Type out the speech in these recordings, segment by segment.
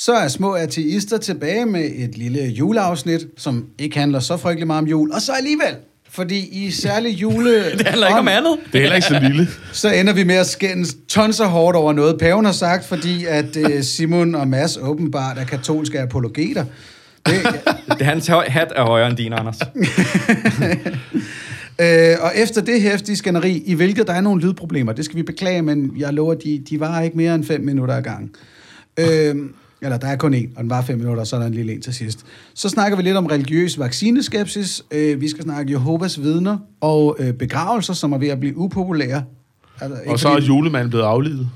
Så er små ateister tilbage med et lille juleafsnit, som ikke handler så frygtelig meget om jul. Og så alligevel, fordi i særlig jule... Det handler ikke om andet. Det er heller ikke så lille. Så ender vi med at skændes tons af hårdt over noget, paven har sagt, fordi at øh, Simon og Mads åbenbart er katolske apologeter. Det, Det, hans hat er højere end din, Anders. øh, og efter det hæftige skænderi, i hvilket der er nogle lydproblemer, det skal vi beklage, men jeg lover, de, de var ikke mere end 5 minutter ad gang. Øh, eller der er kun en, og den var 5 minutter, og så er der en lille en til sidst. Så snakker vi lidt om religiøs vaccineskepsis. Øh, vi skal snakke Jehovas vidner og øh, begravelser, som er ved at blive upopulære. Altså, ikke Og så er julemanden blevet aflivet.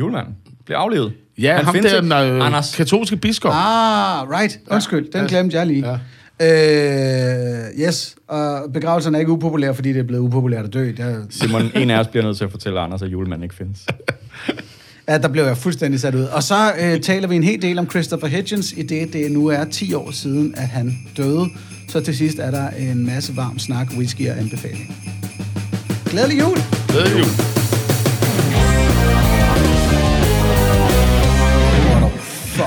Julemanden bliver aflevet. Ja, Han ham findes der, den øh, Anders. katolske biskop. Ah, right. Undskyld, den Ja. glemte jeg lige. Ja. Øh, yes, og begravelserne er ikke upopulære, fordi det er blevet upopulært at dø. Det er, Simon, en af os bliver nødt til at fortælle Anders, at julemanden ikke findes. ja, der blev jeg fuldstændig sat ud. Og så øh, taler vi en hel del om Christopher Hitchens, i det det nu er 10 år siden, at han døde. Så til sidst er der en masse varm snak, whisky og anbefaling. Glædelig jul! Glædelig jul.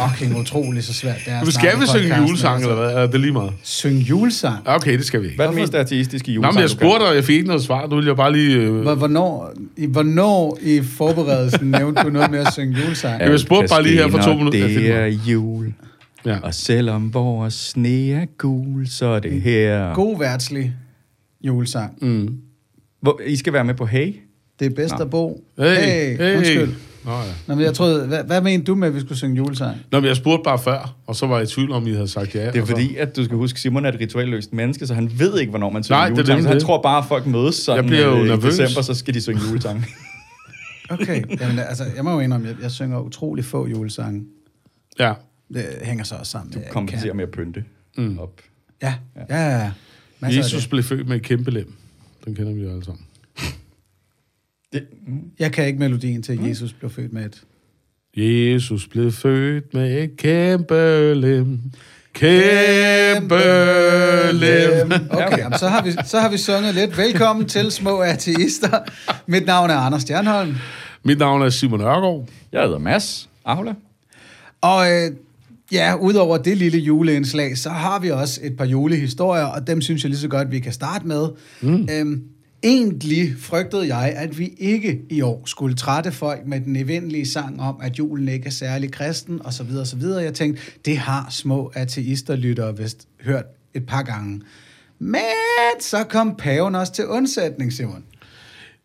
Fucking utroligt så svært. Det er at Men skal vi synge julesang, altså. eller hvad? Er det lige meget? Synge julesang? Okay, det skal vi. Hvad er den mest ateistiske Nå, julesang, men jeg spurgte dig, og jeg fik ikke noget svar. Du ville jeg bare lige... Øh... Hvor- Hvornår, i, hvornår i forberedelsen nævnte du noget med at synge julesang? Jeg spurgte bare lige her for to minutter. Det er jul. Ja. Og selvom vores sne er gul, så er det her. God værtslig julesang. Mm. Hvor, I skal være med på Hey. Det er bedst Nå. at bo. Hey, hey, hey. undskyld. Nå, ja. Nå, men jeg troede, hvad, hvad mente du med, at vi skulle synge julesang? Nå, men jeg spurgte bare før, og så var jeg i tvivl om, I havde sagt ja. Det er og så- fordi, at du skal huske, Simon er et rituelløst menneske, så han ved ikke, hvornår man synger Nej, det er julesang. nemlig Så han det. tror bare, at folk mødes sådan Jeg bliver jo øh, i nervøs. december, så skal de synge julesang. Okay, jamen, altså, jeg må jo indrømme, at jeg, jeg synger utrolig få julesange. Ja. Det hænger så også sammen. jeg Kompenserer kan. med at pynte Mm. op. Ja, ja, ja. ja. Jesus det. blev født med et kæmpe lem. Den kender vi jo alle sammen. Det, mm. Jeg kan ikke melodien til, at Jesus blev født med et... Jesus blev født med et kæmpe lem. Kæmpe lem. Okay, jamen, så, har vi, så har vi sunget lidt. Velkommen til Små Ateister. Mit navn er Anders Stjernholm. Mit navn er Simon Ørgaard. Jeg hedder Mads Aula. Og øh, ja, udover det lille juleindslag, så har vi også et par julehistorier, og dem synes jeg lige så godt, vi kan starte med. Mm. Øhm, egentlig frygtede jeg, at vi ikke i år skulle trætte folk med den evindelige sang om, at julen ikke er særlig kristen, og så videre, og så videre. Jeg tænkte, det har små ateisterlyttere vist hørt et par gange. Men så kom paven også til undsætning, Simon.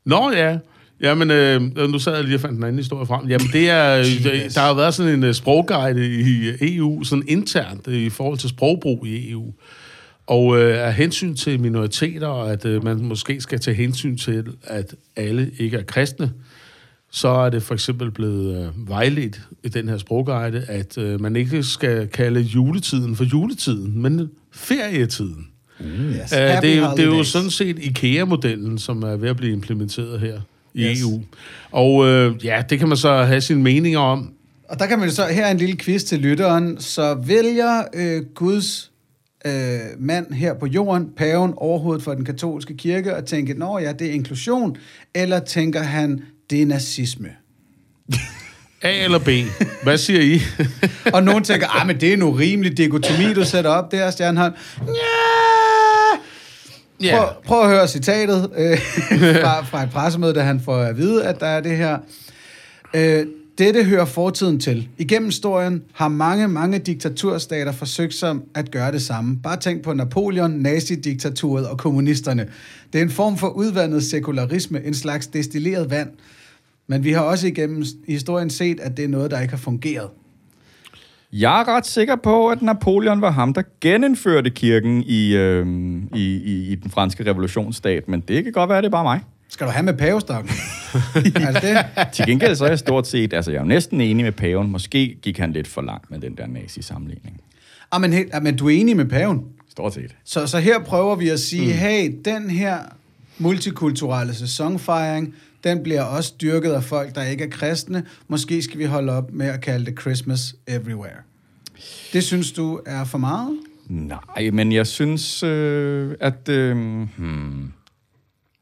Nå ja. Jamen, øh, nu sad jeg lige og fandt den anden historie frem. Jamen, det er, Jesus. der har været sådan en uh, sprogguide i EU, sådan internt øh, i forhold til sprogbrug i EU. Og øh, af hensyn til minoriteter, og at øh, man måske skal tage hensyn til, at alle ikke er kristne, så er det for eksempel blevet øh, vejledt i den her sprogguide, at øh, man ikke skal kalde juletiden for juletiden, men ferietiden. Yes. Uh, det, er jo, det er jo sådan set IKEA-modellen, som er ved at blive implementeret her i Yes. EU. Og øh, ja, det kan man så have sine meninger om. Og der kan man jo så, her er en lille quiz til lytteren. Så vælger øh, Guds øh, mand her på jorden, paven, overhovedet for den katolske kirke, og tænker, nå ja, det er inklusion, eller tænker han, det er nazisme? A eller B? Hvad siger I? Og nogen tænker, ah, men det er nu rimeligt dikotomi, du sætter op der, Stjernholm. Ja. Prøv, prøv at høre citatet øh, fra, fra et pressemøde, da han får at vide, at der er det her. Øh, dette hører fortiden til. Igennem historien har mange, mange diktaturstater forsøgt sig at gøre det samme. Bare tænk på Napoleon, nazidiktaturet og kommunisterne. Det er en form for udvandet sekularisme, en slags destilleret vand. Men vi har også igennem historien set, at det er noget, der ikke har fungeret. Jeg er ret sikker på, at Napoleon var ham, der genindførte kirken i, øh, i, i, i den franske revolutionsstat, men det kan godt være, det er bare mig. Skal du have med pavestokken? er det? Til gengæld så er jeg stort set, altså jeg er jo næsten enig med paven. Måske gik han lidt for langt med den der nazi-sammenligning. Ah, men, helt, ah, men du er enig med paven? Stort set. Så, så her prøver vi at sige, mm. hey, den her multikulturelle sæsonfejring, den bliver også dyrket af folk, der ikke er kristne. Måske skal vi holde op med at kalde det Christmas everywhere. Det synes du er for meget? Nej, men jeg synes, øh, at... Øh, hmm.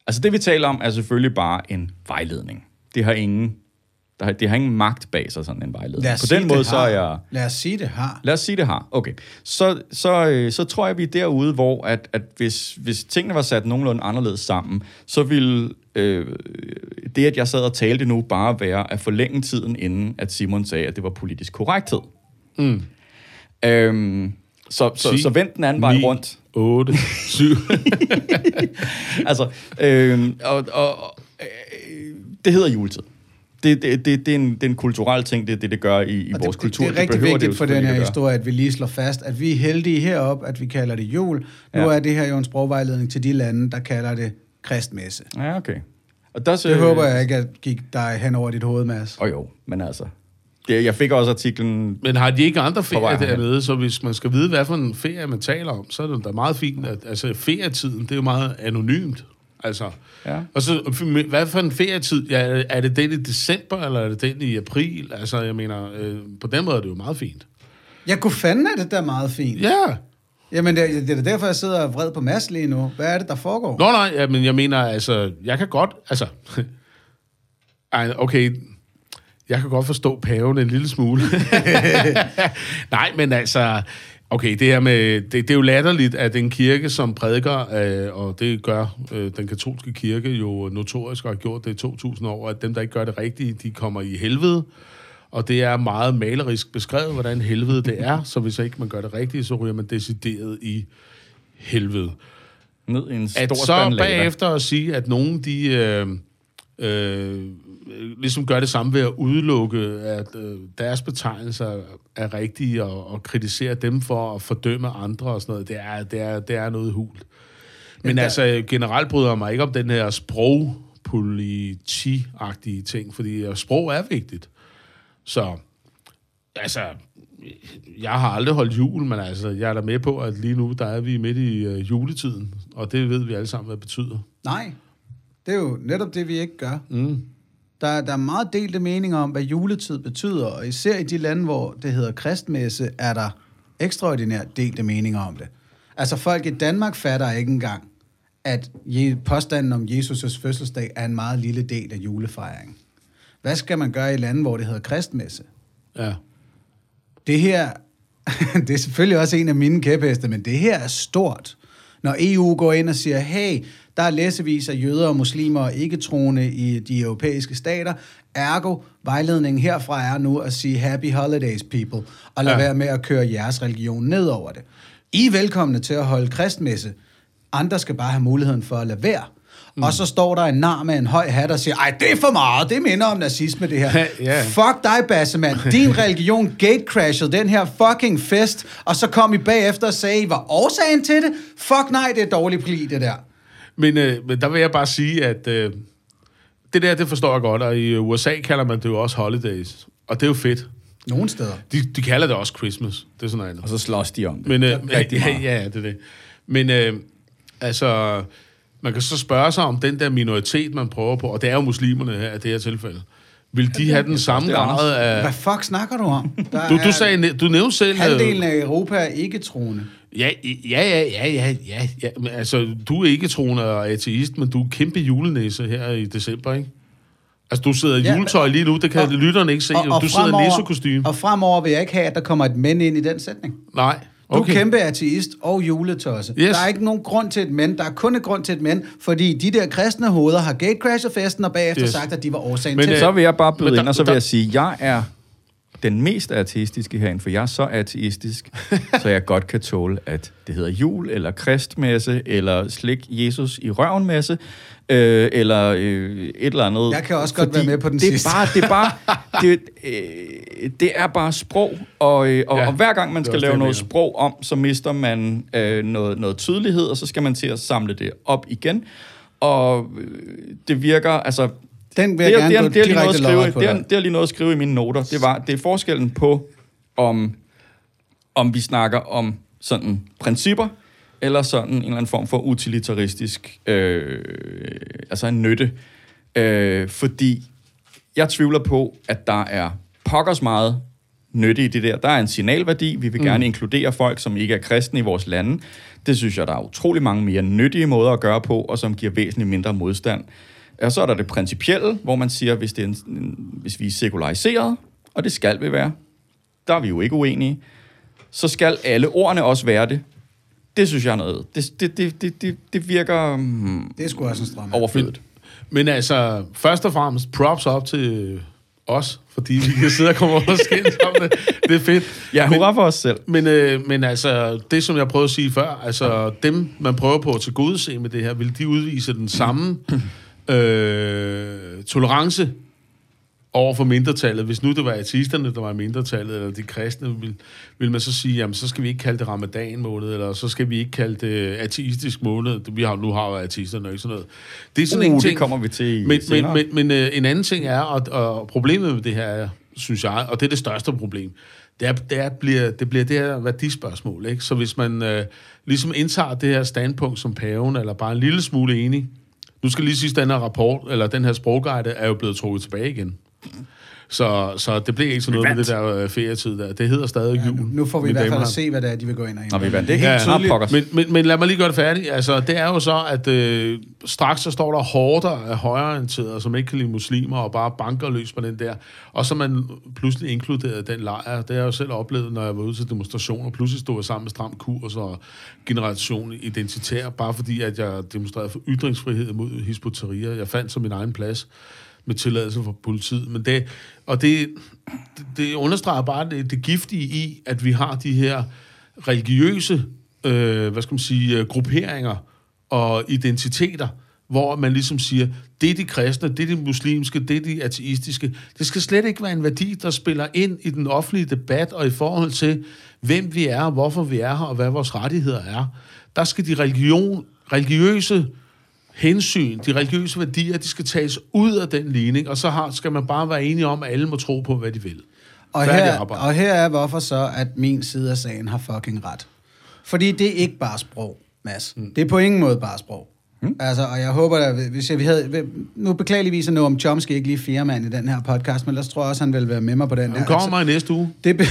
Altså det, vi taler om, er selvfølgelig bare en vejledning. Det har ingen Der, har- det har ingen magt bag sig, sådan en os På den måde, så er jeg... Lad os sige, det har. Lad os sige, det har. Okay. Så, så, øh, så tror jeg, vi er derude, hvor at, at hvis, hvis tingene var sat nogenlunde anderledes sammen, så ville øh, det, at jeg sad og talte nu, bare være at forlænge tiden, inden at Simon sagde, at det var politisk korrekthed. Mm. Øhm, så, så, Ti, så vent den anden vej rundt. 8, 7. altså, øh, og, og, og, øh, det hedder juletid. Det, det, det, det, er en, det er en kulturel ting, det er det, det gør i, i Og vores det, kultur. Det, det er rigtig det vigtigt for den her historie, at vi lige slår fast, at vi er heldige heroppe, at vi kalder det jul. Nu Ja. er det her jo en sprogvejledning til de lande, der kalder det kristmesse. Ja, okay. Og der, Det håber jeg ikke, at gik dig hen over dit hoved, Mads. Og jo, men altså... Det, jeg fik også artiklen... Men har de ikke andre ferier dernede, så hvis man skal vide, hvad for en ferie man taler om, så er det da meget fint, at altså, ferietiden, det er jo meget anonymt. Altså, Ja. og så, hvad for en ferietid? Ja, er det den i december, eller er det den i april? Altså, jeg mener, øh, på den måde er det jo meget fint. Jeg kunne fanden er det der meget fint. Ja. Jamen, det, er- det er da derfor, jeg sidder og vred på Mads lige nu. Hvad er det, der foregår? Nå nej, ja, men jeg mener, altså, jeg kan godt, altså, ej, okay, jeg kan godt forstå paven en lille smule. nej, men altså, okay, det her med, det, det er jo latterligt, at en kirke, som prædiker, øh, og det gør øh, den katolske kirke jo notorisk og har gjort det i 2000 år, at dem, der ikke gør det rigtige, de kommer i helvede. Og det er meget malerisk beskrevet, hvordan helvede det er, så hvis ikke man gør det rigtige, så ryger man decideret i helvede Ned i en stor at så bagefter at sige, at nogen de øh, øh, ligesom gør det samme ved at udelukke, at øh, deres betegnelser er rigtige, og, og kritisere dem for at fordømme andre og sådan noget, det er, det er, det er noget hult. Men der- altså, generelt bryder jeg mig ikke om den her sprogpoliti-agtige ting, fordi øh, sprog er vigtigt. Så, altså, jeg har aldrig holdt jul, men altså, jeg er da med på, at lige nu, der er vi midt i øh, juletiden, og det ved vi alle sammen, hvad det betyder. Nej, det er jo netop det, vi ikke gør. Mm. Der, der er meget delte meninger om, hvad juletid betyder, og især i de lande, hvor det hedder kristmesse, er der ekstraordinært delte meninger om det. Altså folk i Danmark fatter ikke engang, at påstanden om Jesus' fødselsdag er en meget lille del af julefejringen. Hvad skal man gøre i lande, hvor det hedder kristmesse? Ja. Det her, det er selvfølgelig også en af mine kæpheste, men det her er stort. Når EU går ind og siger, hey, der er læsevis af jøder og muslimer og ikke-troende i de europæiske stater, ergo, vejledningen herfra er nu at sige happy holidays people, og lad Ja. være med at køre jeres religion ned over det. I er velkomne til at holde kristmesse. Andre skal bare have muligheden for at lade være. Mm. Og så står der en nar med en høj hat og siger, ej, det er for meget, det minder om nazisme, det her. Ja. Fuck dig, Bassemand. Din religion gatecrashede den her fucking fest, og så kom I bagefter og sagde, I var årsagen til det. Fuck nej, det er dårlig pli, det der. Men, øh, men der vil jeg bare sige, at øh, det der, det forstår jeg godt, og i USA kalder man det jo også holidays, og det er jo fedt. Nogle steder. De, de kalder det også Christmas, det er sådan noget. Og så slås de om det. Men, øh, Rigtig ja, meget. ja, ja, det er det. Men øh, altså, man kan så spørge sig om den der minoritet, man prøver på, og det er jo muslimerne her i det her tilfælde. Vil de have den samme grad af... Hvad fuck snakker du om? Der Du, du, sagde, du nævnte selv... øh, Halvdelen af Europa er ikke troende. Ja, ja, ja, ja, ja, ja, ja. Men, altså, du er ikke troende og ateist, men du er kæmpe julenæse her i december, ikke? Altså, du sidder i Ja, juletøj lige nu, det kan og- lytterne ikke se. Og, du sidder i næsekostyme. og fremover vil jeg ikke have, at der kommer et men ind i den sætning. Nej, Du okay. er kæmpe ateist og juletosse. Yes. Der er ikke nogen grund til et men. Der er kun et grund til et men, fordi de der kristne hoveder har gatecrashet festen og bagefter Yes. sagt, at de var årsagen Men, til øh, det. Så vil jeg bare byde Men der- ind, og så vil der- jeg sige, jeg er den mest ateistiske herinde, for jeg er så ateistisk, så jeg godt kan tåle, at det hedder jul, eller kristmesse, eller slik Jesus i røvenmesse, øh, eller øh, et eller andet. Jeg kan også godt være med på den det er sidste. Bare, det er bare, det, øh, det er bare sprog, og, øh, og, Ja, og hver gang man er skal lave noget mener. sprog om, så mister man øh, noget, noget tydelighed, og så skal man til at samle det op igen. Og øh, det virker, altså Den vil jeg det, er- gerne det, gå det, lige noget at direkte skrive, på det, dig. det er lige noget at skrive i mine noter. Det, var, det er forskellen på, om, om vi snakker om sådan principper, eller sådan en eller anden form for utilitaristisk, øh, altså en nytte. Øh, fordi jeg tvivler på, at der er pokkers meget nytte i det der. Der er en signalværdi. Vi vil gerne inkludere folk, som ikke er kristne i vores lande. Det synes jeg, der er utrolig mange mere nyttige måder at gøre på, og som giver væsentligt mindre modstand. Og så er der det principielle, hvor man siger, hvis, det er en, en, hvis vi er sekulariseret, og det skal vi være, der er vi jo ikke uenige, så skal alle ordene også være det. Det synes jeg er noget. Det, det, det, det, det, det virker hmm, Det er sgu også en strøm. overflødigt. Men altså, først og fremmest props op til os, fordi vi kan sidde og komme over og skændes om det. Det er fedt. Ja, hurra for os selv. Men, øh, men altså, det som jeg prøvede at sige før, altså dem, man prøver på at tilgodese med det her, vil de udvise den samme øh, tolerance over for mindretallet. Hvis nu det var ateisterne, der var mindretallet, eller de kristne, vil, vil man så sige, jamen så skal vi ikke kalde det ramadan måned, eller så skal vi ikke kalde det ateistisk måned. Vi har, nu har jo ateisterne ikke sådan noget. Det er sådan Uh, en det ting. kommer vi til Men, men, men, men øh, en anden ting er, og, og problemet med det her er, synes jeg, og det er det største problem, det, er, det, er, bliver, det bliver det her værdispørgsmål. Ikke? Så hvis man øh, ligesom indtager det her standpunkt som paven, eller bare en lille smule enig, nu skal lige sige, at den her rapport, eller den her sprogguide, er jo blevet trukket tilbage igen. Så, så det bliver ikke sådan noget med det der øh, ferietid der. Det hedder stadig jul. Nu får vi i hvert fald at og se, hvad det er, de vil gå ind og ind. Nå, vi vandt. Det er helt Ja, tydeligt. men, men, men lad mig lige gøre det færdigt. Altså, det er jo så, at øh, straks så står der hårder af højreorienterede, som ikke kan lide muslimer, og bare banker løs på den der. Og så man pludselig inkluderet den lejr. Det har jeg jo selv oplevet, når jeg var ude til demonstrationer. Pludselig stod jeg sammen med Stram Kurs og Generation Identitær, bare fordi, at jeg demonstrerede for ytringsfrihed mod Hisbutaria. Jeg fandt så min egen plads med tilladelse fra politiet. Men det, og det, det, det understreger bare det, det giftige i, at vi har de her religiøse, øh, hvad skal man sige, øh, grupperinger og identiteter, hvor man ligesom siger, det er de kristne, det er de muslimske, det er de ateistiske. Det skal slet ikke være en værdi, der spiller ind i den offentlige debat og i forhold til, hvem vi er, hvorfor vi er her, og hvad vores rettigheder er. Der skal de religion, religiøse hensyn, de religiøse værdier, de skal tages ud af den ligning, og så har, skal man bare være enige om, at alle må tro på, hvad de vil. Og Færdig her, arbejde. og her er hvorfor så, at min side af sagen har fucking ret. Fordi det er ikke bare sprog, Mads. Mm. Det er på ingen måde bare sprog. Mm. Altså, og jeg håber, at hvis jeg, vi havde... Nu beklageligvis er nu om Chomsky ikke lige firemand i den her podcast, men ellers tror jeg også, han vil være med mig på den Han her. kommer mig i næste uge. det, be-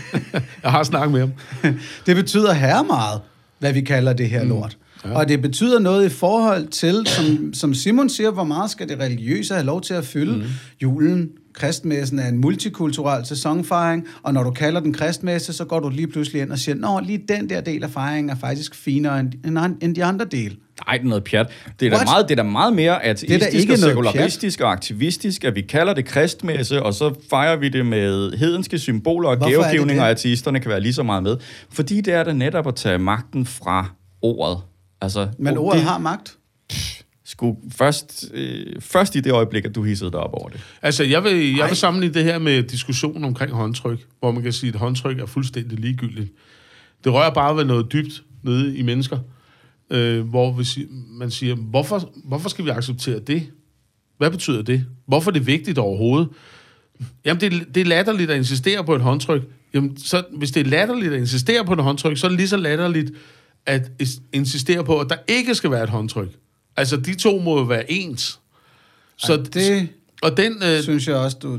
Jeg har snakket med ham. det betyder her meget, hvad vi kalder det her lort. Ja. Og det betyder noget i forhold til, som, som Simon siger, hvor meget skal det religiøse have lov til at fylde. Mm. Julen, kristmæssen er en multikulturel sæsonfejring, og når du kalder den kristmesse, så går du lige pludselig ind og siger, nå, lige den der del af fejringen er faktisk finere end, end, de andre dele. Nej, det er noget pjat. Det er, da What? meget, det er da meget mere ateistisk og sekularistisk og aktivistisk, at vi kalder det kristmesse, og så fejrer vi det med hedenske symboler og Hvorfor er det gavegivning, det? og ateisterne kan være lige så meget med. Fordi det er da netop at tage magten fra ordet. Altså, Men og ordet det har magt. skulle først, øh, først i det øjeblik, at du hissede dig op over det. Altså, jeg vil, jeg vil sammenligne det her med diskussionen omkring håndtryk, hvor man kan sige, at håndtryk er fuldstændig ligegyldigt. Det rører bare ved noget dybt nede i mennesker, øh, hvor vi si- man siger, hvorfor, hvorfor skal vi acceptere det? Hvad betyder det? Hvorfor er det vigtigt overhovedet? Jamen, det, er- det er latterligt at insistere på et håndtryk. Jamen, så, hvis det er latterligt at insistere på et håndtryk, så er det lige så latterligt at is- insistere på, at der ikke skal være et håndtryk. Altså, de to må jo være ens. Så, Ej, det og den, øh, synes jeg også, du...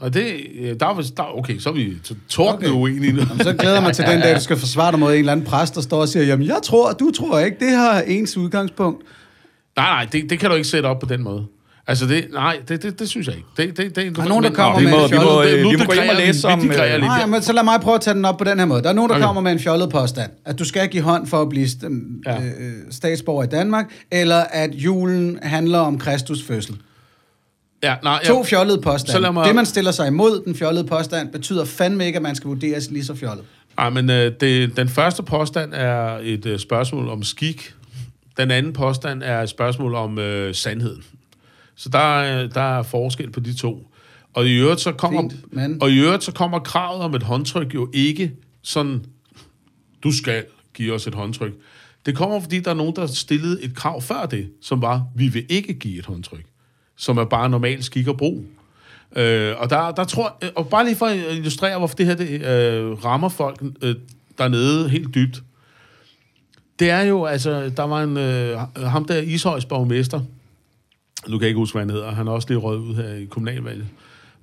og det, der er, der, okay, så er vi t- tordne Okay. okay. uenige nu. Jamen, så glæder jeg mig til den dag, du skal forsvare dig mod en eller anden præst, der står og siger, jamen jeg tror, du tror ikke, det har ens udgangspunkt. Nej, nej, det, det kan du ikke sætte op på den måde. Altså, det, nej, det, det, det synes jeg ikke. Det, det, det, Der er nogen, der kommer med en fjollet... øh, vi må gå hjem og læse om... øh. Nej, men så lad mig prøve at tage den op på den her måde. Der er nogen, der Okay. kommer med en fjollet påstand. At du skal give hånd for at blive st- Ja. øh, statsborger i Danmark, eller at julen handler om Kristus fødsel. Ja, nej, ja. To fjollede påstande. mig- Det, man stiller sig imod, den fjollede påstand, betyder fandme ikke, at man skal vurderes lige så fjollet. Ej, men øh, det, den første påstand er et øh, spørgsmål om skik. Den anden påstand er et spørgsmål om øh, sandheden. Så der, er- der er forskel på de to. Og i øvrigt så kommer, Fint, men- og i øvrigt så kommer kravet om et håndtryk jo ikke sådan, du skal give os et håndtryk. Det kommer, fordi der er nogen, der stillede et krav før det, som var, vi vil ikke give et håndtryk. Som er bare normal skik og brug. Øh, og der, der tror øh, og bare lige for at illustrere, hvorfor det her det, øh, rammer folk øh, dernede helt dybt. Det er jo, altså, der var en, øh, ham der Ishøjs borgmester, nu kan jeg ikke huske, hvad han hedder, han er også lige røget ud her i kommunalvalget,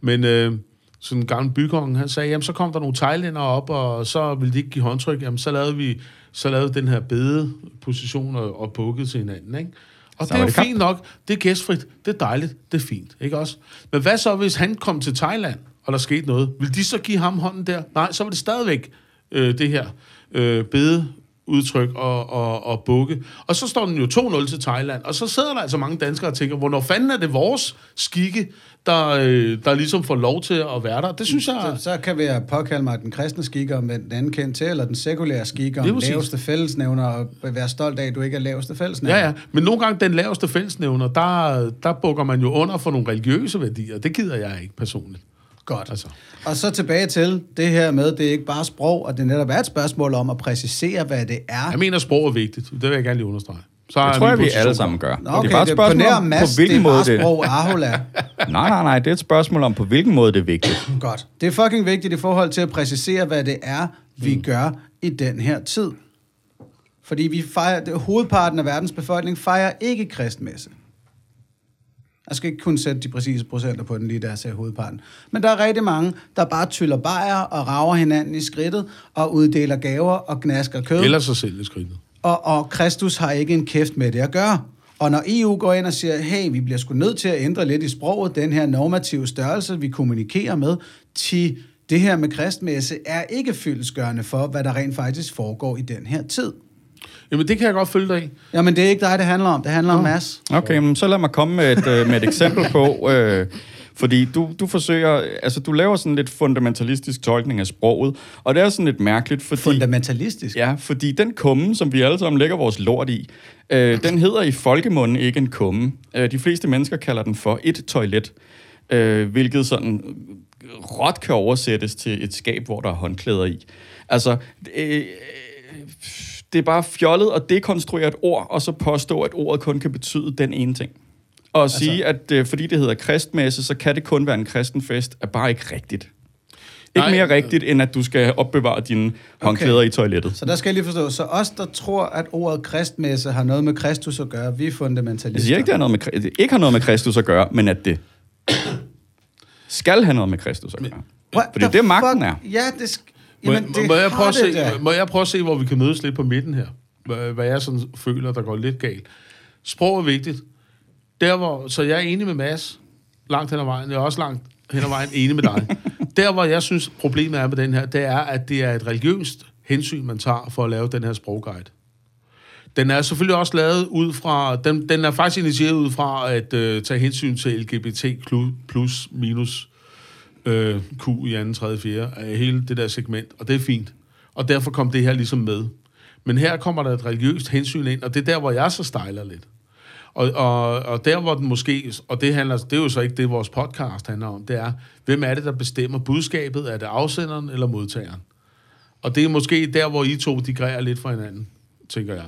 men øh, sådan en gammel bykonge, han sagde, jamen så kom der nogle thailændere op, og så ville de ikke give håndtryk, jamen så lavede vi så lavede den her bedeposition og, og bukkede til hinanden, ikke? Og Så det er jo det fint nok. Det er gæstfrit. Det er dejligt. Det er fint. Ikke også? Men hvad så, hvis han kom til Thailand, og der skete noget? Vil de så give ham hånden der? Nej, så var det stadigvæk øh, det her øh, bede udtryk og, og, og bukke. Og så står den jo 2-0 til Thailand, og så sidder der altså mange danskere og tænker, hvornår fanden er det vores skikke, der, øh, der ligesom får lov til at være der? Det synes jeg... Så, så kan vi påkalde mig den kristne skik om den anden kendt til, eller den sekulære skik om laveste fællesnævner, og være stolt af, at du ikke er laveste fællesnævner. Ja, ja. Men nogle gange den laveste fællesnævner, der, der bukker man jo under for nogle religiøse værdier. Det gider jeg ikke personligt. Godt. Altså. Og så tilbage til det her med, det er ikke bare sprog, og det netop er et spørgsmål om at præcisere, hvad det er. Jeg mener, sprog er vigtigt. Det vil jeg gerne lige understrege. Så er Det tror jeg, vi alle sammen gør. Nå, det okay, er bare et det spørgsmål imponerer om, på Mads, hvilken det er måde det... sprog Ahola. Nej, nej, nej, det er et spørgsmål om, på hvilken måde det er vigtigt. Godt. Det er fucking vigtigt i forhold til at præcisere, hvad det er, vi mm. gør i den her tid. Fordi vi fejrer, det, hovedparten af verdens befolkning fejrer ikke kristmesse. Jeg skal ikke kun sætte de præcise procenter på den lige der, sagde hovedparten. Men der er rigtig mange, der bare tyller bajer og rager hinanden i skridtet og uddeler gaver og gnasker kød. Eller sig selv i skridtet. Og, og Kristus har ikke en kæft med det at gøre. Og når EU går ind og siger, hey, vi bliver sgu nødt til at ændre lidt i sproget, den her normative størrelse, vi kommunikerer med, til det her med kristmesse er ikke fyldesgørende for, hvad der rent faktisk foregår i den her tid. Jamen, det kan jeg godt følge dig i. Jamen, det er ikke dig, det handler om. Det handler om Mads. Okay, men så lad mig komme med et, øh, med et eksempel på, øh, fordi du, du forsøger, altså du laver sådan lidt fundamentalistisk tolkning af sproget, og det er sådan lidt mærkeligt, fordi... Fundamentalistisk. Ja, fordi den kumme, som vi alle sammen lægger vores lort i, øh, den hedder i folkemunden ikke en kumme. Øh, de fleste mennesker kalder den for et toilet, øh, hvilket sådan råt kan oversættes til et skab, hvor der er håndklæder i. Altså, øh, det er bare fjollet at dekonstruere et ord, og så påstå, at ordet kun kan betyde den ene ting. Og altså, sige, at øh, fordi det hedder kristmesse, så kan det kun være en kristen fest, er bare ikke rigtigt. Ikke Nej, mere rigtigt, end at du skal opbevare dine håndklæder i toilettet. Så der skal jeg lige forstå. Så os, der tror, at ordet kristmesse har noget med Kristus at gøre, vi er fundamentalister. Jeg siger ikke, det, har noget med, det ikke har noget med Kristus at gøre, men at det skal have noget med Kristus at gøre. What Fordi det er magten er. Ja, det Jamen, må, det må, jeg prøve at se, må jeg prøve at se, hvor vi kan mødes lidt på midten her? Hvad, hvad jeg sådan føler, der går lidt galt. Sprog er vigtigt. Der, hvor, så jeg er enig med Mads langt hen ad vejen. Jeg er også langt hen ad vejen enig med dig. Der, hvor jeg synes, problemet er med den her, det er, at det er et religiøst hensyn, man tager for at lave den her sprogguide. Den er selvfølgelig også lavet ud fra, den, den er faktisk initieret ud fra at øh, tage hensyn til LGBT plus minus øh, Q i anden, tredje, fjerde, af hele det der segment, og det er fint. Og derfor kom det her ligesom med. Men her kommer der et religiøst hensyn ind, og det er der, hvor jeg så stejler lidt. Og, og, og der, hvor den måske, og det, handler, det er jo så ikke det, vores podcast handler om, det er, hvem er det, der bestemmer budskabet? Er det afsenderen eller modtageren? Og det er måske der, hvor I to digrerer lidt fra hinanden, tænker jeg.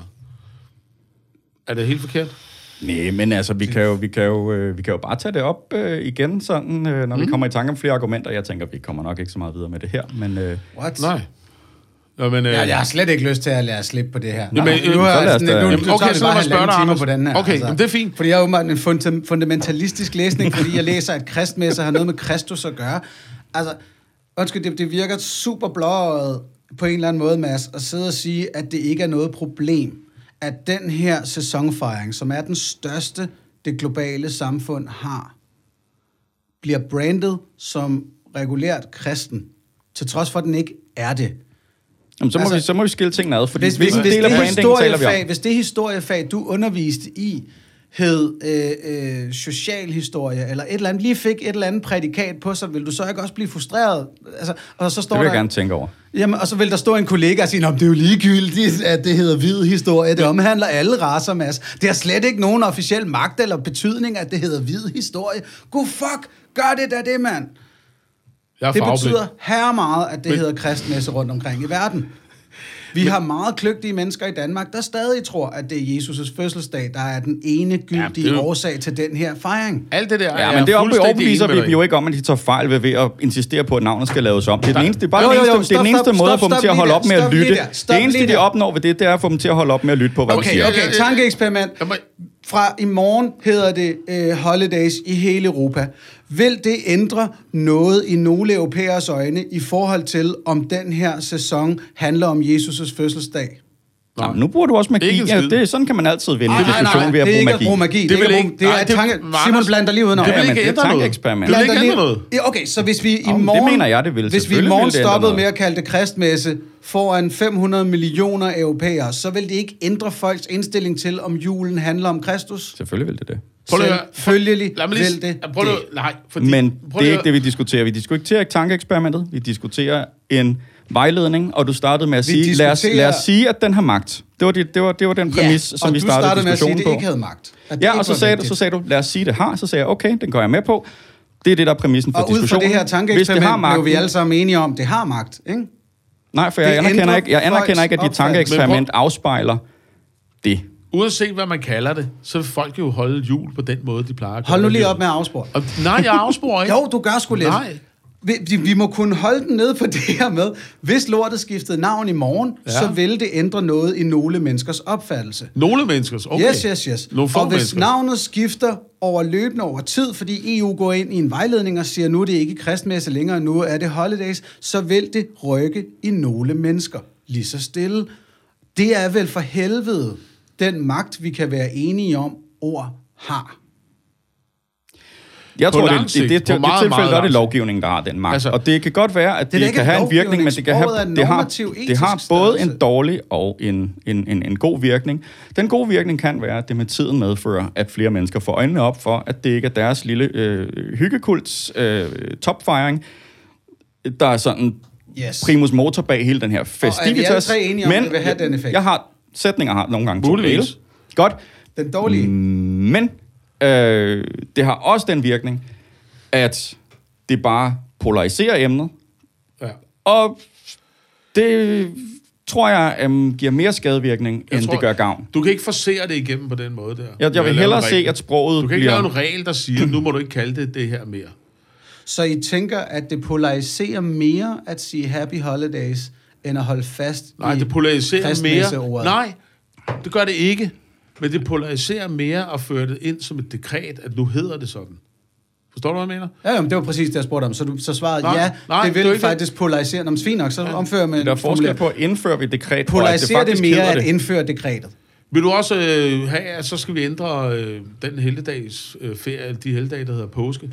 Er det helt forkert? Nej, men altså, vi kan jo, vi kan jo, øh, vi kan jo bare tage det op øh, igen, sådan, øh, når mm. vi kommer i tanke om flere argumenter. Jeg tænker, vi kommer nok ikke så meget videre med det her, men... Øh, What? Nej. Nå, men, øh, Ja, jeg har slet ikke lyst til at lade slippe på det her. Jamen, øh, nu har så lad jeg os sådan, da- nu, nu Jamen, tager okay, vi så bare lad mig spørge dig, timer Anders. på den her. altså. Okay, jamen, det er fint. Fordi jeg er jo en funda- fundamentalistisk læsning, fordi jeg læser, at kristmesse har noget med Kristus at gøre. Altså, undskyld, det, det virker super blåøjet på en eller anden måde, Mads, at sidde og sige, at det ikke er noget problem, at den her sæsonfejring, som er den største, det globale samfund har, bliver brandet som regulært kristen, til trods for, at den ikke er det. jamen, så, må Altså, vi, så må vi skille tingene ad, fordi Hvis, hvis, hvis, det vi om? historiefag, hvis det historiefag, du underviste i, hed øh, øh, socialhistorie, eller et eller andet, lige fik et eller andet prædikat på sig, vil du så ikke også blive frustreret? Altså, og så står Det vil jeg der, gerne tænke over. Jamen, og så vil der stå en kollega og sige, at det er jo ligegyldigt, at det hedder hvid historie. Det omhandler alle racer, Mads. Det har slet ikke nogen officiel magt eller betydning, at det hedder hvid historie. God fuck, gør det da det, mand. jeg Det betyder her meget, at det Men... hedder kristmesse rundt omkring i verden. Vi har meget kløgtige mennesker i Danmark, der stadig tror, at det er Jesus' fødselsdag, der er den ene gyldige Ja, det er årsag til den her fejring. Alt det der Ja, er men det overbeviser vi dem jo ikke om, at de tager fejl ved, ved at insistere på, at navnet skal laves om. Det er den eneste, det er bare Jo, jo, jo, eneste, det er stop, den eneste stop, måde at stop, få dem til at stop holde op med at stop lytte. stop Det eneste, de der. opnår ved det, det er at få dem til at holde op med at lytte på, hvad vi Okay, siger. okay, tankeeksperiment. Fra i morgen hedder det øh, holidays i hele Europa. Vil det ændre noget i nogle europæers øjne i forhold til, om den her sæson handler om Jesus' fødselsdag? Jamen, nu bruger du også magi. Ja, det, sådan kan man altid vinde Nej, diskussion nej, ved at det er bruge ikke magi. at bruge magi. Det Det, vil er ikke- det er nej, det- tanke... Marcus- Simon blander lige udenom. Det vil Ja, ikke det er ændre et noget. tankeeksperiment. Det vil ikke ændre noget. Ja, okay, så hvis vi i Om, det morgen... mener jeg, det vil. Hvis vi i morgen det stoppede med at kalde det kristmesse foran 500 millioner europæere, så vil det ikke ændre folks indstilling til, om julen handler om Kristus. Selvfølgelig vil det det. Selvfølgelig Lad mig lige... vil det. Prøv det. nej, fordi, Men prøv det er ikke det, vi diskuterer. Vi diskuterer ikke tankeeksperimentet. Vi diskuterer en vejledning, og du startede med at sige, lad os, diskuterer- lad os sige, at den har magt. Det var, det, det var, det var den præmis, ja, som og vi du startede, startede med at sige, diskussionen at det på. ikke havde magt. At Ja, og så sagde, du, så sagde du, lad os sige, det har. Så sagde jeg, okay, den går jeg med på. Det er det, der er præmissen for Og ud fra diskussionen. det her Hvis det har tankeeksperiment blev vi alle sammen enige om, at det har magt, ikke? Nej, for Det jeg anerkender, ikke, jeg anerkender ikke, at dit tankeeksperiment afspejler det. Uanset hvad man kalder det, så vil folk jo holde jul på den måde, de plejer at Hold nu lige op med at afspore. Og, nej, jeg afsporer ikke. Jo, du gør sgu lidt. Nej. Vi, vi, må kunne holde den nede på det her med, hvis lortet skiftede navn i morgen, Ja. så vil det ændre noget i nogle menneskers opfattelse. Nogle menneskers, okay. Yes, yes, yes. Nogle og hvis menneskers. navnet skifter over løbende over tid, fordi EU går ind i en vejledning og siger, nu er det ikke kristmesse længere, nu er det holidays, så vil det rykke i nogle mennesker. Lige så stille. Det er vel for helvede den magt, vi kan være enige om, ord har. Jeg På tror, det, sigt, det, det, på det, meget, det tilfælde, er det lovgivningen, der har den magt. Altså- og det kan godt være, at Det er det, kan have en virkning, men det kan have, er det har, det har både en dårlig og en, en, en, en god virkning. Den gode virkning kan være, at det med tiden medfører, at flere mennesker får øjnene op for, at det ikke er deres lille øh, hyggekults øh, topfejring, der er sådan Yes. primus motor bag hele den her festivitas. alle tre enige om, at det vil have den effekt? jeg har, sætninger har nogle gange to Muligvis. Godt. Den dårlige. Mm, Men øh, det har også den virkning, at det bare polariserer emnet, Ja. og det tror jeg øhm, giver mere skadevirkning, Jeg end tror- det gør gavn. Du kan ikke forsere det igennem på den måde der. Jeg, jeg vil hellere se, at sproget Du kan ikke bliver... lave en regel, der siger, nu må du ikke kalde det det her mere. Så I tænker, at det polariserer mere at sige happy holidays, end at holde fast Nej, i det polariserer mere. Nej, det gør det ikke. Men det polariserer mere at føre det ind som et dekret, at nu hedder det sådan. Forstår du, hvad jeg mener? Ja, jamen, det var præcis det, jeg spurgte om. Så, du, så svarede Nej, ja, nej, det det er vil ikke faktisk polarisere. Nå, men fint nok, så omfører man Der er forskel på, at indføre vi et dekret, og det Polariserer det, faktisk mere at det. indføre dekretet. Vil du også øh, have, at så skal vi ændre øh, den helligdags øh, ferie, de helligdage, der hedder påske?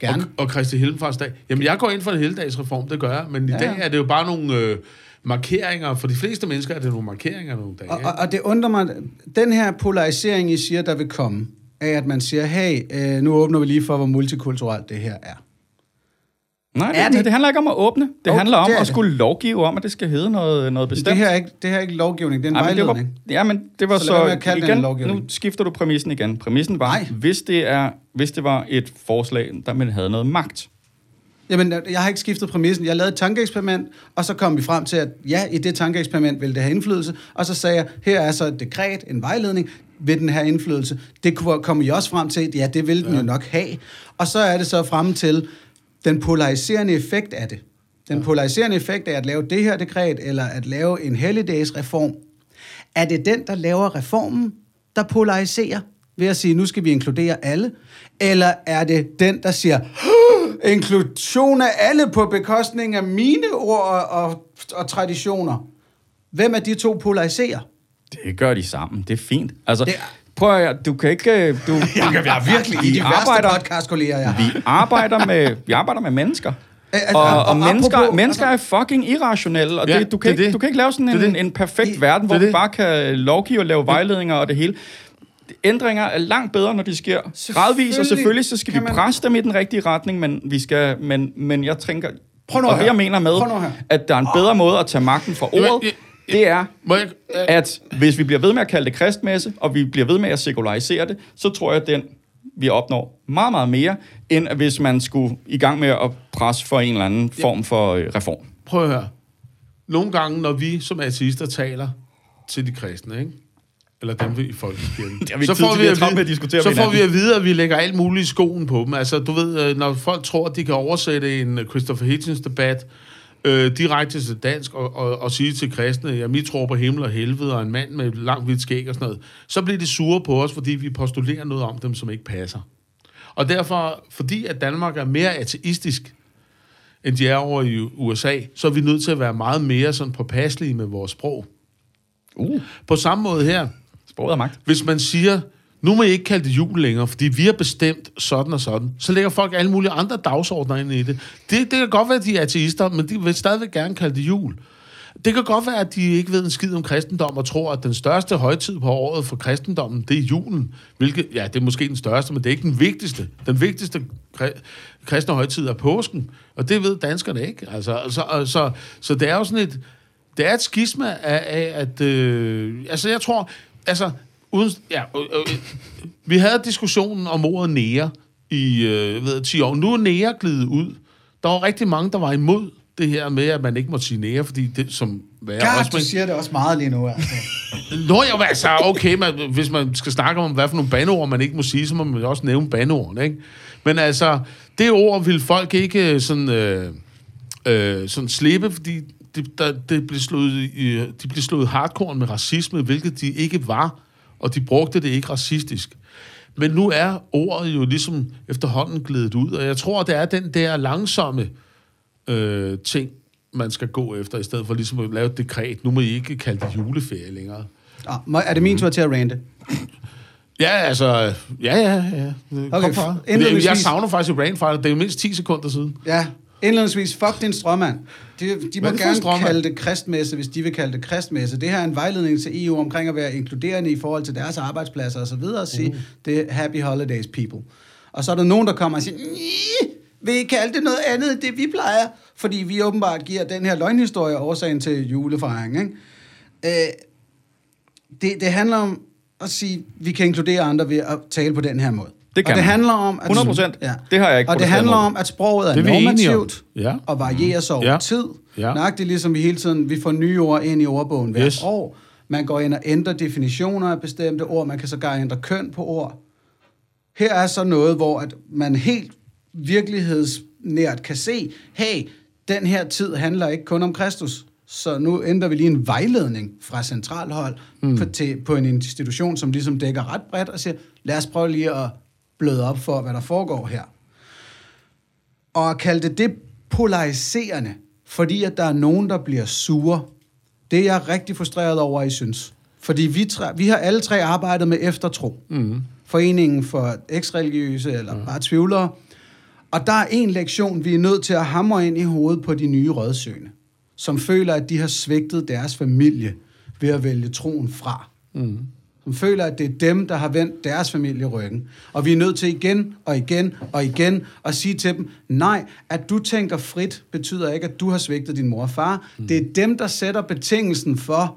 Gerne. Og, og Kristi Himmelfartsdag. Jamen, jeg går ind for en helligdagsreform, det gør jeg. Men i Ja, dag ja. er det jo bare nogle øh, markeringer. For de fleste mennesker er det nogle markeringer nogle dage. Og, og, og det undrer mig, den her polarisering, I siger, der vil komme, af at man siger, hey, øh, nu åbner vi lige for, hvor multikulturelt det her er. Nej, Er det, det- det handler ikke om at åbne. Det Okay, handler om det at det. skulle lovgive om, at det skal hedde noget, noget bestemt. Det her, er ikke, det her er ikke lovgivning, det er en Ej, men det var, vejledning. ja, men det var Så så, lad være med at kalde det igen, nu skifter du præmissen igen. Præmissen var, Nej. hvis det, er, hvis det var et forslag, der man havde noget magt. Jamen, jeg har ikke skiftet præmissen. Jeg lavede et tankeeksperiment, og så kom vi frem til, at ja, i det tankeeksperiment vil det have indflydelse. Og så sagde jeg, her er så et dekret, en vejledning, vil den have indflydelse. Det kunne- kom I også frem til, ja, det vil den ja. jo nok have. Og så er det så frem til den polariserende effekt af det. Den polariserende effekt af at lave det her dekret, eller at lave en helligdagsreform. Er det den, der laver reformen, der polariserer? Ved at sige, nu skal vi inkludere alle? Eller er det den, der siger, "Åh, inklusion af alle på bekostning af mine ord og, og, og traditioner? Hvem af de to polariserer? Det gør de sammen. Det er fint. Altså, Det det er- prøv at du kan ikke... øh, Du, Jeg er virkelig i Vi de værste arbejder- podcast-kolleger, jeg har. vi arbejder med, vi arbejder med mennesker. altså, Og, og og mennesker, apropos- mennesker er fucking irrationelle, og Ja, det, du, kan det er ikke, det. du kan ikke lave sådan Det er en, det. en perfekt Det- verden, hvor det er det. bare kan lovgive og lave vejledninger og det hele. Ændringer er langt bedre, når de sker gradvist, og selvfølgelig så skal vi man- presse dem i den rigtige retning, men, vi skal, men, men jeg tænker... Prøv nu og at det, jeg mener med, Prøv nu at der er en bedre måde at tage magten fra Jamen, ordet, jeg- det er, jeg, øh, at hvis vi bliver ved med at kalde det kristmesse, og vi bliver ved med at sekularisere det, så tror jeg, at den vi opnår meget, meget mere, end hvis man skulle i gang med at presse for en eller anden form for øh, reform. prøv at høre. Nogle gange, når vi som ateister taler til de kristne, ikke? Eller dem i folkekirken, har vi ikke tid til, vi travlt med at diskutere så får vi at vide, at vi lægger alt muligt i skoen på dem. Altså, du ved, øh, når folk tror, at de kan oversætte en øh, Christopher Hitchens debat øh, direkte til dansk og, og, og sige til kristne, at vi tror på himmel og helvede og en mand med langt hvidt skæg og sådan noget, så bliver de sure på os, fordi vi postulerer noget om dem, som ikke passer. Og derfor, fordi at Danmark er mere ateistisk, end de er over i USA, så er vi nødt til at være meget mere sådan påpasselige med vores sprog. Uh, På samme måde her, sproget er magt. hvis man siger, nu må I ikke kalde det jul længere, fordi vi har bestemt sådan og sådan, så lægger folk alle mulige andre dagsordner ind i det. Det, det kan godt være, at de er ateister, men de vil stadigvæk gerne kalde det jul. Det kan godt være, at de ikke ved en skid om kristendom og tror, at den største højtid på året for kristendommen, det er julen. Hvilket, ja, det er måske den største, men det er ikke den vigtigste. Den vigtigste kri- kristne højtid er påsken, og det ved danskerne ikke. Altså, altså, så, så, så det er jo sådan et, det er et skisma af, af at, øh, altså jeg tror, altså, uden, ja, øh, øh, vi havde diskussionen om ordet nære i, øh, ved, 10 år. Nu er nære glidet ud. Der var rigtig mange, der var imod det her med, at man ikke må sige nære, fordi det som hvad jeg også, du men, siger det også meget lige nu, altså. Nå, jo, altså, okay, man, hvis man skal snakke om, hvad for nogle bandeord man ikke må sige, så må man også nævne bandeordene, ikke? Men altså, det ord vil folk ikke sådan, øh, øh, sådan slippe, fordi det, der, det blev slået, de blev slået hardcore med racisme, hvilket de ikke var, og de brugte det ikke racistisk. Men nu er ordet jo ligesom efterhånden glædet ud, og jeg tror, det er den der langsomme øh, ting, man skal gå efter, i stedet for ligesom at lave et dekret. Nu må I ikke kalde det juleferie længere. Ah, er det min tur til at rante? Ja, altså, ja, ja, ja. Kom Okay, fra. f- indledningsvis- Jeg savner faktisk et rainfighter. Det er jo mindst 10 sekunder siden. Ja, indledningsvis, fuck din strømmand. De, de må er gerne kalde det kristmesse, hvis de vil kalde det kristmesse. Det her er en vejledning til EU omkring at være inkluderende i forhold til deres arbejdspladser og så videre, og sige, det er happy holidays people. Og så er der nogen, der kommer og siger, "Nyi, vil I kalde det noget andet end det, vi plejer? Fordi vi åbenbart giver den her løgnhistorie årsagen til julefejring. Ikke? Øh, det, det handler om at sige, vi kan inkludere andre ved at tale på den her måde. Det kan og det man. handler om... At, 100%. Det har jeg ikke Og det handler om, at sproget er, Det er normativt Ja. og varierer sig over Ja. tid. Ja. Nøjagtigt ligesom vi hele tiden, vi får nye ord ind i ordbogen hvert Yes. år. Man går ind og ændrer definitioner af bestemte ord. Man kan sågar ændre køn på ord. Her er så noget, hvor at man helt virkelighedsnært kan se, hey, den her tid handler ikke kun om Kristus. Så nu ændrer vi lige en vejledning fra centralhold mm. på, til, på en institution, som ligesom dækker ret bredt og siger, lad os prøve lige at bløde op for, hvad der foregår her. Og at kalde det det polariserende, fordi at der er nogen, der bliver sure, det er jeg rigtig frustreret over, I synes. Fordi vi, tre, vi har alle tre arbejdet med eftertro. Mm. Foreningen for eksreligiøse eller mm. bare tvivlere. Og der er en lektion, vi er nødt til at hamre ind i hovedet på de nye rødsøgende, som føler, at de har svigtet deres familie ved at vælge troen fra. Mm. Som føler, at det er dem, der har vendt deres familie ryggen. Og vi er nødt til igen og igen og igen at sige til dem, nej, at du tænker frit, betyder ikke, at du har svigtet din mor og far. Mm. Det er dem, der sætter betingelsen for,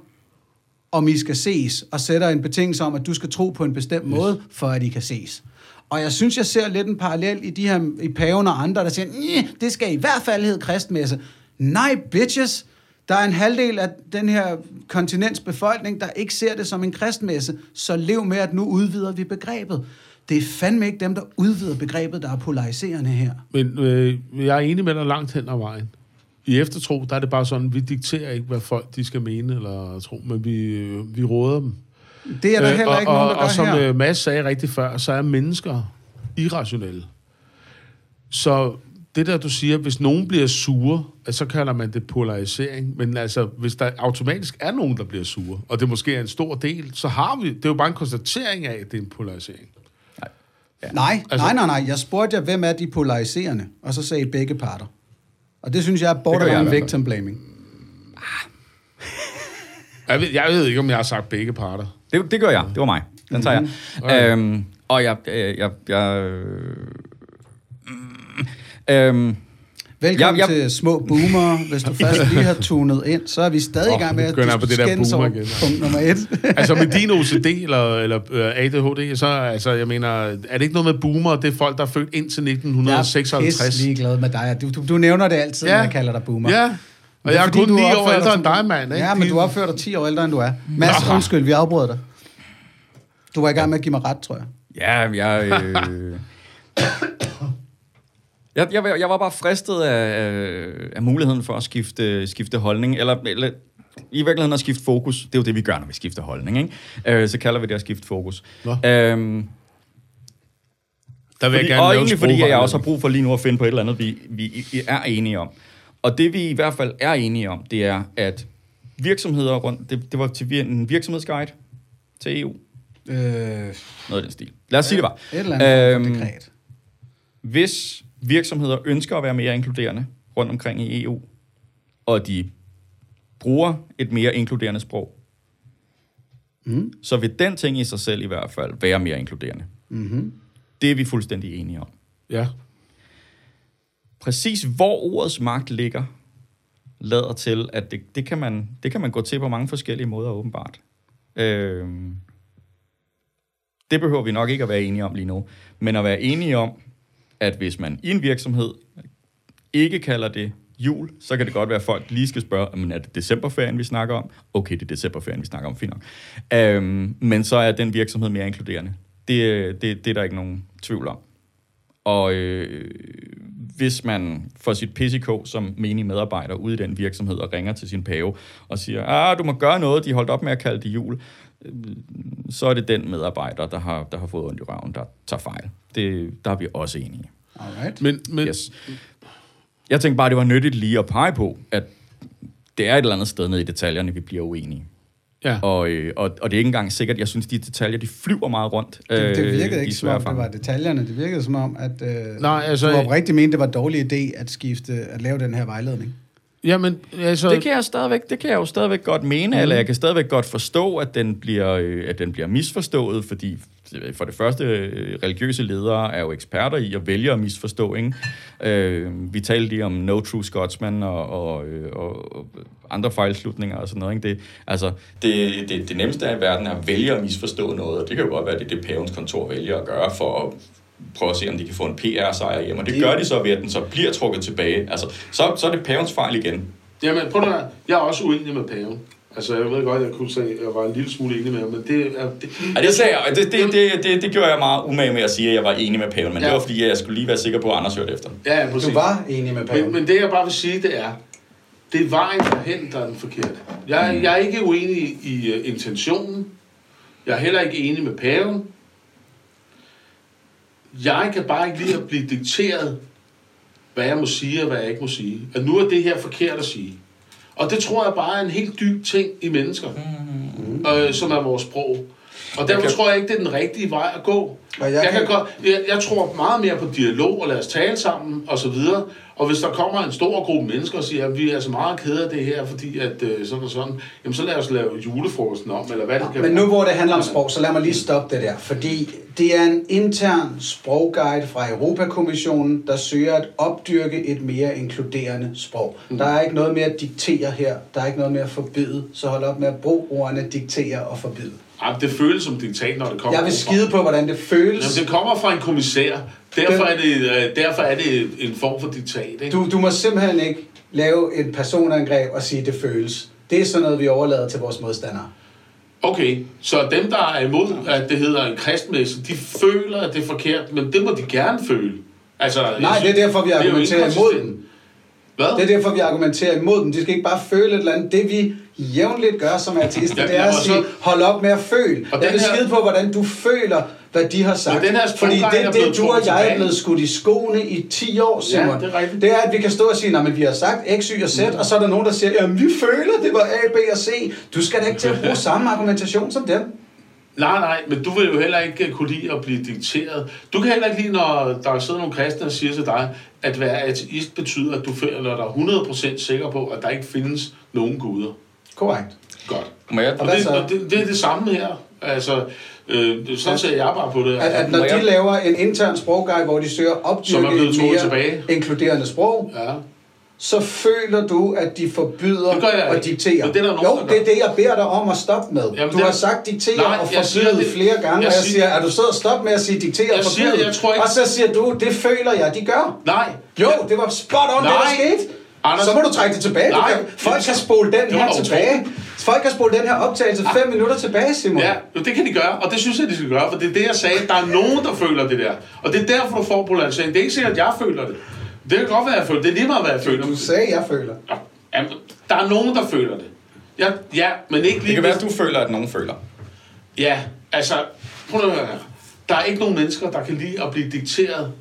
om I skal ses, og sætter en betingelse om, at du skal tro på en bestemt yes. måde, for at I kan ses. Og jeg synes, jeg ser lidt en parallel i de her i paven og andre, der siger, "Nye, det skal i hvert fald hedde kristmesse. Nej, bitches! Der er en halvdel af den her kontinents befolkning, der ikke ser det som en kristmesse, så lev med, at nu udvider vi begrebet. Det er fandme ikke dem, der udvider begrebet, der er polariserende her. Men øh, jeg er enig med dig langt hen ad vejen. I eftertro, der er det bare sådan, vi dikterer ikke, hvad folk de skal mene eller tro, men vi, øh, vi råder dem. Det er der Øh, heller og, ikke nogen, der og, gør og som her. øh, Mads sagde rigtig før, så er mennesker irrationelle. Så det der, du siger, hvis nogen bliver sure, så kalder man det polarisering. Men altså, hvis der automatisk er nogen, der bliver sure, og det måske er en stor del, så har vi... Det er jo bare en konstatering af, at det er en polarisering. Nej, Altså- nej, nej, nej. Jeg spurgte jer, hvem er de polariserende? Og så sagde I begge parter. Og det synes jeg er borderline victim blaming. Jeg ved, jeg ved ikke, om jeg har sagt begge parter. Det, det gør jeg. Det var mig. Den tager jeg. Okay. Øhm, og jeg... Øh, jeg, jeg øh, mm, øhm, Velkommen Jeg- jeg- til Små Boomer. Hvis du først lige har tunet ind, så er vi stadig i Åh, gang med at på det der over igen. punkt nummer et. Altså med din OCD eller, eller øh, ADHD, så altså, jeg mener, er det ikke noget med boomer, det er folk, der er født indtil Jeg er 1956? pisse ligeglad med dig. Du, du, du nævner det altid, Ja. når jeg kalder dig boomer. Ja, og jeg er fordi, kun du 9 år ældre dig end dig, mand. Ikke? Ja, men du opfører dig 10 år ældre, end du er. Mads, Nå. undskyld, vi afbrød dig. Du var i gang med at give mig ret, tror jeg. ja, jeg... Øh, jeg, jeg, var- jeg var bare fristet af, af, muligheden for at skifte, skifte holdning, eller, eller i virkeligheden at skifte fokus. Det er jo det, vi gør, når vi skifter holdning. Ikke? Øh, så kalder vi det at skifte fokus. Nå. Øhm, Der vil Fordi, jeg gerne og egentlig fordi, jeg også har brug for lige nu at finde på et eller andet, vi, vi er enige om. Og det vi i hvert fald er enige om, det er, at virksomheder rundt, det, det var til en virksomhedsguide til EU. Øh, Noget af den stil. Lad os sige det bare. et eller andet Øhm, dekret. Hvis virksomheder ønsker at være mere inkluderende rundt omkring i EU, og de bruger et mere inkluderende sprog, Mm. så vil den ting i sig selv i hvert fald være mere inkluderende. Mm-hmm. Det er vi fuldstændig enige om. Ja. Præcis hvor ordets magt ligger, lader til, at det, det, kan, man, det kan man gå til på mange forskellige måder, åbenbart. Øhm, det behøver vi nok ikke at være enige om lige nu, men at være enige om, at hvis man i en virksomhed ikke kalder det jul, så kan det godt være, at folk lige skal spørge, men er det decemberferien, vi snakker om? Okay, det er decemberferien, vi snakker om, fint nok. Øhm, men så er den virksomhed mere inkluderende. Det, det, det er der ikke nogen tvivl om. Og øh, hvis man får sit PCK som menig medarbejder ude i den virksomhed og ringer til sin pave og siger, ah, du må gøre noget, de holdt op med at kalde det jul, så er det den medarbejder, der har, der har fået ondt i røven, der tager fejl. Det, der er vi også enige. Alright. Men, men Yes. Jeg tænkte bare, det var nyttigt lige at pege på, at det er et eller andet sted nede i detaljerne, vi bliver uenige. ja. Og, øh, og, og det er ikke engang sikkert, jeg synes, de detaljer, de flyver meget rundt. Det, det øh, virkede de ikke som om, det var detaljerne. Det virkede som om, at øh, Nej, altså- du oprigtigt mente, det var en dårlig idé at skifte, at lave den her vejledning. Jamen, altså... Det kan jeg stadigvæk, det kan jeg jo stadigvæk godt mene, mm. eller jeg kan stadigvæk godt forstå, at den bliver, øh, at den bliver misforstået, fordi øh, for det første, øh, religiøse ledere er jo eksperter i at vælge at misforstå, ikke? Øh, vi talte lige om No True Scotsman og, og, og, og andre fejlslutninger og sådan noget, ikke? Det, altså, det, det, det nemmeste af i verden er at vælge at misforstå noget, og det kan jo godt være, at det er det pavens kontor vælger at gøre for at prøve at se, om de kan få en PR-sejr hjem, og det Det- gør de så ved, at den så bliver trukket tilbage. Altså, så, så er det pavens fejl igen. Jamen, prøv at. Jeg er også uenig med paven. Altså, jeg ved godt, jeg kunne sige, at jeg var en lille smule enig med ham, men det er... Det, Ja, det sagde jeg. Det, det, det, det, det gjorde jeg meget umage med at sige, at jeg var enig med paven, men ja. Det var fordi, jeg skulle lige være sikker på, at Anders hørte efter. ja, ja, præcis. Du var enig med paven. Men, men det, jeg bare vil sige, det er, det er vejen derhen, der er den forkerte. Jeg, jeg er ikke uenig i, i uh, intentionen. Jeg er heller ikke enig med paven. Jeg kan bare ikke lide at blive dikteret, hvad jeg må sige og hvad jeg ikke må sige. At nu er det her forkert at sige. Og det tror jeg bare er en helt dyb ting i mennesker, mm. øh, som er vores sprog. Og derfor kan- tror jeg ikke, det er den rigtige vej at gå. Og jeg Jeg, jeg, kan- kan godt, jeg, jeg tror meget mere på dialog, og lad os tale sammen, og så videre. Og hvis der kommer en stor gruppe mennesker og siger, at vi er så meget kede af det her, fordi at øh, sådan og sådan, jamen så lad os lave julefrokosten om, eller hvad det kan Men nu hvor det handler om sprog, så lad mig lige stoppe det der. Fordi det er en intern sprogguide fra Europakommissionen, der søger at opdyrke et mere inkluderende sprog. Mm. Der er ikke noget med at diktere her. Der er ikke noget med at forbyde. Så hold op med at bruge ordene diktere og forbyde. Ej, det føles som diktat, når det kommer Jeg vil skide på, hvordan det føles. Jamen, det kommer fra en kommissær. Derfor er det, øh, derfor er det en form for diktat. Ikke? Du, du må simpelthen ikke lave et personangreb og sige, at det føles. Det er sådan noget, vi overlader til vores modstandere. Okay, så dem, der er imod, at det hedder en kristmesse, de føler, at det er forkert, men det må de gerne føle. Altså, Nej, synes- det er derfor, vi er argumenterer imod den. Hvad? Det er derfor, vi argumenterer imod dem. De skal ikke bare føle et eller andet. Det vi jævnligt gør som artister, Ja, det er ja, at sige, hold op med at føle. Og Jeg vil her- skide på, hvordan du føler, hvad de har sagt. den her Fordi det, blevet det du og jeg er blevet skudt i skoene i 10 år, Simon. det er rigtigt. det er, at vi kan stå og sige, at vi har sagt X, Y og Z, og så er der nogen, der siger, jamen vi føler, det var A, B og C. Du skal da ikke til at bruge samme argumentation som dem. Nej, nej, men du vil jo heller ikke kunne lide at blive dikteret. Du kan heller ikke lide, når der sidder nogle kristne og siger til dig, at være ateist betyder, at du føler dig 100% sikker på, at der ikke findes nogen guder. Korrekt. Godt. Må jeg, Og det, så? og det, det er det samme her. Altså, øh, sådan ser jeg bare på det. At, at når de laver en intern sprogguide, hvor de søger at Som er opdyrke blevet et trukket mere tilbage. inkluderende sprog, Ja. Så føler du, at de forbyder Det gør jeg at ikke. diktere. Men det er der nogen, jo, det er det, jeg beder dig om at stoppe med. Jamen, du det- har sagt diktere Nej, og jeg siger forbyde det- flere gange, jeg og jeg siger- er du sidder og stop med at sige diktere og Jeg siger, forbyde? jeg tror ikke- Og så siger du, det føler jeg, de gør. Nej. Jo, det var spot on, det der Nej. skete. Anders- så må du trække det tilbage. Nej. kan, folk kan spole den her tilbage. Folk kan spole den her optagelse fem minutter tilbage, Simon. Ja, jo, det kan de gøre, og det synes jeg, de skal gøre, for det er det, jeg sagde. Der er nogen, der føler det der. Og det er derfor, du får polarisering. Det er ikke sikkert, at jeg føler det. Det kan godt være, jeg føler det. Det er lige meget, hvad jeg føler. Du sagde, jeg føler. Jamen, der er nogen, der føler det. Ja, ja men ikke lige... det kan være, at du føler, at nogen føler. Ja, altså, prøv at høre. Der er ikke nogen mennesker, der kan lide at blive dikteret,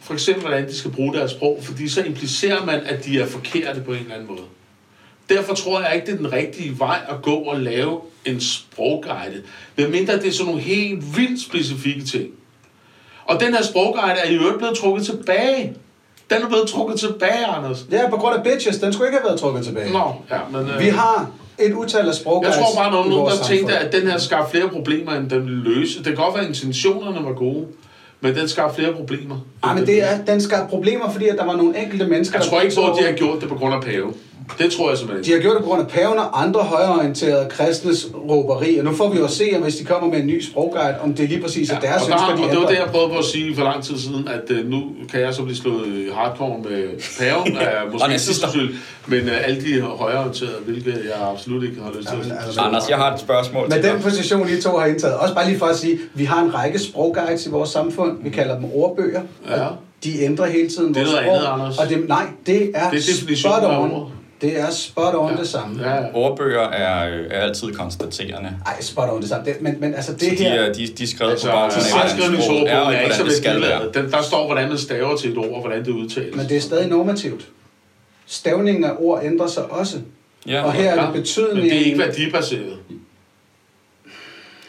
for eksempel, hvordan de skal bruge deres sprog, fordi så implicerer man, at de er forkerte på en eller anden måde. Derfor tror jeg ikke, det er den rigtige vej at gå og lave en sprogguide. Medmindre det er sådan nogle helt vildt specifikke ting. Og den her sprogguide er i øvrigt blevet trukket tilbage. Den er blevet trukket tilbage, Anders. Ja, på grund af bitches. Den skulle ikke have været trukket tilbage. Nå, ja, men... Øh, Vi har et utal af sprogguides jeg tror bare, nogen, i nogen der tænkte, samfund. at den her skabte flere problemer, end den ville løse. Det kan godt være, at intentionerne var gode, men den skabte flere problemer. Ej, men det er, den skabte problemer, fordi at der var nogle enkelte mennesker, Jeg der tror ikke at de har gjort det på grund af pave. Det tror jeg simpelthen De har gjort det på grund af paven og andre højreorienterede kristnes råberi, og nu får vi jo se, om hvis de kommer med en ny sprogguide, om det lige præcis er Ja, deres og, der, ønsker, de og det var det, jeg prøvede på at sige for lang tid siden, at uh, nu kan jeg så blive slået hardcore med paven, er måske ikke skyld, men uh, alle de højreorienterede, hvilket jeg absolut ikke har lyst til Jamen, at altså, Anders, jeg har et spørgsmål Med til den dig. position, I to har indtaget, også bare lige for at sige, vi har en række sprogguides i vores samfund, vi kalder dem ordbøger, Ja. de ændrer hele tiden Det er vores noget sprog, andet, Anders. og det, nej, det er, Det er spot on. Det er spot on det samme. Ja, ja. Ordbøger er, øh, er altid konstaterende. Ej, spot on det samme. Det, men, men altså det Så de her... er, de, de er skrevet Altså, på baggrund af, hvordan sproget retskrivningsordbogen er, og er ikke så hvordan det skal være. Den- Der står, hvordan man staver til et ord, og hvordan det udtales. Men det er stadig normativt. Stavningen af ord ændrer sig også. Ja, Og her er det Ja, betydningen... Men det er ikke værdibaseret.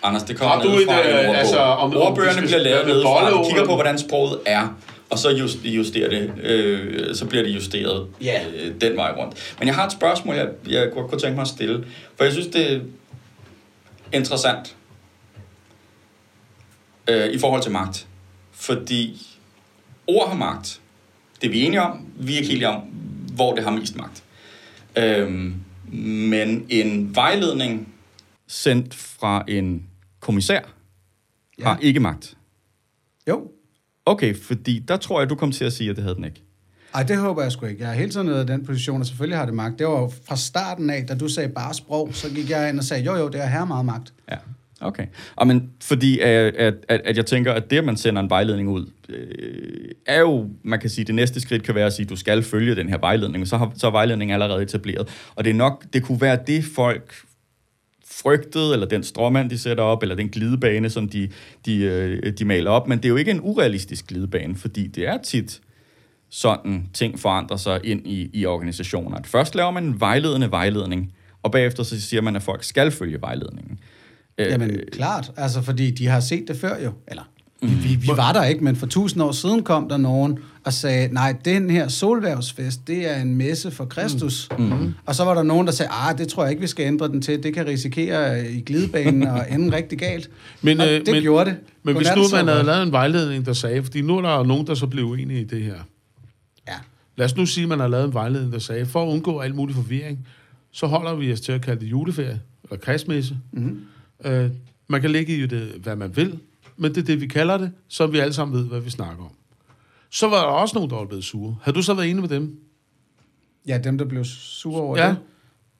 Anders, det kommer ned et, fra en øh, ordbog. altså, om- om Ordbøgerne skal bliver lavet lave ned fra, kigger på, hvordan sproget er, og så just- justerer det, øh, så bliver det justeret Ja. øh, den vej rundt. Men jeg har et spørgsmål, jeg, jeg godt kunne tænke mig at stille, for jeg synes, det er interessant øh, i forhold til magt. Fordi ord har magt. Det er vi enige om. Vi er ikke helt om, hvor det har mest magt. Øhm, men en vejledning sendt fra en kommissær ja. har ikke magt. Jo. Okay, fordi der tror jeg, du kom til at sige, at det havde den ikke. Ej, det håber jeg sgu ikke. Jeg har hele tiden været i den position, og selvfølgelig har det magt. Det var fra starten af, da du sagde bare sprog, så gik jeg ind og sagde, jo jo, det er her meget magt. Ja, okay. Og men fordi at, at, at, at jeg tænker, at det, at man sender en vejledning ud, øh, er jo, man kan sige, det næste skridt kan være at sige, at du skal følge den her vejledning, men så, har, så er vejledningen allerede etableret. Og det er nok, det kunne være det, folk frygtede, eller den stråmand, de sætter op, eller den glidebane, som de, de, øh, de maler op. Men det er jo ikke en urealistisk glidebane, fordi det er tit sådan, ting forandrer sig ind i, i organisationer. At først laver man en vejledende vejledning, og bagefter så siger man, at folk skal følge vejledningen. Øh, Jamen, klart. Altså, fordi de har set det før jo. Eller, vi, vi, vi var der ikke, men for tusind år siden kom der nogen og sagde, nej, den her solværvsfest, det er en messe for Kristus. Mm. Og så var der nogen, der sagde, ah, det tror jeg ikke, vi skal ændre den til. Det kan risikere i glidebanen og ende rigtig galt. Men, og øh, det men- gjorde det. Men hvis Godnat, nu man havde lavet en vejledning, der sagde, fordi nu er der nogen, der så blev uenige i det her. Ja. Lad os nu sige, at man har lavet en vejledning, der sagde, for at undgå al mulig forvirring, så holder vi os til at kalde det juleferie, eller kristmesse. Mm-hmm. Øh, man kan lægge i det, hvad man vil, men det er det, vi kalder det, så vi alle sammen ved, hvad vi snakker om. Så var der også nogen, der var blevet sure. Har du så været enig med dem? ja, dem, der blev sure over Ja, det.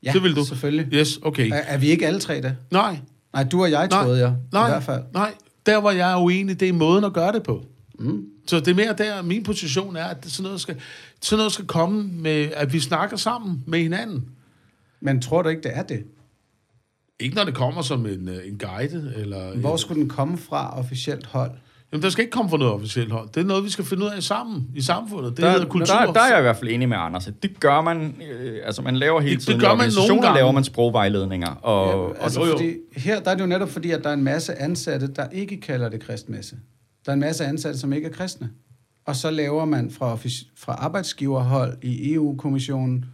Ja, det vil du. selvfølgelig. Yes, okay. Er, er vi ikke alle tre det? Nej, Nej, du og jeg Nej, troede jeg, nej, i hvert fald. Nej, der hvor jeg er uenig, det er måden at gøre det på. Mm. Så det er mere der, min position er, at sådan noget skal, sådan noget skal komme med, at vi snakker sammen med hinanden. Men tror du ikke, det er det? Ikke når det kommer som en, øh, en guide, eller... Hvor skulle den komme fra officielt hold? Jamen, der skal ikke komme fra noget officielt hold. Det er noget, vi skal finde ud af sammen i samfundet. Det der, hedder kultur. der, der er jeg i hvert fald enig med Anders. Det gør man, øh, altså man laver hele Det- det tiden gør i man nogle gange. laver man sprogvejledninger. Og, Ja, og, altså, jo, jo. fordi her der er det jo netop fordi, at der er en masse ansatte, der ikke kalder det kristmesse. Der er en masse ansatte, som ikke er kristne. Og så laver man fra, fra arbejdsgiverhold i EU-kommissionen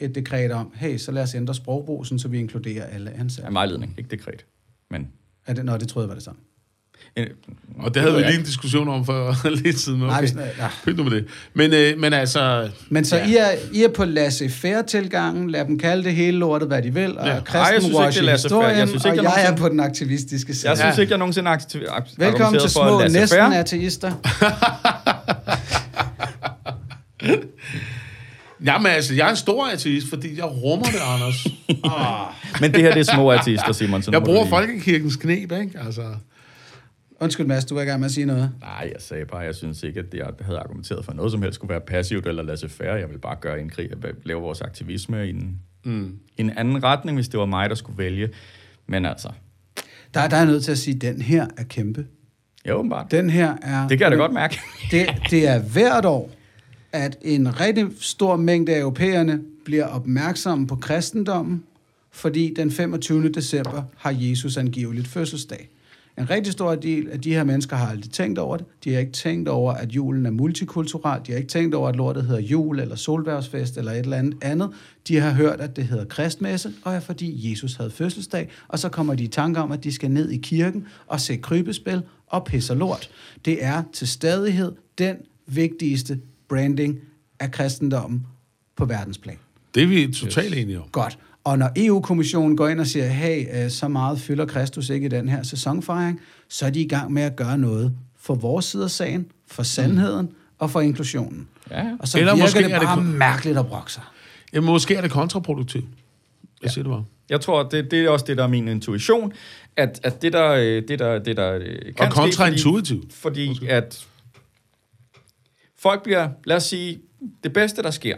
et dekret om, hey, så lad os ændre sprogbrugen, så vi inkluderer alle ja, ansatte. vejledning, ikke dekret. Men, Er det, nå, det troede jeg var det samme. Og det havde vi lige en diskussion om for lidt siden. Nej, Okay. Pynt nu med det. Men, øh, men altså... Men så Ja. I, er, I er på laissez-faire-tilgangen, lad dem kalde det hele lortet, hvad de vil, og Ja. ja. Ej, jeg synes kristen ikke, det er laissez-faire. Jeg historien, synes ikke, og jeg jeg er nogensinde- på den aktivistiske side. jeg synes ikke, jeg nogensinde har aktiv- ak- Velkommen til små at lade sig næsten færre. ateister. Jamen altså, jeg er en stor ateist, fordi jeg rummer det, Anders. Men det her, det er små artister, Simon. så nu Jeg bruger folkekirkens knep, ikke? Altså... Undskyld, Mads, du var i gang med at sige noget. Nej, jeg sagde bare, jeg synes ikke, at jeg havde argumenteret for noget som helst skulle være passivt eller lade sig færre. Jeg vil bare gøre en krig og lave vores aktivisme i en, mm. en anden retning, hvis det var mig, der skulle vælge. Men altså, Der, der er nødt til at sige, at den her er kæmpe. ja, åbenbart. Den her er... Det kan jeg da godt mærke. Det, det er hvert år. at en rigtig stor mængde af europæerne bliver opmærksomme på kristendommen, fordi den 25. december har Jesus angiveligt fødselsdag. En rigtig stor del af de her mennesker har aldrig tænkt over det. De har ikke tænkt over, at julen er multikulturel. De har ikke tænkt over, at lortet hedder jul eller solværvsfest eller et eller andet andet. De har hørt, at det hedder kristmesse, og er fordi Jesus havde fødselsdag. Og så kommer de i tanke om, at de skal ned i kirken og se krybespil og pisser lort. Det er til stadighed den vigtigste branding af kristendommen på verdensplan. Det er vi totalt enige om. Godt. Og når EU-kommissionen går ind og siger, hey, øh, så meget fylder Kristus ikke i den her sæsonfejring, så er de i gang med at gøre noget for vores side af sagen, for sandheden mm. og for inklusionen. Ja. Og så Eller virker måske det er det bare mærkeligt at brokke sig. Jamen, måske er det kontraproduktivt. Hvad siger du bare? Jeg tror, det, det er også det, der er min intuition, at, at det, der, øh, det, der, det, der øh, kan Og kontraintuitivt. fordi, fordi at folk bliver, lad os sige, det bedste, der sker,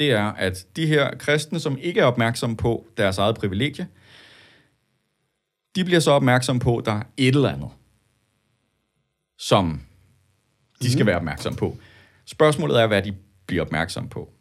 det er, at de her kristne, som ikke er opmærksomme på deres eget privilegie, de bliver så opmærksomme på, at der er et eller andet, som de skal være opmærksomme på. Spørgsmålet er, hvad de bliver opmærksomme på.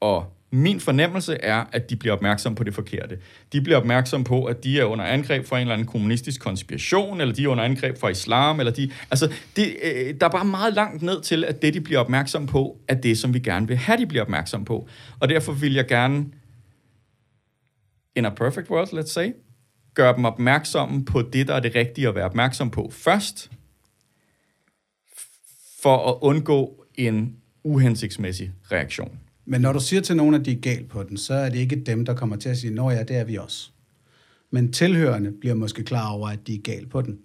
Og min fornemmelse er, at de bliver opmærksom på det forkerte. De bliver opmærksom på, at de er under angreb fra en eller anden kommunistisk konspiration, eller de er under angreb fra islam, eller de... Altså, det, øh, der er bare meget langt ned til, at det, de bliver opmærksom på, er det, som vi gerne vil have, de bliver opmærksom på. Og derfor vil jeg gerne, in a perfect world, let's say, gøre dem opmærksomme på det, der er det rigtige at være opmærksom på først, for at undgå en uhensigtsmæssig reaktion. Men når du siger til nogen, at de er galt på den, så er det ikke dem, der kommer til at sige, nå ja, det er vi også. Men tilhørende bliver måske klar over, at de er galt på den.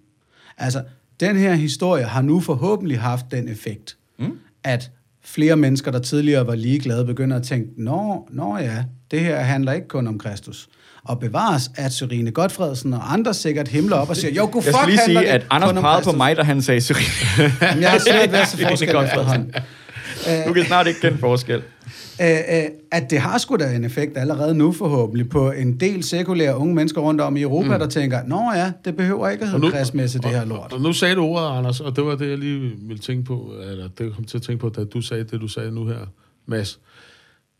Altså, den her historie har nu forhåbentlig haft den effekt, mm. at flere mennesker, der tidligere var ligeglade, begynder at tænke, nå, nå ja, det her handler ikke kun om Kristus. Og bevares, at Sørine Godfredsen og andre sikkert himler op og siger, jo, god Jeg fuck skal lige sige, at Anders pegede på Kristus." mig, da han sagde Cyril. Jamen, jeg har svært ved at se forskel. Du kan snart ikke kende forskel. Øh, øh, at det har sgu da en effekt allerede nu forhåbentlig på en del sekulære unge mennesker rundt om i Europa, mm. der tænker, nå ja, det behøver ikke at hedde kristmesse, det her lort. Og, og nu sagde du ordet, Anders, og det var det, jeg lige ville tænke på, eller det kom til at tænke på, da du sagde det, du sagde nu her, Mads.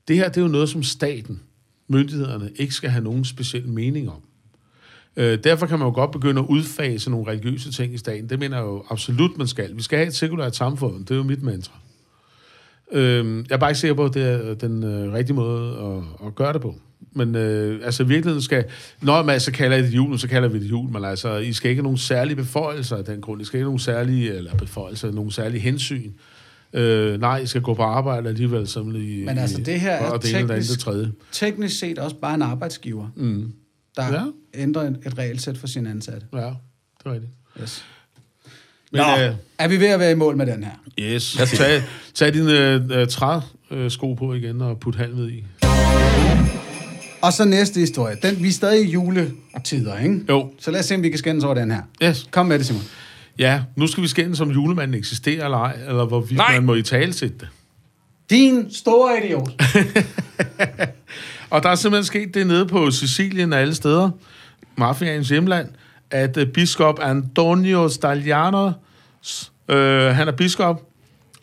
Det her, det er jo noget, som staten, myndighederne, ikke skal have nogen speciel mening om. Øh, derfor kan man jo godt begynde at udfase nogle religiøse ting i staten. Det mener jeg jo absolut, man skal. Vi skal have et sekulært samfund. Det er jo mit mantra. Øh, jeg er bare ikke sikker på, at det er den øh, rigtige måde at, at gøre det på. Men øh, altså i virkeligheden skal... Når man så kalder det jul, så kalder vi det jul, men altså, I skal ikke have nogen særlige beføjelser af den grund. I skal ikke have nogen særlige, eller beføjelser, nogen særlige hensyn. Øh, nej, I skal gå på arbejde alligevel, som i... Men altså, det her er og det andet, teknisk- tredje. Teknisk set også bare en arbejdsgiver, Mm. der Ja. ændrer et, et regelsæt for sine ansatte. Ja, det er rigtigt. Yes. Men, Nå, øh, er vi ved at være i mål med den her? yes. Tag, tag dine øh, træsko på igen og put halmet i. Og så næste historie. Den, vi er stadig i juletider, ikke? Jo. Så lad os se, om vi kan skændes over den her. Yes. Kom med det, Simon. Ja, nu skal vi skændes om julemanden eksisterer eller ej, eller hvorvidt Nej. man må i tale det. Din store idiot. Og der er simpelthen sket det nede på Sicilien og alle steder, mafiaens hjemland, at uh, biskop Antonio Stagliano, øh, han er biskop,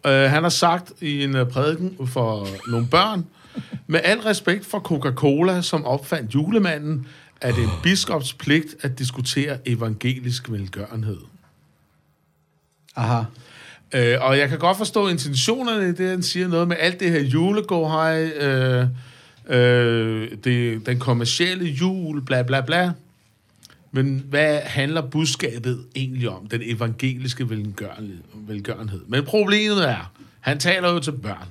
øh, han har sagt i en uh, prædiken for nogle børn, med al respekt for Coca-Cola, som opfandt julemanden, er det en biskops pligt at diskutere evangelisk velgørenhed. Aha. Øh, og jeg kan godt forstå intentionerne i det, han siger noget med alt det her julegåhej, øh, øh, det, den kommercielle jul, bla bla bla. Men hvad handler budskabet egentlig om? Den evangeliske velgørenhed. Men problemet er, han taler jo til børn.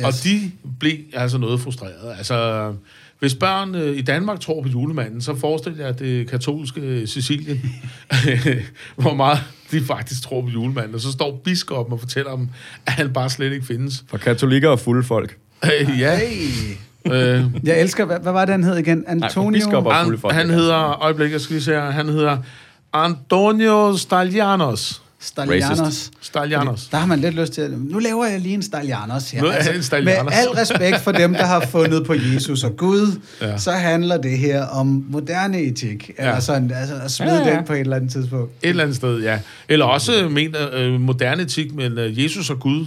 Yes. Og de blev altså noget frustrerede. Altså, hvis børn øh, i Danmark tror på julemanden, så forestil jer det katolske Sicilien, hvor meget de faktisk tror på julemanden. Og så står biskoppen og fortæller dem, at han bare slet ikke findes. For katolikker og fulde folk. Øh, ja. Hey. Øh, Jeg elsker, hvad, hvad var det, han hed igen? Antonio? fulde folk, han hedder, øjeblik, jeg skal lige se her, han hedder Antonio Stalianos. Stalianos. Racist. Stalianos. Der har man lidt lyst til at... Nu laver jeg lige en Stalianos her. Altså, Nu er jeg en Stalianos. Med al respekt for dem, der har fundet på Jesus og Gud, Ja. så handler det her om moderne etik. Ja. Eller sådan, altså at smide Ja, ja, ja. ja. den på et eller andet tidspunkt. Et eller andet sted, ja. Eller også mener øh, moderne etik, men øh, Jesus og Gud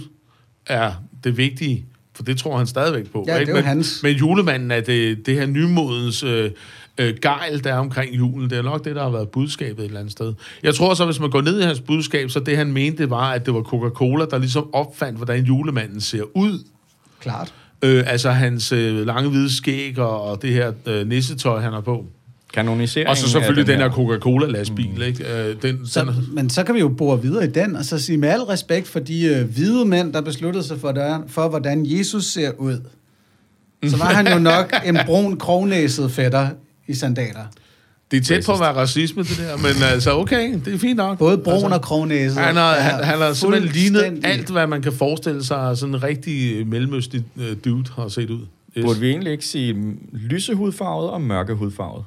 er det vigtige, for det tror han stadigvæk på. Ja, det er ikke? jo men, hans. Men julemanden er det, det her nymodens øh, øh, gejl, der er omkring julen. Det er nok det, der har været budskabet et eller andet sted. Jeg tror så, hvis man går ned i hans budskab, så det han mente var, at det var Coca-Cola, der ligesom opfandt, hvordan julemanden ser ud. Klart. Øh, altså hans øh, lange hvide skæg og, og det her øh, nissetøj, han har på. Kanoniseringen Og så selvfølgelig den her Coca-Cola-lastbil, mm. ikke? Øh, den, Så, den, men så kan vi jo bore videre i den, og så sige med al respekt for de øh, hvide mænd, der besluttede sig for, der, for, hvordan Jesus ser ud. Så var han jo nok en brun, krognæset fætter i sandaler. det er tæt på at være racisme, det der, men altså, okay, det er fint nok. Både brun og krognæset. Han har, er han, han har simpelthen lignet alt, hvad man kan forestille sig, sådan en rigtig mellemøstlig øh, dude har set ud. Yes. Burde vi egentlig ikke sige lysehudfarvet og mørkehudfarvet?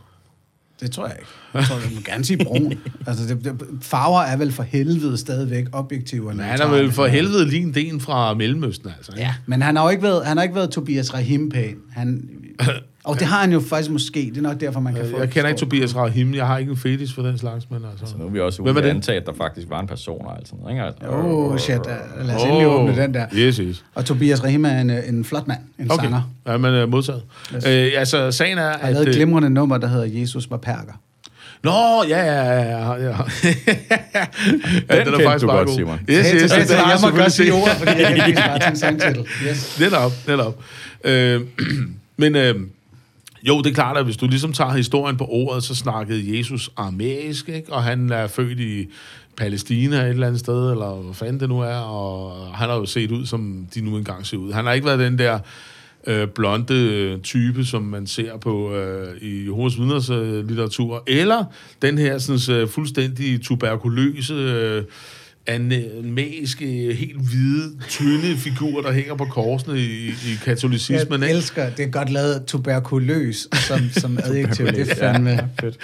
Det tror jeg ikke. Jeg tror, jeg må gerne sige brun. altså, det, det, farver er vel for helvede stadigvæk objektive. Men han er vel for helvede lige en del fra Mellemøsten, altså. ikke? Ja, men han har jo ikke været, han har ikke været Tobias Rahim pæn. Han, og det har han jo faktisk måske. Det er nok derfor, man kan få... Øh, Jeg kender ikke Tobias Rahim, jeg har ikke en fetish for den slags, men altså... Så nu er vi også ude er at antage, at der faktisk var en person og alt sådan noget. ikke? Altså, oh, shit. Lad os endelig åbne den der. Yes, yes. Og Tobias Rahim er en, en flot mand. En Okay, sanger. ja, men uh, modtaget. Yes. Øh, altså, sagen er, Han lavet et øh, glimrende nummer, der hedder Jesus var perker. Nå, ja, ja, ja, ja. ja. ja kendte du godt, Simon. Yes, yes, yes, har jeg må godt sige ordet, fordi jeg kan ikke bare til en sangtitel. Yes. Netop, netop. Øh, men øh, jo, det er klart, at hvis du ligesom tager historien på ordet, så snakkede Jesus aramæisk, ikke? og han er født i Palæstina et eller andet sted, eller hvad fanden det nu er, og han har jo set ud, som de nu engang ser ud. Han har ikke været den der øh, blonde type, som man ser på øh, i Jehovas vidners øh, litteratur, eller den her sådan, øh, fuldstændig tuberkuløse, øh, anæmiske, helt hvide, tynde figur, der hænger på korsene i, i katolicismen. Jeg Ikke? elsker, det er godt lavet tuberkuløs som, som adjektiv. Det er fandme... Ja, fedt.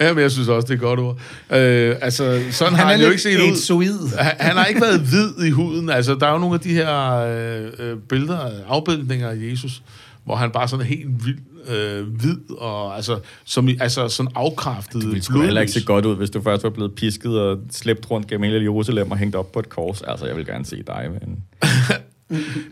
Ja, men jeg synes også, det er et godt ord. Øh, altså, sådan har Han er han jo ikke set ud. etsoid. Han, han har ikke været hvid i huden. Altså, der er jo nogle af de her øh, øh, billeder, afbildninger af Jesus, hvor han bare sådan er helt vild, øh, hvid, og altså, som, altså sådan afkræftet, Det ville heller ikke se godt ud, hvis du først var blevet pisket og slæbt rundt gennem hele Jerusalem og hængt op på et kors. Altså, jeg vil gerne se dig, men...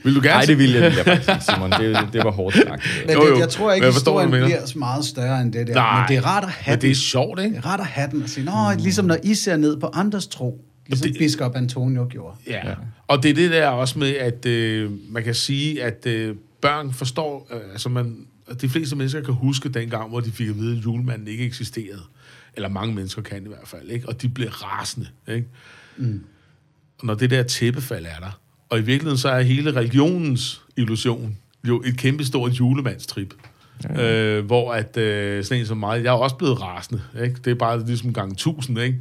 Vil du gerne Nej, det ville jeg, ville jeg faktisk ikke, Simon. Det, det var hårdt sagt. det. Men Jo, jo. det, jeg tror ikke, jeg forstår, historien bliver meget større end det der. Nej, men det er rart at have Men det er sjovt, Det ikke? er rart at have den og sige, Nå, ligesom når I ser ned på andres tro. Ligesom det- biskop Antonio gjorde. Ja. ja. Og det er det der også med, at øh, man kan sige, at øh, børn forstår, øh, altså man, de fleste mennesker kan huske dengang, hvor de fik at vide, at julemanden ikke eksisterede. Eller mange mennesker kan i hvert fald, ikke? Og de blev rasende, ikke? Mm. Og når det der tæppefald er der, og i virkeligheden så er hele religionens illusion jo et kæmpe stort julemandstrip. Ja. Øh, hvor at øh, sådan en som mig, jeg er også blevet rasende, ikke? Det er bare ligesom gang tusind, ikke?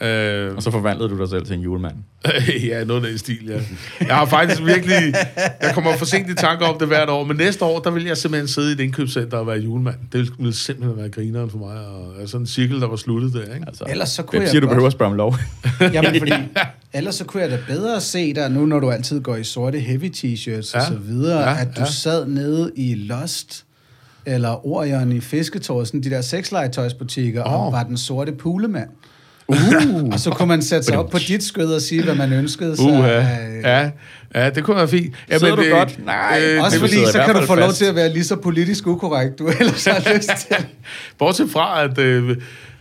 Øh, Og så forvandlede du dig selv til en julemand. ja, noget af den stil, ja. Jeg har faktisk virkelig... Jeg kommer for sent i tanker om det hvert år, men næste år, der vil jeg simpelthen sidde i et indkøbscenter og være julemand. Det ville simpelthen være grineren for mig, og altså en cirkel, der var sluttet der, ikke? Altså, Ellers så kunne hvem jeg siger, du godt- behøver at spørge om lov? Jamen, fordi ellers så kunne jeg da bedre se dig nu, når du altid går i sorte heavy t-shirts ja. Og så videre, Ja, at du ja. sad nede i Lost eller Orion i Fisketåret, sådan de der sexlegetøjsbutikker, oh. Og var den sorte pulemand. Uh. og så kunne man sætte sig op på dit skød og sige, hvad man ønskede sig. Uha. af- Ja, ja, det kunne være fint. Ja, Sidder du det- godt? Nej. Øh, Også det fordi, så kan du få lov til at være lige så politisk ukorrekt, du ellers har lyst til. Bortset fra, at øh,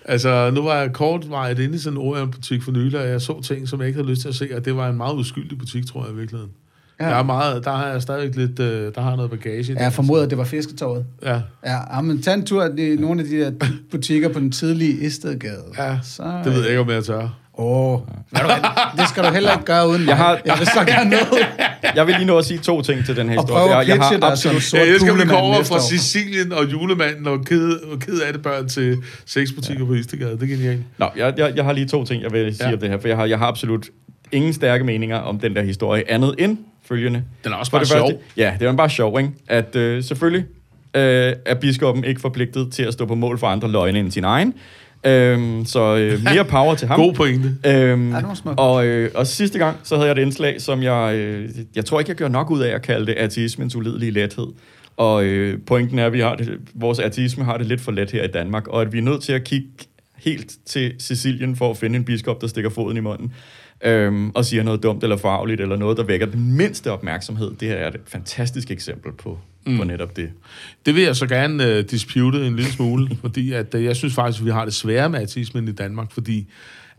altså, nu var jeg kortvarigt inde i sådan en Orion-butik for nylig, og jeg så ting, som jeg ikke havde lyst til at se, og det var en meget uskyldig butik, tror jeg i virkeligheden. Ja. Ja. Der, er meget, der har jeg stadigvæk lidt, øh, der har noget bagage. Ja, jeg formoder, at det var Fisketåret. Ja, Ja, ja, men tag en tur i nogle af de der butikker på den tidlige Istedgade. ja. Så, det ved jeg ikke, om jeg tør. Åh, oh, det skal du heller ikke gøre uden mig. Jeg har- jeg vil så gerne med. Jeg vil lige nå at sige to ting til den her Og historie. prøve at jeg, jeg har absolut... sort Ja, jeg skal vi fuglemand komme over fra. Sicilien og julemanden og ked, og ked af det børn til sexbutikker ja. på Istegade. Det er genialt. Nå, jeg, jeg, jeg har lige to ting, jeg vil sige Ja. ja. om det her, for jeg har, jeg har absolut ingen stærke meninger om den der historie, andet end følgende. Den er også For bare det sjov. første, ja, det er bare sjov, ikke? At øh, selvfølgelig øh, er biskoppen ikke forpligtet til at stå på mål for andre løgne end sin egen. Øhm, så øh, mere power til ham. God pointe. Øhm, Ja, og, øh, og sidste gang, så havde jeg et indslag, som jeg... Øh, jeg tror ikke, jeg gør nok ud af at kalde det ateismens ulidelige lethed. Og øh, pointen er, at vi har det, vores ateisme har det lidt for let her i Danmark, og at vi er nødt til at kigge helt til Sicilien for at finde en biskop, der stikker foden i munden. Øhm, og siger noget dumt eller farligt, eller noget, der vækker den mindste opmærksomhed. Det her er et fantastisk eksempel på, mm. på netop det. Det vil jeg så gerne uh, dispute en lille smule, fordi at, uh, jeg synes faktisk, at vi har det svære med autismen i Danmark, fordi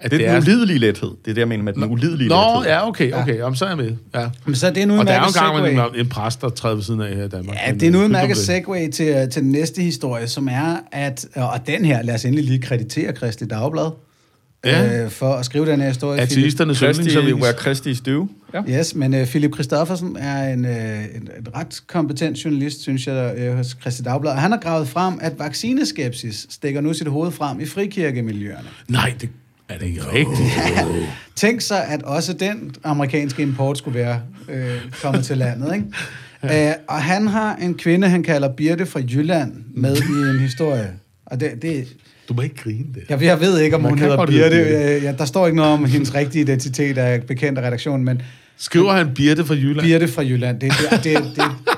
at det er den ulidelige lethed. Det er det, jeg mener med den ulidelige Nå, lethed. ja, okay, okay. Jamen, så er jeg med. Ja. Men så er det en Og der er jo udmærket en en, præst, der træder ved siden af her i Danmark. Ja, det er en øh, udmærket det. segue til, til den næste historie, som er, at, og den her, lad os endelig lige kreditere Kristi Dagblad, Ja. øh, for at skrive den her historie. Philip. Ateisternes Christi, yndlingsavis. where Christi is due. Ja. Yes, men uh, Philip Christoffersen er en, uh, en, en ret kompetent journalist, synes jeg, uh, hos Christi Dagblad. Og han har gravet frem, at vaccineskepsis stikker nu sit hoved frem i frikirkemiljøerne. Nej, det er det ikke rigtigt. Tænk sig, at også den amerikanske import skulle være øh, kommet til landet, ikke? Ja. og han har en kvinde, han kalder Birte fra Jylland, med i en historie. Og det, det, Du må ikke grine det. jeg, jeg ved ikke, om Man hun hedder Birte. Ja, der står ikke noget om hendes rigtige identitet af bekendt af redaktionen, men Skriver han Birte fra Jylland? Birte fra Jylland, det, det, det, det,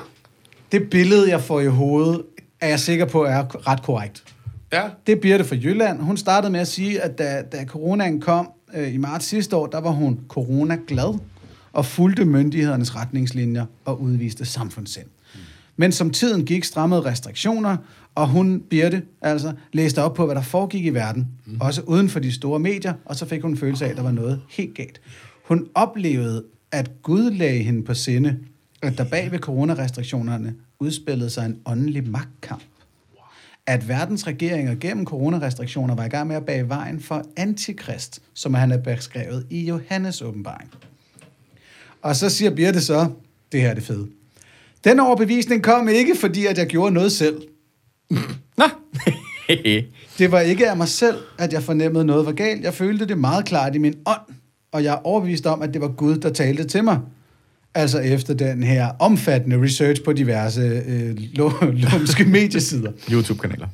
det billede, jeg får i hovedet, er jeg sikker på er ret korrekt. Ja. Det er Birte fra Jylland. Hun startede med at sige, at da, da coronaen kom øh, i marts sidste år, der var hun corona-glad og fulgte myndighedernes retningslinjer og udviste samfundssind. Men som tiden gik, strammede restriktioner, og hun, Birte, altså, læste op på, hvad der foregik i verden, mm. også uden for de store medier, og så fik hun en følelse af, at der var noget helt galt. Hun oplevede, at Gud lagde hende på sinde, at der bag ved coronarestriktionerne udspillede sig en åndelig magtkamp at verdens regeringer gennem coronarestriktioner var i gang med at bage vejen for antikrist, som han er beskrevet i Johannes åbenbaring. Og så siger Birte så, det her er det fede. Den overbevisning kom ikke, fordi at jeg gjorde noget selv. Nå. Det var ikke af mig selv, at jeg fornemmede noget var galt. Jeg følte det meget klart i min ånd, og jeg er overbevist om, at det var Gud, der talte til mig. Altså efter den her omfattende research på diverse øh, lumske mediesider. YouTube-kanaler.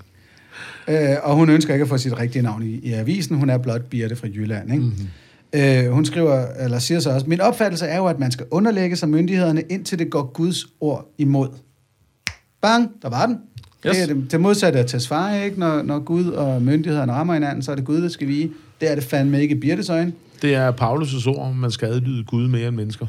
Øh, og hun ønsker ikke at få sit rigtige navn i, i avisen. Hun er blot Birte fra Jylland. Ikke? Mm-hmm. Øh, hun skriver, eller siger så også, min opfattelse er jo, at man skal underlægge sig myndighederne, indtil det går Guds ord imod. Bang, der var den. Yes. Det er det, det modsatte af tesfare, ikke? Når, når Gud og myndighederne rammer hinanden, så er det Gud, der skal vige. Det er det fandme ikke i Birtes øjne. Det er Paulus' ord, om man skal adlyde Gud mere end mennesker.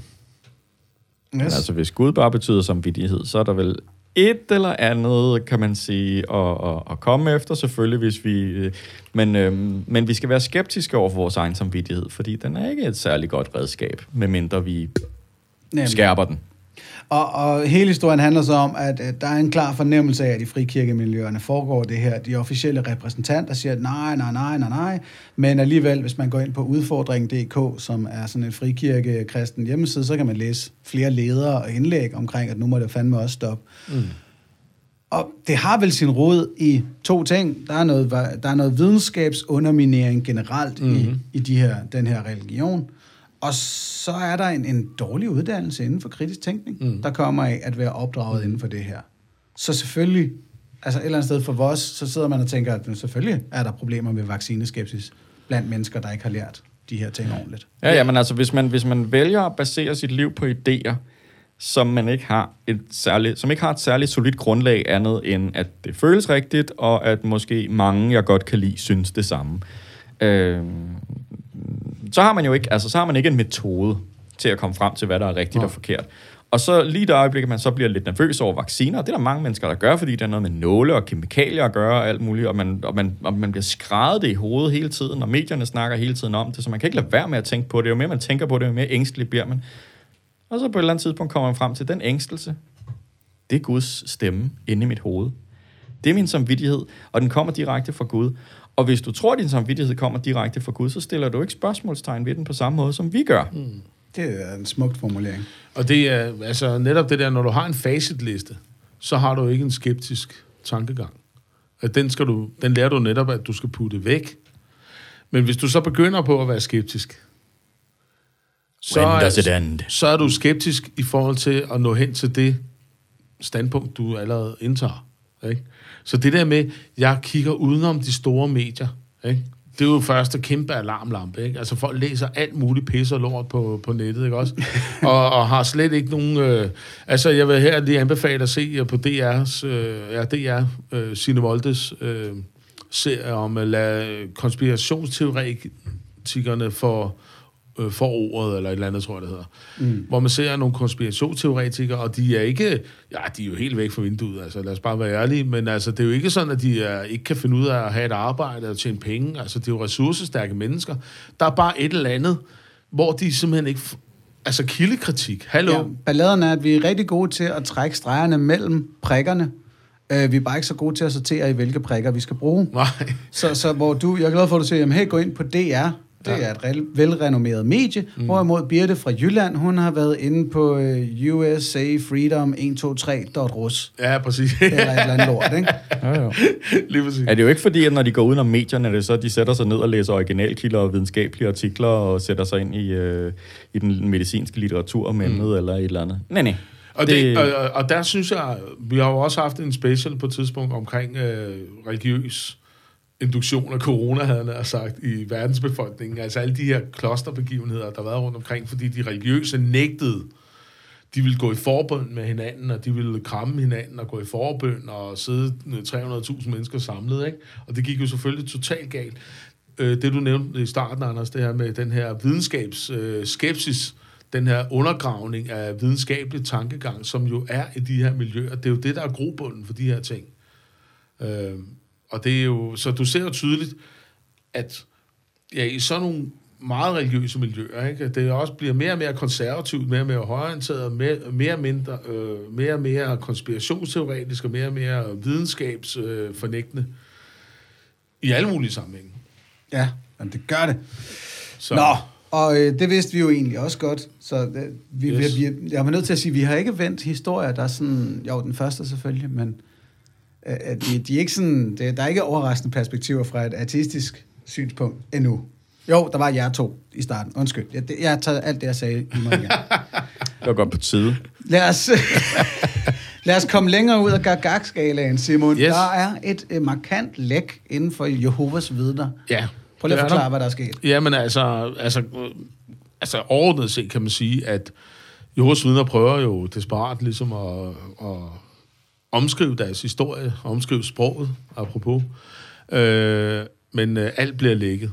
Men altså, hvis Gud bare betyder samvittighed, så er der vel et eller andet, kan man sige, at, at, at komme efter, selvfølgelig, hvis vi... øh, Men, øhm, men vi skal være skeptiske over for vores egen samvittighed, fordi den er ikke et særligt godt redskab, medmindre vi Nemlig. skærper den. Og, og hele historien handler så om, at, at der er en klar fornemmelse af, at i frikirkemiljøerne foregår det her. De officielle repræsentanter siger, at nej, nej, nej, nej, nej. Men alligevel, hvis man går ind på udfordring.dk, som er sådan en frikirkekristen hjemmeside, så kan man læse flere ledere og indlæg omkring, at nu må det fandme også stoppe. Mm. Og det har vel sin rod i to ting. Der er noget, der er noget videnskabsunderminering generelt mm-hmm. i, i de her, den her religion. Og så er der en, en dårlig uddannelse inden for kritisk tænkning, mm. der kommer af at være opdraget mm. inden for det her. Så selvfølgelig, altså et eller andet sted for os, så sidder man og tænker, at selvfølgelig er der problemer med vaccineskepsis blandt mennesker, der ikke har lært de her ting ordentligt. Ja, ja, men altså, hvis man, hvis man vælger at basere sit liv på idéer, som man ikke har et særligt, som ikke har et særligt solidt grundlag andet end, at det føles rigtigt, og at måske mange, jeg godt kan lide, synes det samme. Øh, så har man jo ikke, altså, så har man ikke en metode til at komme frem til, hvad der er rigtigt Nå. og forkert. Og så lige det øjeblik, at man så bliver lidt nervøs over vacciner, og det er der mange mennesker, der gør, fordi der er noget med nåle og kemikalier at gøre og alt muligt, og man, og man, og man bliver skrevet det i hovedet hele tiden, og medierne snakker hele tiden om det, så man kan ikke lade være med at tænke på det. Jo mere man tænker på det, jo mere ængstelig bliver man. Og så på et eller andet tidspunkt kommer man frem til den ængstelse. Det er Guds stemme inde i mit hoved. Det er min samvittighed, og den kommer direkte fra Gud. Og hvis du tror, at din samvittighed kommer direkte fra Gud, så stiller du ikke spørgsmålstegn ved den på samme måde, som vi gør. Mm. Det er en smukt formulering. Og det er altså netop det der, når du har en facitliste, så har du ikke en skeptisk tankegang. At den, skal du, den lærer du netop, at du skal putte væk. Men hvis du så begynder på at være skeptisk, så When does it er, end? så er du skeptisk i forhold til at nå hen til det standpunkt, du allerede indtager. Ikke? Så det der med, jeg kigger udenom de store medier, ikke? det er jo første kæmpe alarmlampe. Ikke? Altså folk læser alt muligt pis og lort på, på nettet, ikke også? og, og har slet ikke nogen... Øh, altså jeg vil her lige anbefale at se øh, på DR's, øh, ja, DR, øh, Signe Voldes øh, serie om at lade konspirationsteoretikerne for øh, for ordet, eller et eller andet, tror jeg, det hedder. Mm. Hvor man ser nogle konspirationsteoretikere, og de er ikke, ja, de er jo helt væk fra vinduet, altså lad os bare være ærlige, men altså, det er jo ikke sådan, at de er, ikke kan finde ud af at have et arbejde og tjene penge. Altså, det er jo ressourcestærke mennesker. Der er bare et eller andet, hvor de simpelthen ikke... Altså, kildekritik. Hallo? Ja, balladen er, at vi er rigtig gode til at trække stregerne mellem prikkerne. Øh, vi er bare ikke så gode til at sortere i, hvilke prikker vi skal bruge. Nej. Så, så hvor du, jeg er glad for, at du siger, jamen, hey, gå ind på DR. Det Ja. er et velrenommeret medie. Mm. Hvorimod Birte fra Jylland, hun har været inde på øh, USA Freedom 123.rus. Ja, præcis. Eller et eller andet lort, ikke? Ja, jo. Lige præcis. Er det jo ikke fordi, at når de går udenom medierne, det er så de sætter sig ned og læser originalkilder og videnskabelige artikler og sætter sig ind i, øh, i den medicinske litteratur om emnet mm. eller et eller andet? Nej, nej. Og, det, det, og, og- og der synes jeg, vi har jo også haft en special på et tidspunkt omkring øh, religiøs induktion af corona, havde han sagt, i verdensbefolkningen. Altså alle de her klosterbegivenheder, der har været rundt omkring, fordi de religiøse nægtede, de ville gå i forbøn med hinanden, og de ville kramme hinanden og gå i forbøn og sidde 300.000 mennesker samlet, ikke? Og det gik jo selvfølgelig totalt galt. Øh, det du nævnte i starten, Anders, det her med den her videnskabsskepsis, øh, den her undergravning af videnskabelig tankegang, som jo er i de her miljøer. Det er jo det, der er grobunden for de her ting. Øh, og det er jo, så du ser jo tydeligt, at ja, i sådan nogle meget religiøse miljøer, ikke, det også bliver mere og mere konservativt, mere og mere højorienteret, mere, mere, mindre, øh, mere og mere konspirationsteoretisk og mere og mere videnskabsfornægtende øh, i alle mulige sammenhænge. Ja, men det gør det. Så, Nå, og øh, det vidste vi jo egentlig også godt. Så øh, vi, Yes. vi, vi, jeg var nødt til at sige, at vi har ikke vendt historier, der er sådan... Jo, den første selvfølgelig, men at de, de er ikke sådan... Det, der er ikke overraskende perspektiver fra et artistisk synspunkt endnu. Jo, der var jer to i starten. Undskyld. Jeg, jeg tager alt det, jeg sagde i mig igen. Det var godt på tide. Lad os, lad os komme længere ud af gagag-skalaen, Simon. Yes. Der er et øh, markant læk inden for Jehovas vidner. ja. Prøv lige at forklare, der. hvad der er sket. Jamen altså, altså, altså overordnet set kan man sige, at Jehovas vidner prøver jo desperat ligesom at, at omskrive deres historie, omskrive sproget, apropos. Øh, men øh, alt bliver lækket.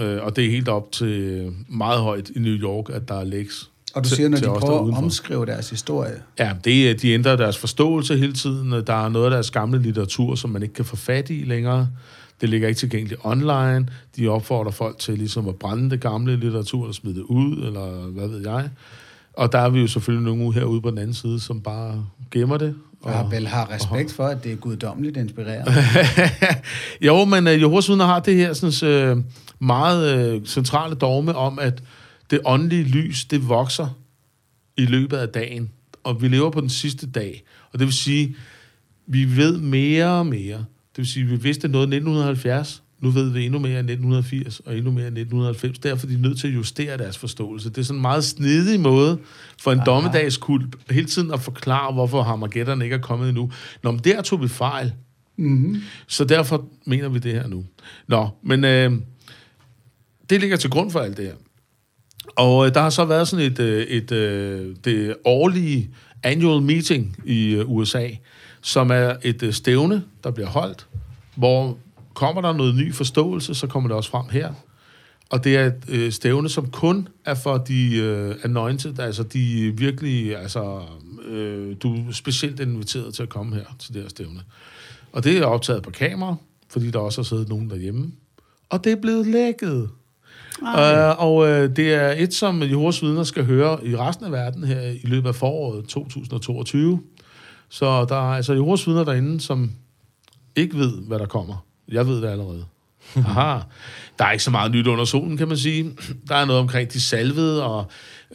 Øh, og det er helt op til meget højt i New York, at der er læks. Og du til- siger, når til de der er prøver at omskrive deres historie. Ja, det, er- de ændrer deres forståelse hele tiden. Der er noget af deres gamle litteratur, som man ikke kan få fat i længere. Det ligger ikke tilgængeligt online. De opfordrer folk til ligesom at brænde det gamle litteratur og smide det ud, eller hvad ved jeg. Og der er vi jo selvfølgelig nogen herude på den anden side, som bare gemmer det. Og har vel har respekt for, at det er guddommeligt inspireret. jo, men uh, Jehovas vidner har det her sådan, uh, meget uh, centrale dogme om, at det åndelige lys, det vokser i løbet af dagen. Og vi lever på den sidste dag. Og det vil sige, vi ved mere og mere. Det vil sige, vi vidste noget i 1970, nu ved vi endnu mere i 1980 og endnu mere i 1990. Derfor er de nødt til at justere deres forståelse. Det er sådan en meget snedig måde for en Aha. dommedagskult hele tiden at forklare, hvorfor Harmageddon ikke er kommet endnu. Nå, men der tog vi fejl. Mm-hmm. Så derfor mener vi det her nu. Nå, men øh, det ligger til grund for alt det her. Og øh, der har så været sådan et, øh, et øh, det årlige annual meeting i øh, USA, som er et øh, stævne, der bliver holdt, hvor kommer der noget ny forståelse, så kommer det også frem her. Og det er et øh, stævne, som kun er for de øh, anointed, altså de virkelig, altså, øh, du er specielt inviteret til at komme her til det her stævne. Og det er optaget på kamera, fordi der også har siddet nogen derhjemme. Og det er blevet lækket. Uh, og uh, det er et, som Jehovas vidner skal høre i resten af verden her i løbet af foråret 2022. Så der er altså Jehovas vidner derinde, som ikke ved, hvad der kommer. Jeg ved det allerede. Aha. Der er ikke så meget nyt under solen, kan man sige. Der er noget omkring de salvede, og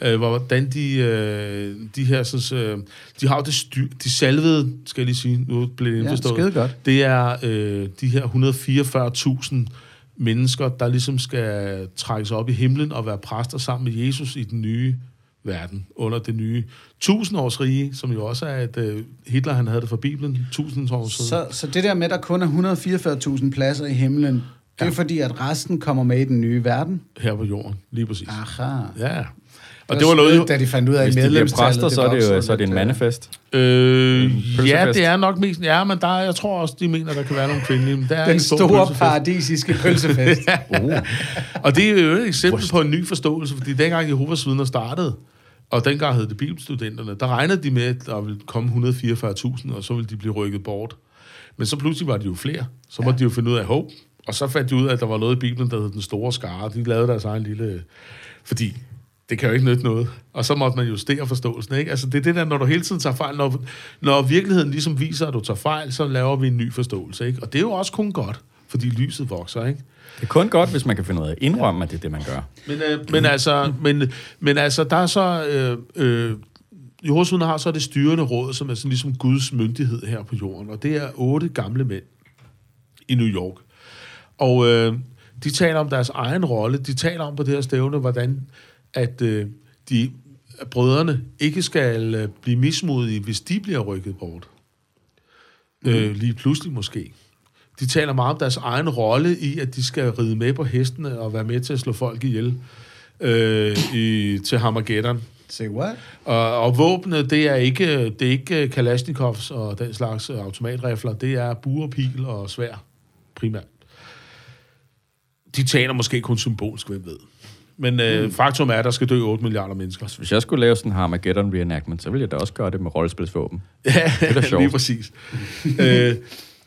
øh, hvordan de, øh, de her, sådan, øh, de har jo det styr, de salvede, skal jeg lige sige, nu blev det Ja, indforstået. skide godt. Det er øh, de her 144.000 mennesker, der ligesom skal trækkes op i himlen og være præster sammen med Jesus i den nye verden, under det nye tusindårsrige, som jo også er et... Øh, Hitler, han havde det fra Bibelen, tusind år siden. Så, så det der med, at der kun er 144.000 pladser i himlen, det er Ja. fordi, at resten kommer med i den nye verden? Her på jorden, lige præcis. Aha. Ja. Og det var noget... da de fandt ud af, at Hvis de medlemstallet... præster, så er det jo så er det en lidt, manifest. Øh, ja, det er nok mest... Ja, men der, er- jeg tror også, de mener, der kan være nogle kvindelige. Men der er Den en stor store pølsefest. paradisiske pølsefest. Og det er jo et eksempel på en ny forståelse, fordi dengang Jehovas vidner startede, og dengang hed det bibelstudenterne, der regnede de med, at der ville komme 144.000, og så ville de blive rykket bort. Men så pludselig var de jo flere. Så måtte ja. de jo finde ud af håb. Og så fandt de ud af, at der var noget i Bibelen, der hed den store skare. De lavede deres egen lille... Fordi det kan jo ikke nytte noget. Og så måtte man justere forståelsen, ikke? Altså, det er det der, når du hele tiden tager fejl. Når, når virkeligheden ligesom viser, at du tager fejl, så laver vi en ny forståelse, ikke? Og det er jo også kun godt, fordi lyset vokser, ikke? Det er kun godt, hvis man kan finde ud af at indrømme, at det er det, man gør. Men, øh, men, altså, men, men altså, der er så... Øh, øh, vidner har så det styrende råd, som er sådan ligesom Guds myndighed her på jorden. Og det er otte gamle mænd i New York. Og øh, de taler om deres egen rolle. De taler om på det her stævne, hvordan at øh, de at brødrene ikke skal øh, blive mismodige, hvis de bliver rykket bort. Mm. Øh, lige pludselig måske. De taler meget om deres egen rolle i, at de skal ride med på hestene og være med til at slå folk ihjel øh, i, til Hammergeddon. Say what? Og, og våbnet, det er ikke, det er ikke Kalashnikovs og den slags øh, automatrifler. Det er buer, pil og svær, primært. De taler måske kun symbolsk, hvem ved. Men øh, mm. faktum er, at der skal dø 8 milliarder mennesker. Hvis jeg skulle lave sådan en Armageddon reenactment, så ville jeg da også gøre det med rollespilsvåben. Ja, er da sjovt. lige præcis. øh,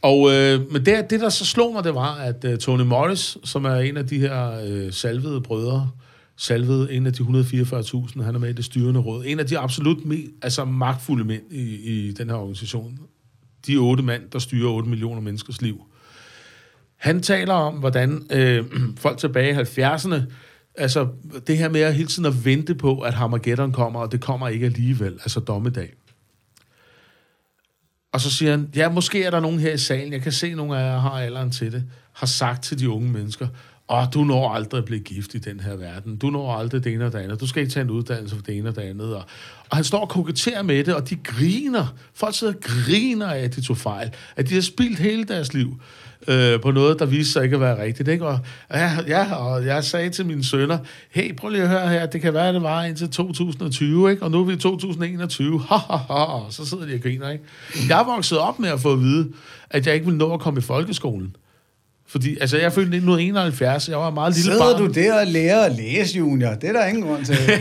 og, øh, men det, det, der så slog mig, det var, at øh, Tony Morris, som er en af de her øh, salvede brødre, salvede en af de 144.000, han er med i det styrende råd, en af de absolut me, altså magtfulde mænd i, i den her organisation. De otte mand, der styrer 8 millioner menneskers liv. Han taler om, hvordan øh, folk tilbage i 70'erne, altså det her med at hele tiden at vente på, at Armageddon kommer, og det kommer ikke alligevel, altså dommedag. Og så siger han, ja, måske er der nogen her i salen, jeg kan se, nogle af jer har alderen til det, har sagt til de unge mennesker, åh, du når aldrig at blive gift i den her verden. Du når aldrig det ene og det andet. Du skal ikke tage en uddannelse for det ene og det andet. Og, og han står og koketterer med det, og de griner. Folk sidder og griner af, at de tog fejl. At de har spildt hele deres liv øh, på noget, der viste sig ikke at være rigtigt. Ikke? Og, ja, ja, og jeg sagde til mine sønner, hey, prøv lige at høre her, det kan være, at det var indtil 2020, ikke? og nu er vi i 2021. Ha, ha, ha. Så sidder de og griner. Ikke? Jeg vokset op med at få at vide, at jeg ikke ville nå at komme i folkeskolen. Fordi, altså, jeg følte 1971, jeg var meget lille Sidder barn. du der og lærer at læse, Junior? Det er der ingen grund til.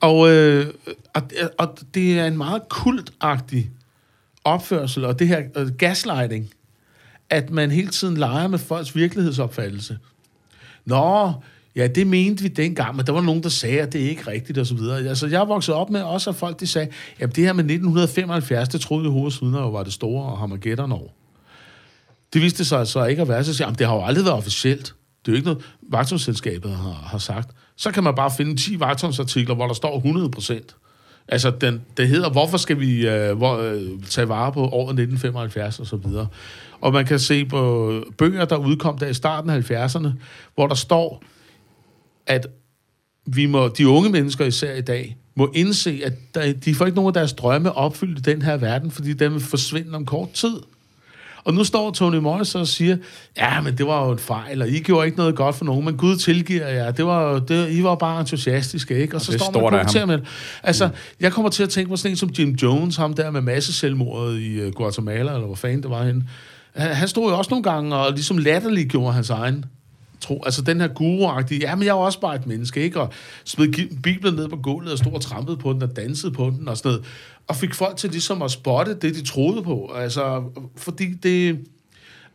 Og, øh, og, og det er en meget kultagtig opførsel, og det her øh, gaslighting, at man hele tiden leger med folks virkelighedsopfattelse. Nå, ja, det mente vi dengang, men der var nogen, der sagde, at det er ikke rigtigt, og så videre. Altså, jeg voksede op med også, at folk de sagde, at det her med 1975, det troede vi hovedet siden, var det store og Hammergeddon år. Det viste sig så ikke at være, så siger det har jo aldrig været officielt. Det er jo ikke noget, vagtungsselskabet har, har sagt. Så kan man bare finde 10 vagtungsartikler, hvor der står 100 procent. Altså, den, det hedder, hvorfor skal vi øh, hvor, øh, tage vare på året 1975 og så videre. Og man kan se på bøger, der udkom der i starten af 70'erne, hvor der står, at vi må, de unge mennesker især i dag, må indse, at der, de får ikke nogen af deres drømme opfyldt i den her verden, fordi den vil forsvinde om kort tid. Og nu står Tony Morris og siger, ja, men det var jo en fejl, og I gjorde ikke noget godt for nogen, men Gud tilgiver jer. Det var, det, I var bare entusiastiske, ikke? Og så det står man der og kommenterer med det. Altså, mm. jeg kommer til at tænke på sådan en som Jim Jones, ham der med masse selvmordet i uh, Guatemala, eller hvor fanden det var henne. Han, han stod jo også nogle gange og ligesom latterliggjorde hans egen tro. Altså den her guru ja, men jeg er også bare et menneske, ikke? Og smed Bibelen ned på gulvet og stod og trampede på den og dansede på den og sådan noget. Og fik folk til ligesom at spotte det, de troede på. Altså, fordi det...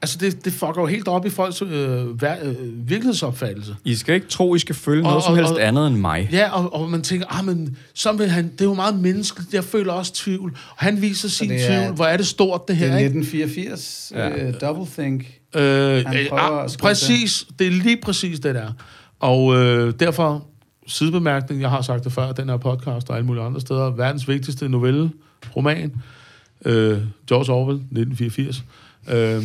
Altså, det, det fucker jo helt op i folks øh, ver, øh, virkelighedsopfattelse. I skal ikke tro, I skal følge noget Og- som og- helst og- andet end mig. Ja, og, og man tænker, ah, men så vil han, det er jo meget menneskeligt, jeg føler også tvivl. Og han viser sin det er- tvivl, hvor er det stort det Det her, er ikke? 1984, Ja. ja. uh, Double Think. Øh, Han øh, prøver ah, præcis, det er lige præcis det der. Og øh, derfor, sidebemærkning, jeg har sagt det før, den her podcast og alle mulige andre steder, verdens vigtigste novelle, roman, øh, George Orwell, 1984. Øh,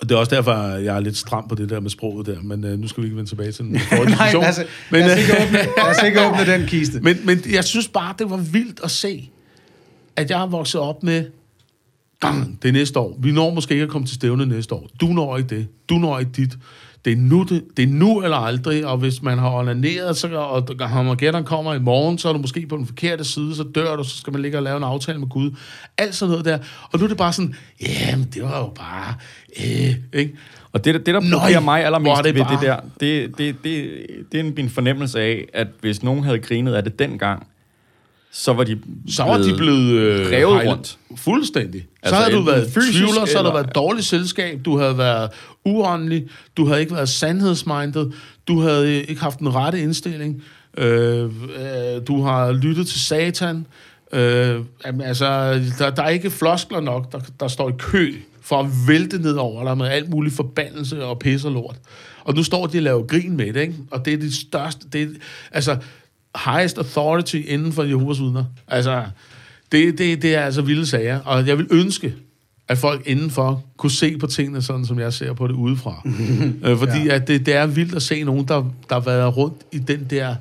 og det er også derfor, jeg er lidt stram på det der med sproget der, men øh, nu skal vi ikke vende tilbage til den forrige Nej, diskussion. lad os, men, lad, os øh, ikke åbne, lad os ikke åbne den kiste. men, men jeg synes bare, det var vildt at se, at jeg har vokset op med gang, det er næste år. Vi når måske ikke at komme til stævne næste år. Du når ikke det. Du når ikke dit. Det er nu, det, det er nu eller aldrig, og hvis man har onaneret, så, og Armageddon kommer i morgen, så er du måske på den forkerte side, så dør du, så skal man ligge og lave en aftale med Gud. Alt sådan noget der. Og nu er det bare sådan, jamen, det var jo bare... Øh, ikke? Og det, det der provokerer mig allermest er det ved bare- det der, det, det, det, det er min fornemmelse af, at hvis nogen havde grinet af det dengang, så var de Så var de blevet øh, revet hejlet- rundt. Fuldstændig. Så Altså, havde du været fysisk tvivler, så havde du eller- været et dårligt selskab, du havde været uåndelig, du havde ikke været sandhedsmindet, du havde ikke haft den rette indstilling, øh, øh, du har lyttet til satan. Øh, altså, der, der er ikke floskler nok, der, der står i kø for at vælte ned over dig med alt muligt forbandelse og pisse og lort. Og nu står de og laver grin med det, ikke? Og det er det største, det er, altså, highest authority inden for Jehovas vidner. Altså, det, det, det er altså vilde sager, og jeg vil ønske, at folk indenfor kunne se på tingene sådan, som jeg ser på det udefra. øh, fordi ja. at det, det er vildt at se nogen, der, der har været rundt i den der...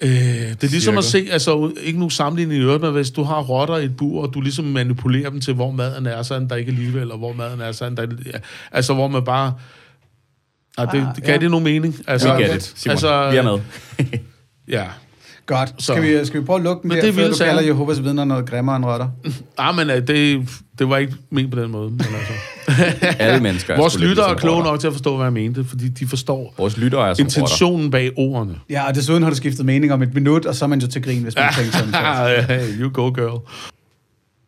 Øh, det er ligesom Cirkel. at se, altså ikke nogen sammenligning i øvrigt, men hvis du har rotter i et bur, og du ligesom manipulerer dem til, hvor maden er, sådan der ikke alligevel, og hvor maden er, sådan der ja, Altså, hvor man bare... Ah, det, Ah, ja. det nogen mening? Altså, We get it, Simon. Altså, vi er med. Ja. Godt. Så- Skal vi, skal vi prøve at lukke den Men der, det før du sager. kalder Jehovas vidner noget grimmere end rotter? Ah, men øh, det, det var ikke ment på den måde. Men altså. Alle mennesker er Vores lyttere er ligesom kloge nok til at forstå, hvad jeg mente, fordi de forstår Vores lyttere er som rotter. intentionen bag ordene. Ja, og desuden har du skiftet mening om et minut, og så er man jo til grin, hvis man tænker sådan. hey, you go, girl.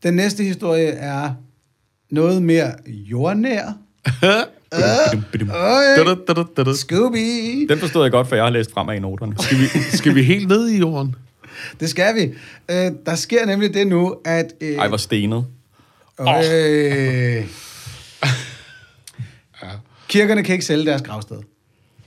Den næste historie er noget mere jordnær. Scooby! Den forstod jeg godt, for jeg har læst fremad i noterne. Skal vi, skal vi helt ned i jorden? Det skal vi. Øh, der sker nemlig det nu, at... Øh, Ej, hvor stenet. øh, kirkerne kan ikke sælge deres gravsted.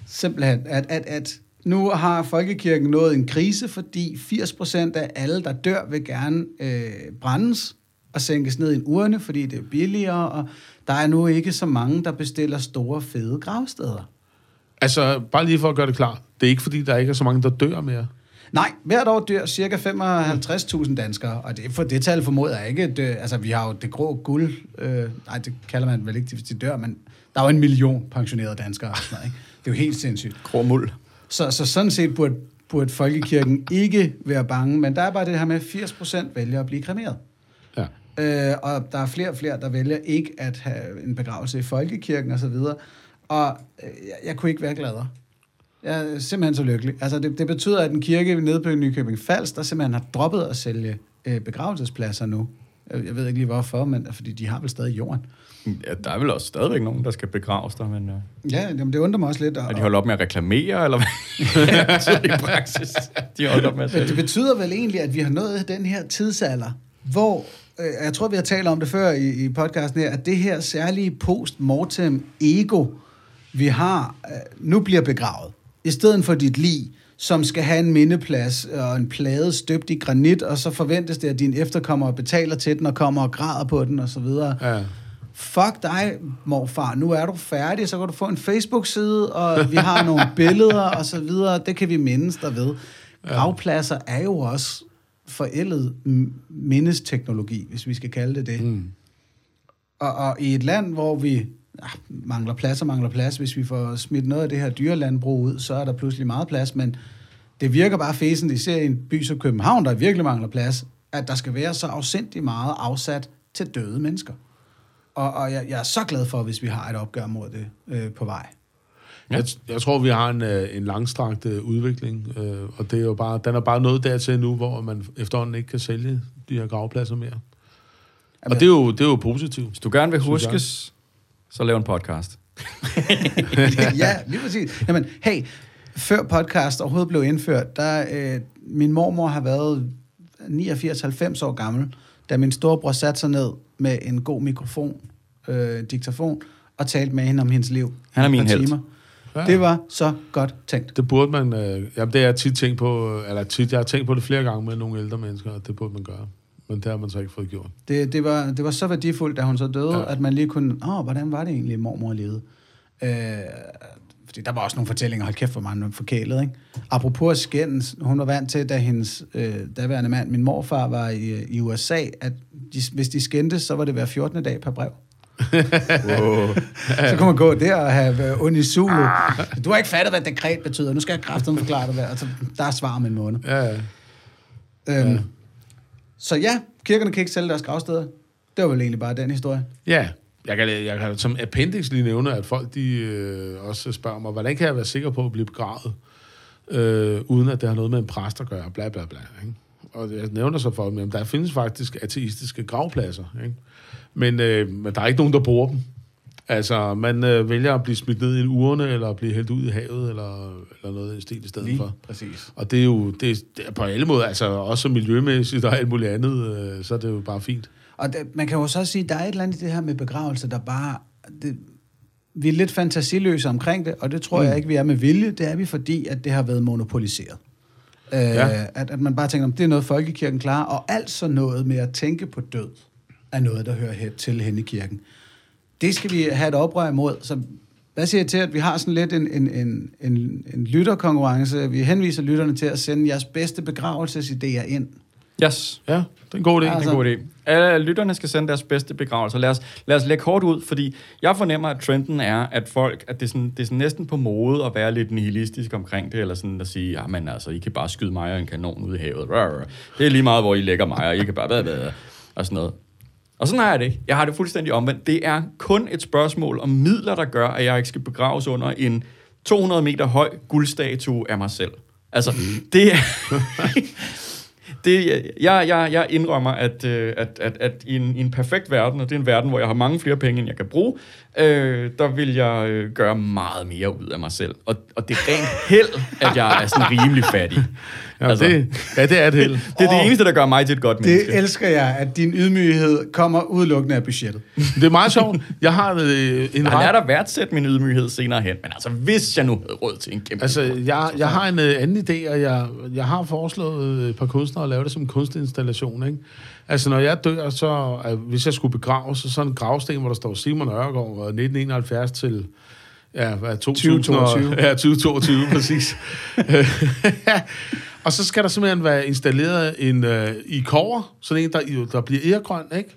Simpelthen. At, at, at nu har folkekirken nået en krise, fordi 80% af alle, der dør, vil gerne øh, brændes og sænkes ned i en urne, fordi det er billigere, og der er nu ikke så mange, der bestiller store, fede gravsteder. Altså, bare lige for at gøre det klart. Det er ikke, fordi der ikke er så mange, der dør mere. Nej, hvert år dør cirka 55.000 danskere, og det, for det tal formoder jeg ikke. Det, altså, vi har jo det grå guld. Øh, nej, det kalder man vel ikke, hvis de dør, men der er jo en million pensionerede danskere. Og sådan noget, ikke? Det er jo helt sindssygt. Grå muld. Så, så sådan set burde, burde folkekirken ikke være bange, men der er bare det her med, at 80% vælger at blive kremeret. Ja. Øh, og der er flere og flere, der vælger ikke at have en begravelse i folkekirken og så videre. Og øh, jeg, jeg kunne ikke være gladere. Jeg er simpelthen så lykkelig. Altså, det, det betyder, at en kirke nede på Nykøbing Falst, der simpelthen har droppet at sælge øh, begravelsespladser nu. Jeg, ved ikke lige hvorfor, men fordi de har vel stadig jorden. Ja, der er vel også stadigvæk nogen, der skal begraves der, men uh, Ja, jamen, det undrer mig også lidt. Og, er de holdt op med at reklamere, eller hvad? Så i praksis, de holdt op med at Men det sælge. betyder vel egentlig, at vi har nået den her tidsalder, hvor, øh, jeg tror, vi har talt om det før i, i podcasten her, at det her særlige post-mortem ego, vi har, øh, nu bliver begravet. I stedet for dit lig, som skal have en mindeplads og en plade støbt i granit, og så forventes det, at dine efterkommere betaler til den og kommer og græder på den og så videre. Ja. Fuck dig, morfar. Nu er du færdig, så kan du få en Facebook-side, og vi har nogle billeder og så videre. Det kan vi mindes dig ved. Gravpladser er jo også forældet mindesteknologi, hvis vi skal kalde det det. Mm. Og, og i et land, hvor vi ja, mangler plads og mangler plads, hvis vi får smidt noget af det her dyrelandbrug ud, så er der pludselig meget plads, men det virker bare fæsen, især i en by som København, der virkelig mangler plads, at der skal være så afsindig meget afsat til døde mennesker. Og, og jeg, jeg er så glad for, hvis vi har et opgør mod det øh, på vej. Ja. Jeg, jeg tror, vi har en, øh, en langstrakt øh, udvikling, øh, og det er jo bare, den er bare nået dertil nu, hvor man efterhånden ikke kan sælge de her gravpladser mere. Og det er jo, det er jo positivt. Hvis du gerne vil huskes, så lav en podcast. ja, lige præcis. Jamen, hey, før podcast overhovedet blev indført, der øh, min mormor har været 89-90 år gammel, da min storebror satte sig ned med en god mikrofon, øh, diktafon, og talte med hende om hendes liv. Han er min helt. timer. Ja. Det var så godt tænkt. Det burde man... Øh, jamen, det er jeg tit tænkt på... Eller tit, jeg har tænkt på det flere gange med nogle ældre mennesker, og det burde man gøre. Men det har man så ikke fået gjort. Det, det, var, det var så værdifuldt, da hun så døde, Ja. at man lige kunne, åh, hvordan var det egentlig, mormor levede? Øh, Fordi der var også nogle fortællinger, hold kæft, hvor meget forkælet, ikke? Apropos skændes, hun var vant til, da hendes øh, daværende mand, min morfar, var i, i USA, at de, hvis de skændtes, så var det hver 14. dag per brev. Wow. Så kunne man gå der og have øh, unisolo. Du har ikke fattet, hvad dekret betyder. Nu skal jeg kraften forklare dig, hvad. Altså, der er svar om en måned. Ja, ja. Øhm, Så ja, kirkerne kan ikke sælge deres gravsteder. Det var vel egentlig bare den historie. Ja, jeg kan, jeg kan som appendix lige nævne, at folk de øh, også spørger mig, hvordan kan jeg være sikker på at blive begravet, øh, uden at det har noget med en præst at gøre, bla bla bla. Ikke? Og jeg nævner så for dem, at der findes faktisk ateistiske gravpladser, ikke? Men, øh, men der er ikke nogen, der bruger dem. Altså, man øh, vælger at blive smidt ned i en urne, eller blive hældt ud i havet, eller, eller noget i stil i stedet Lige for. præcis. Og det er jo det det er på alle måder, altså også miljømæssigt og alt muligt andet, øh, så er det jo bare fint. Og det, man kan jo så sige, der er et eller andet i det her med begravelse, der bare... Det, vi er lidt fantasiløse omkring det, og det tror mm. jeg ikke, vi er med vilje. Det er vi, fordi at det har været monopoliseret. Øh, Ja. at, at man bare tænker, om det er noget, folkekirken klarer, og alt så noget med at tænke på død, er noget, der hører til hen i kirken. Det skal vi have et oprør imod. Så hvad siger jeg til, at vi har sådan lidt en, en, en, en, en lytterkonkurrence? Vi henviser lytterne til at sende jeres bedste begravelsesidéer ind. Yes. Ja, det er en god idé. Det er Altså- en god idé. Alle lytterne skal sende deres bedste begravelser. Lad os, lad os lægge hårdt ud, fordi jeg fornemmer, at trenden er, at folk, at det er, sådan, det er sådan næsten på mode at være lidt nihilistisk omkring det, eller sådan at sige, ja, men altså, I kan bare skyde mig og en kanon ud i havet. Det er lige meget, hvor I lægger mig, og I kan bare, hvad, hvad, og sådan noget. Og sådan har jeg det ikke. Jeg har det fuldstændig omvendt. Det er kun et spørgsmål om midler, der gør, at jeg ikke skal begraves under en 200 meter høj guldstatue af mig selv. Altså, det er... det, jeg, jeg, jeg indrømmer, at, øh, at, at, at i, en, i en perfekt verden, og det er en verden, hvor jeg har mange flere penge, end jeg kan bruge, øh, der vil jeg øh, gøre meget mere ud af mig selv. Og, og det er rent held, at jeg er sådan rimelig fattig. Ja, altså, det, ja, det er et held. det er det eneste, der gør mig til et godt menneske. Det elsker jeg, at din ydmyghed kommer udelukkende af budgettet. Det er meget sjovt. Jeg har øh, en Jeg lærer ret... da værdsætte min ydmyghed senere hen, men altså, hvis jeg nu havde råd til en kæmpe... Altså, jeg, jeg har en øh, anden idé, og jeg, jeg har foreslået øh, et par kunstnere at lave det som en kunstinstallation, ikke? Altså, når jeg dør, så... Øh, hvis jeg skulle begraves, så sådan en gravsten, hvor der står Simon Ørgaard, og 1971 til... Ja, hvad, 2000 og- 2022. Ja, 2022, præcis. og så skal der simpelthen være installeret en øh, i kover, sådan en, der, der bliver ærgrøn, ikke?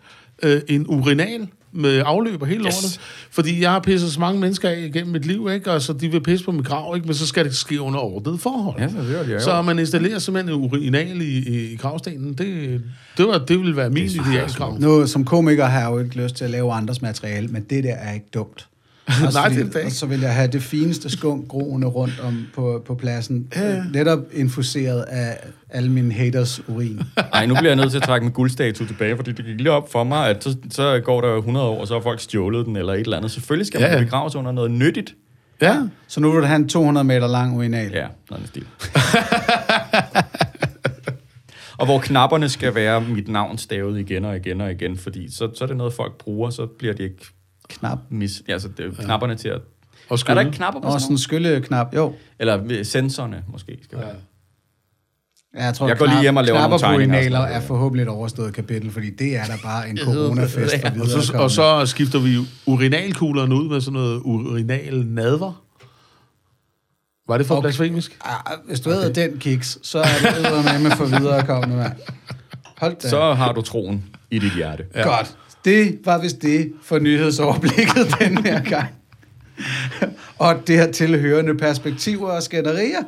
Øh, en urinal med afløb og hele Yes. lortet. Fordi jeg har pisset så mange mennesker af igennem mit liv, ikke? Og så de vil pisse på min grav, ikke? Men så skal det ske under ordnede forhold. Ja, så det det, jeg så man installerer simpelthen en urinal i, i, i gravstenen. Det, det, var, det ville være min idealgrav. Nu, som komiker har jeg jo ikke lyst til at lave andres materiale, men det der er ikke dumt. Også Nej, fordi- det er det. Og så vil jeg have det fineste skunk groende rundt om på, på pladsen. Ja. Netop infuseret af alle mine haters urin. Nej, nu bliver jeg nødt til at trække min guldstatue tilbage, fordi det gik lige op for mig, at så, så går der jo 100 år, og så har folk stjålet den eller et eller andet. Selvfølgelig skal Ja, man ja. begraves under noget nyttigt. Ja. Så nu vil du have en 200 meter lang urinal. Ja, noget i den stil. og hvor knapperne skal være mit navn stavet igen og igen og igen, fordi så, så er det noget, folk bruger, så bliver det ikke Knap. mis... Altså, det er jo knapperne til at... Og Er der skylle. ikke knapper på Og sådan en skylleknap. Jo. Eller øh, sensorerne, måske. Skal være. Ja, jeg tror, Jeg går lige hjem og laver knapper nogle tegninger på urinaler noget. er forhåbentlig et overstået kapitel, fordi det er da bare en coronafest for Og så, og så skifter vi urinalkuglerne ud med sådan noget urinal nadver. Var det for Okay. blasfemisk? Ah, hvis du okay. den kiks, så er det med for videre kommende, mand. Hold da. Så har du troen i dit hjerte. Ja. Godt. Det var vist det for nyhedsoverblikket den her gang. og det her tilhørende perspektiver og skænderier.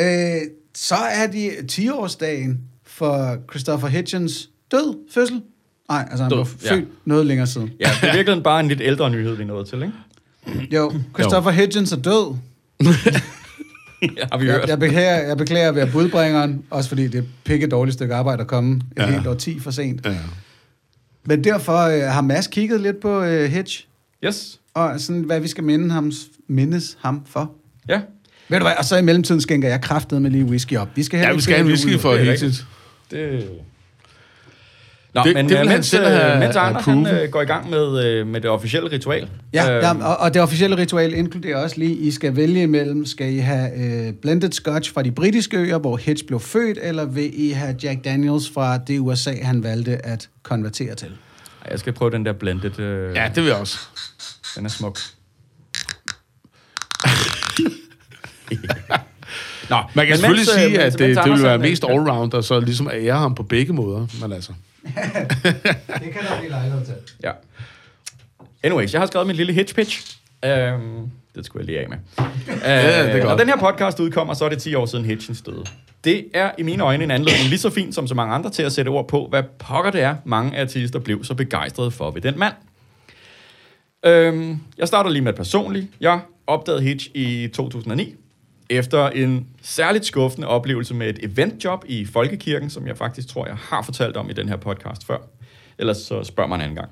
Øh, så er de 10-årsdagen for Christopher Hitchens død, fødsel. Nej, altså han Død, ja. født noget længere siden. Ja, det er virkelig bare en lidt ældre nyhed, vi nået til, ikke? Jo, Christopher Hitchens er død. Ja, har vi Jeg, hørt. jeg, beklager, jeg beklager at være budbringeren, også fordi det er pikke dårligt stykke arbejde at komme et Ja. helt år 10 for sent. Ja. Men derfor øh, har Mads kigget lidt på øh, Hitch, Yes. og sådan, hvad vi skal minde ham, mindes ham for. Ja. Ved du hvad, og så i mellemtiden skænker jeg kraftet med lige whisky op. Vi skal Ja, heller vi skal have en whisky for det er. Det... Nå, Det- men det øh, han mens, selv øh, have mens Anders han, øh, går i gang med, øh, med det officielle ritual. Ja, øh, ja og, og det officielle ritual inkluderer også lige, I skal vælge imellem, skal I have øh, blended scotch fra de britiske øer, hvor Hitch blev født, eller vil I have Jack Daniels fra det USA, han valgte at konvertere til? Jeg skal prøve den der blended. Øh, Ja, det vil jeg også. Den er smuk. Nå, Man kan men selvfølgelig mens, øh, sige, mens- at mens det, det Anders, vil være han, øh, mest allrounder, så ligesom ære ham på begge måder. Men altså, Det kan der blive lejlighed til. Ja. Anyways, jeg har skrevet min lille hitch pitch. Um, det skulle jeg lige af med. Uh, Ja, det er godt. Når den her podcast udkommer, så er det 10 år siden Hitchens døde. Det er i mine øjne en anledning lige så fint som så mange andre til at sætte ord på, hvad pokker det er, mange artister blev så begejstrede for ved den mand. Øhm, jeg starter lige med et personligt. Jeg opdagede Hitch i 2009, efter en særligt skuffende oplevelse med et eventjob i Folkekirken, som jeg faktisk tror, jeg har fortalt om i den her podcast før. Ellers så spørg mig en anden gang.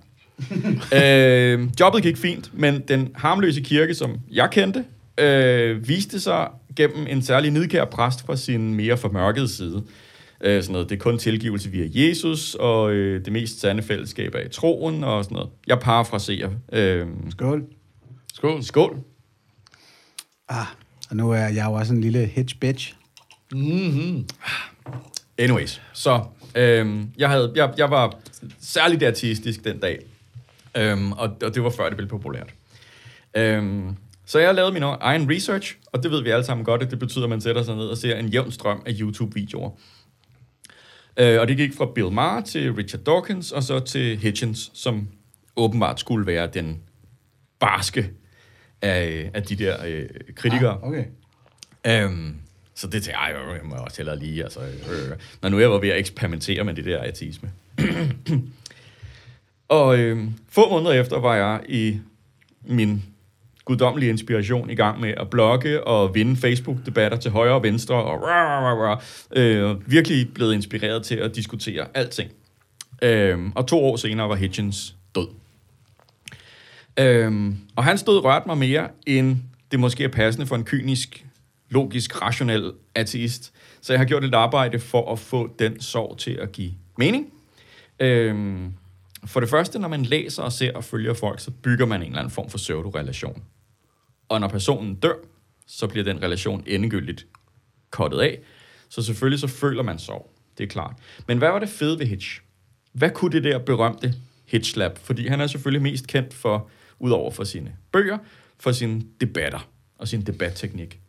øh, jobbet gik fint, men den harmløse kirke, som jeg kendte, øh, viste sig gennem en særlig nidkær præst fra sin mere formørkede side. Øh, sådan noget, det er kun tilgivelse via Jesus, og øh, det mest sande fællesskab er i troen, og sådan noget. Jeg parafraserer. Øh, Skål. skål. skål. Ah, og nu er jeg jo også en lille hitch bitch. Mm-hmm. Anyways, så øhm, jeg, havde, jeg, jeg var særligt artistisk den dag, øhm, og, og det var før det blev populært. Øhm, så jeg lavede min egen research, og det ved vi alle sammen godt, at det betyder, at man sætter sig ned og ser en jævn strøm af YouTube-videoer. Øh, og det gik fra Bill Maher til Richard Dawkins, og så til Hitchens, som åbenbart skulle være den barske af, af de der øh, kritikere. Ah, okay. Øhm, så det tænkte jeg, "Ej, jeg må også hellere lige, altså, øh, når nu jeg var ved at eksperimentere med det der artisme. og øh, få måneder efter var jeg i min guddommelige inspiration i gang med at blogge og vinde Facebook-debatter til højre og venstre, og rah, rah, rah, øh, virkelig blevet inspireret til at diskutere alting. Øh, og to år senere var Hitchens. Øhm, og hans død rørte mig mere, end det måske er passende for en kynisk, logisk, rationel ateist. Så jeg har gjort et arbejde for at få den sorg til at give mening. Øhm, for det første, når man læser og ser og følger folk, så bygger man en eller anden form for pseudo-relation. Og når personen dør, så bliver den relation endegyldigt kottet af. Så selvfølgelig så føler man sorg. Det er klart. Men hvad var det fede ved Hitch? Hvad kunne det der berømte Hitch Lab? Fordi han er selvfølgelig mest kendt for, udover for sine bøger, for sine debatter og sin debatteknik.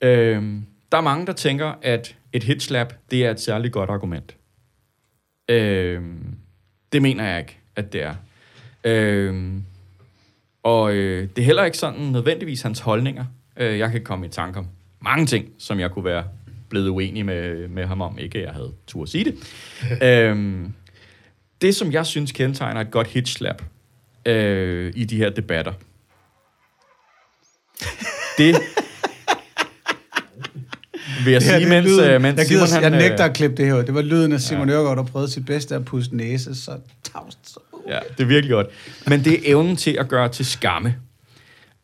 Øhm, der er mange, der tænker, at et Hitch Lab, det er et særligt godt argument. Øhm, det mener jeg ikke, at det er. Øhm, og øh, det er heller ikke sådan nødvendigvis hans holdninger. Øh, jeg kan komme i tanke om mange ting, som jeg kunne være blevet uenig med, med ham om. Ikke at jeg havde tur at sige det. øhm, det, som jeg synes kendetegner et godt hitchlap øh, i de her debatter, det vil jeg sige, mens, lyden. øh, mens jeg, Simon gider, han... jeg nægter øh, at klippe det her. Det var lyden af Simon ja. Ørgaard, der prøvede sit bedste at puste næse, så tavst. Så. Ja, det er virkelig godt. Men det er evnen til at gøre til skamme.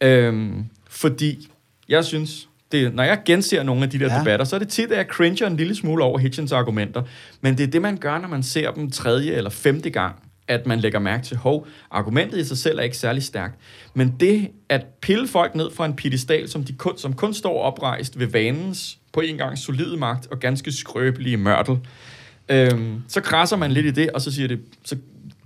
Øhm, fordi jeg synes, det, når jeg genser nogle af de der ja. debatter, så er det tit, at jeg cringer en lille smule over Hitchens argumenter. Men det er det, man gør, når man ser dem tredje eller femte gang, at man lægger mærke til, hov, argumentet i sig selv er ikke særlig stærkt. Men det at pille folk ned fra en pedestal, som, de kun, som kun står oprejst ved vanens på en gang solide magt og ganske skrøbelige mørtel, øhm, så krasser man lidt i det, og så siger det, så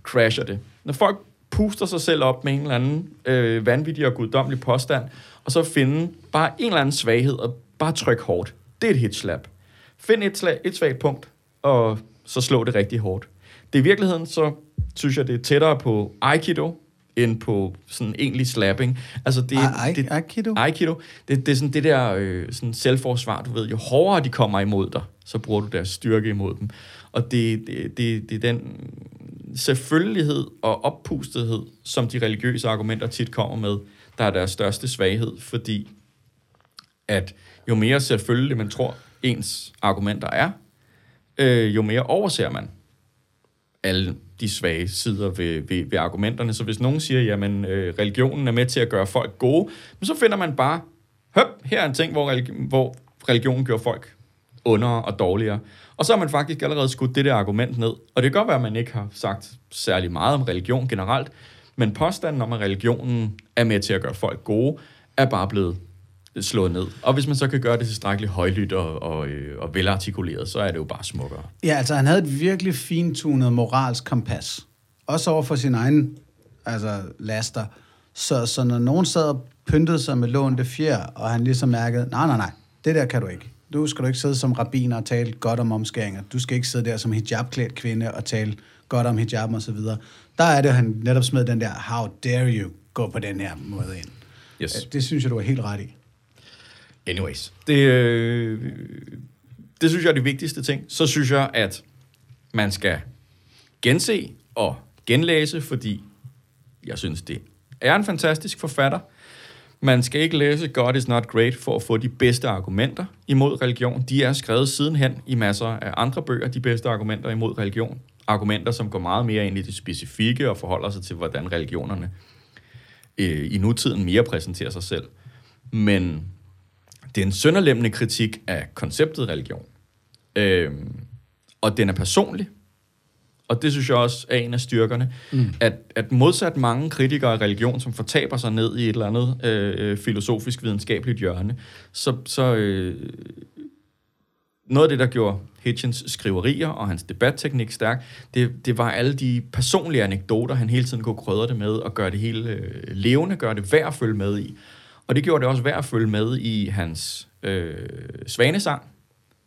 crasher det. Når folk puster sig selv op med en eller anden øh, vanvittig og guddommelig påstand, og så finde bare en eller anden svaghed, og bare tryk hårdt. Det er et hitslap. Find et, slag, et svagt punkt, og så slå det rigtig hårdt. Det er i virkeligheden, så synes jeg, det er tættere på Aikido, end på sådan egentlig slapping. Altså det, Ai- det, Aikido? Aikido, det, det er sådan det der øh, sådan selvforsvar, du ved, jo hårdere de kommer imod dig, så bruger du deres styrke imod dem. Og det, det, det, det er den selvfølgelighed og oppustethed, som de religiøse argumenter tit kommer med, der er deres største svaghed, fordi at jo mere selvfølgelig man tror, ens argumenter er, øh, jo mere overser man alle de svage sider ved, ved, ved argumenterne. Så hvis nogen siger, jamen øh, religionen er med til at gøre folk gode, men så finder man bare, høp, her er en ting, hvor, religi- hvor religionen gør folk ondere og dårligere. Og så har man faktisk allerede skudt det der argument ned. Og det kan godt være, at man ikke har sagt særlig meget om religion generelt, men påstanden om, at religionen er med til at gøre folk gode, er bare blevet slået ned. Og hvis man så kan gøre det tilstrækkeligt højlydt og, og, øh, og velartikuleret, så er det jo bare smukkere. Ja, altså han havde et virkelig fintunet moralsk kompas. Også over for sin egen altså, laster. Så, så når nogen sad og pyntede sig med lånte fjer, og han ligesom mærkede, nej, nej, nej, det der kan du ikke. Du skal du ikke sidde som rabbiner og tale godt om omskæringer. Du skal ikke sidde der som hijabklædt kvinde og tale godt om hijab og så videre. Der er det, han netop smed den der, how dare you gå på den her måde ind. Yes. Det synes jeg, du er helt ret i. Anyways. Det, øh, det synes jeg er de vigtigste ting. Så synes jeg, at man skal gense og genlæse, fordi jeg synes, det er en fantastisk forfatter. Man skal ikke læse God is not great for at få de bedste argumenter imod religion. De er skrevet sidenhen i masser af andre bøger, de bedste argumenter imod religion. Argumenter, som går meget mere ind i det specifikke og forholder sig til, hvordan religionerne øh, i nutiden mere præsenterer sig selv. Men det er en sønderlemmende kritik af konceptet religion. Øhm, og den er personlig. Og det synes jeg også er en af styrkerne. Mm. At, at modsat mange kritikere af religion, som fortaber sig ned i et eller andet øh, filosofisk videnskabeligt hjørne, så, så øh, noget af det, der gjorde Hitchens skriverier og hans debatteknik stærk, det, det var alle de personlige anekdoter, han hele tiden kunne krydre det med og gøre det hele øh, levende, gøre det værd at følge med i. Og det gjorde det også værd at følge med i hans øh, svanesang,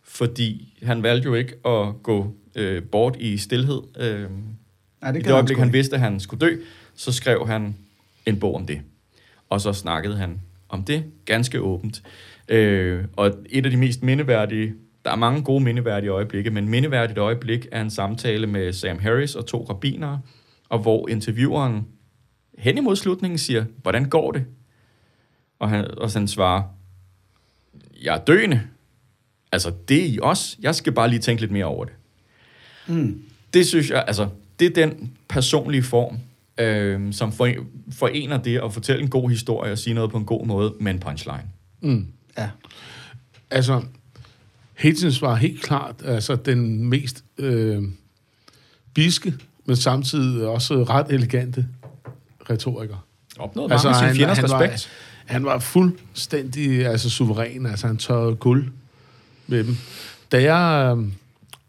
fordi han valgte jo ikke at gå øh, bort i stillhed. Øh, Nej, det I det øjeblik, han ikke. vidste, at han skulle dø, så skrev han en bog om det. Og så snakkede han om det ganske åbent. Øh, og et af de mest mindeværdige, der er mange gode mindeværdige øjeblikke, men mindeværdigt øjeblik er en samtale med Sam Harris og to rabbinere, og hvor intervieweren hen imod slutningen siger, hvordan går det? Og han, og han svarer, jeg er døende. Altså, det er I også. Jeg skal bare lige tænke lidt mere over det. Mm. Det synes jeg, altså, det er den personlige form, øh, som for, forener det at fortælle en god historie og sige noget på en god måde med en punchline. Mm. Ja. Altså, Hitchens var helt klart altså, den mest øh, biske, men samtidig også ret elegante retoriker. Opnået mange altså, af sine fjenders respekt. Var, han var fuldstændig altså, suveræn. Altså, han tørrede guld med dem. Da jeg...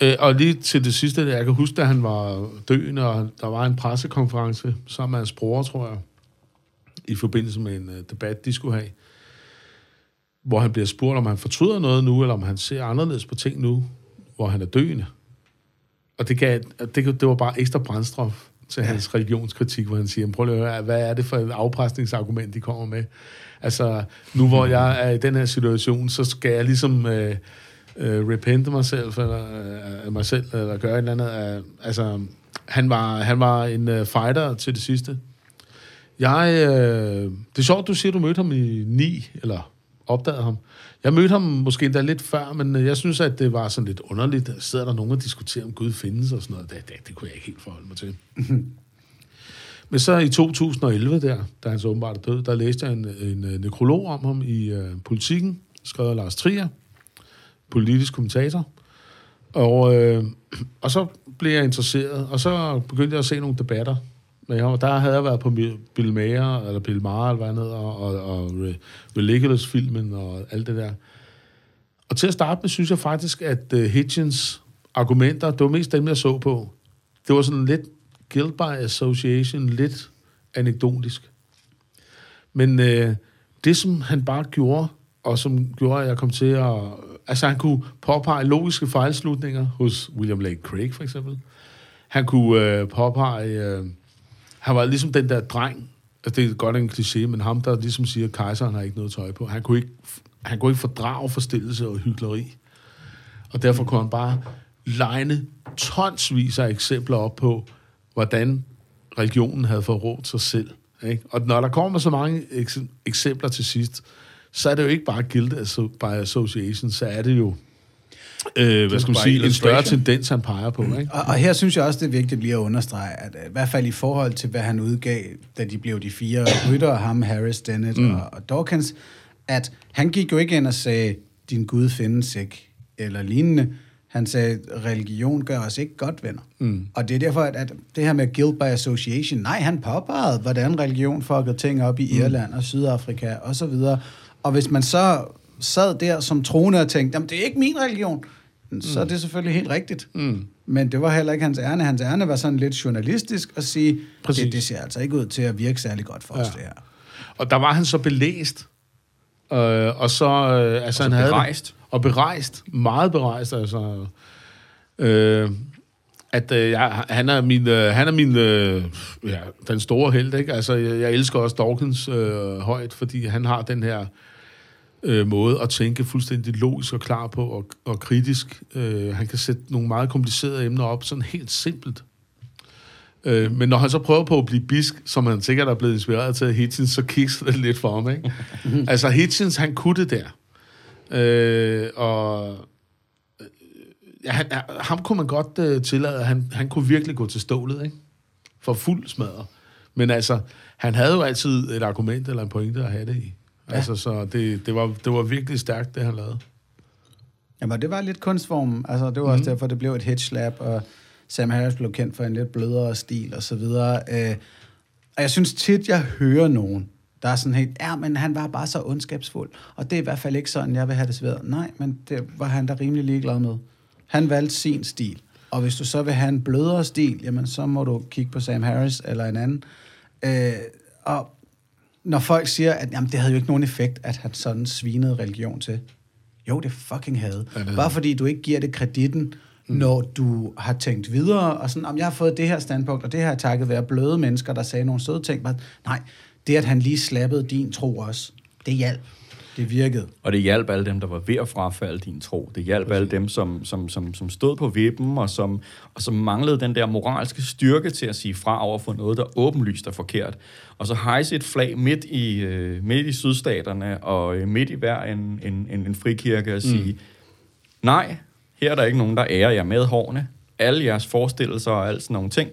Øh, og lige til det sidste, jeg kan huske, da han var døende, og der var en pressekonference sammen med hans bror, tror jeg, i forbindelse med en uh, debat, de skulle have, hvor han bliver spurgt, om han fortryder noget nu, eller om han ser anderledes på ting nu, hvor han er døende. Og det, gav, det, det var bare ekstra brændstof til hans religionskritik, hvor han siger, prøv lige at høre, hvad er det for et afpresningsargument, de kommer med? Altså, nu hvor jeg er i den her situation, så skal jeg ligesom øh, øh, repente mig selv, eller, øh, mig selv, eller gøre et eller andet. Øh, altså, han var, han var en øh, fighter til det sidste. Jeg, øh, det er sjovt, du siger, du mødte ham i 9, eller opdagede ham. Jeg mødte ham måske endda lidt før, men øh, jeg synes, at det var sådan lidt underligt. Sidder der nogen og diskuterer, om Gud findes og sådan noget. Det, det, det kunne jeg ikke helt forholde mig til. men så i 2011, der, da han så åbenbart er død, der læste jeg øh, en, en, nekrolog om ham i øh, Politiken, skrevet af Lars Trier, politisk kommentator. Og, øh, og så blev jeg interesseret, og så begyndte jeg at se nogle debatter med ham. Der havde jeg været på Bill Maher, eller Bill Maher, eller hvad han hedder, og, og, og Religulous-filmen og alt det der. Og til at starte med, synes jeg faktisk, at uh, Hitchens argumenter, det var mest dem, jeg så på. Det var sådan lidt guilt by association, lidt anekdotisk. Men øh, det, som han bare gjorde, og som gjorde, at jeg kom til at... Altså, han kunne påpege logiske fejlslutninger hos William Lake Craig, for eksempel. Han kunne øh, påpege... Øh, han var ligesom den der dreng, altså det er godt en kliché, men ham, der ligesom siger, at kejseren har ikke noget tøj på. Han kunne ikke, han kunne ikke fordrage forstillelse og hyggeleri. Og derfor kunne han bare legne tonsvis af eksempler op på, hvordan religionen havde forrådt sig selv. Ikke? Og når der kommer så mange eks- eksempler til sidst, så er det jo ikke bare guilt by association, så er det jo øh, hvad skal man sige, en større tendens, han peger på. Ikke? Og, og her synes jeg også, det er vigtigt lige at understrege, at i hvert fald i forhold til, hvad han udgav, da de blev de fire rytter, ham, Harris, Dennett mm. og, og Dawkins, at han gik jo ikke ind og sagde, din Gud findes ikke, eller lignende. Han sagde, religion gør os ikke godt venner. Mm. Og det er derfor, at, at det her med guilt by association, nej, han påpegede, hvordan religion fuckede ting op i Irland og Sydafrika og så videre. Og hvis man så sad der som troende og tænkte, jamen det er ikke min religion, så er det selvfølgelig helt rigtigt. Mm. Men det var heller ikke hans ærne. Hans ærne var sådan lidt journalistisk at sige, Præcis. det, det ser altså ikke ud til at virke særlig godt for os, Ja. det her. Og der var han så belæst. Øh, og så... Øh, altså, så han havde berejst. Og berejst. Meget berejst, altså. Øh, at øh, jeg, han er min, øh, han er min øh, ja, den store held, ikke? Altså, jeg, jeg elsker også Dawkins øh, højt, fordi han har den her øh, måde at tænke fuldstændig logisk og klar på, og, og kritisk. Øh, han kan sætte nogle meget komplicerede emner op, sådan helt simpelt. Øh, men når han så prøver på at blive bisk, som han sikkert er blevet inspireret til af Hitchens, så kigger det lidt for ham, ikke? altså, Hitchens, han kunne det der. Øh, og øh, ja, han, ham kunne man godt øh, tillade, han, han kunne virkelig gå til stålet, ikke? For fuld smadret. Men altså, han havde jo altid et argument eller en pointe at have det i. Ja. Altså, så det, det, var, det var virkelig stærkt, det han lavede. Jamen, det var lidt kunstform. Altså, det var også derfor, det blev et hitch slap, og Sam Harris blev kendt for en lidt blødere stil og så videre. Øh, og jeg synes tit, jeg hører nogen, der er sådan helt, ja, men han var bare så ondskabsfuld, og det er i hvert fald ikke sådan, jeg vil have det svært. Nej, men det var han da rimelig ligeglad med. Han valgte sin stil. Og hvis du så vil have en blødere stil, jamen så må du kigge på Sam Harris eller en anden. Øh, og når folk siger, at jamen, det havde jo ikke nogen effekt, at han sådan svinede religion til. Jo, det fucking havde. Ja, det Bare fordi du ikke giver det kreditten, mm. når du har tænkt videre, og sådan, om jeg har fået det her standpunkt, og det her er takket være bløde mennesker, der sagde nogle søde ting. Bare, nej, det at han lige slappede din tro også, det hjalp. Det virkede. Og det hjalp alle dem, der var ved at frafalde din tro. Det hjalp alle dem, som, som, som, som stod på vippen, og som, og som manglede den der moralske styrke til at sige fra over for noget, der åbenlyst er forkert. Og så hejse et flag midt i, øh, midt i sydstaterne, og øh, midt i hver en, en, en, en frikirke, og sige, mm. nej, her er der ikke nogen, der ærer jer med hårene. Alle jeres forestillelser og alt sådan nogle ting,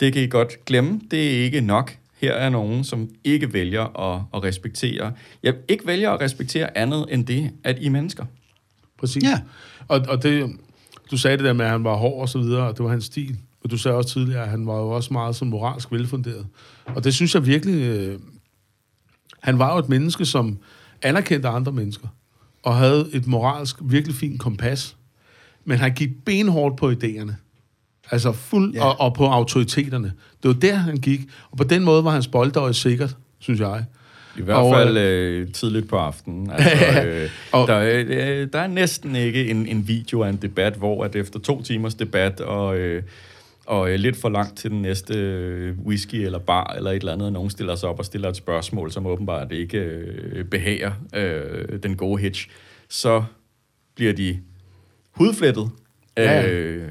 det kan I godt glemme. Det er ikke nok. Her er nogen, som ikke vælger at, at respektere. Jeg ikke vælger at respektere andet end det, at I er mennesker. Præcis. Ja. Og, og det, du sagde det der med, at han var hård og så videre, og det var hans stil. Og du sagde også tidligere, at han var jo også meget sådan moralsk velfunderet. Og det synes jeg virkelig... Øh, han var jo et menneske, som anerkendte andre mennesker, og havde et moralsk virkelig fint kompas. Men han gik benhårdt på idéerne. Altså fuld, Ja. og, og på autoriteterne. Det var der, han gik. Og på den måde var hans boldøje sikkert, synes jeg. I hvert Og, fald øh, tidligt på aftenen. Altså, øh, Og- der, øh, der er næsten ikke en, en video af en debat, hvor at efter to timers debat og, øh, og øh, lidt for langt til den næste øh, whisky eller bar eller et eller andet, og nogen stiller sig op og stiller et spørgsmål, som åbenbart ikke øh, behager øh, den gode hitch, så bliver de hudflettet. Ja. Øh,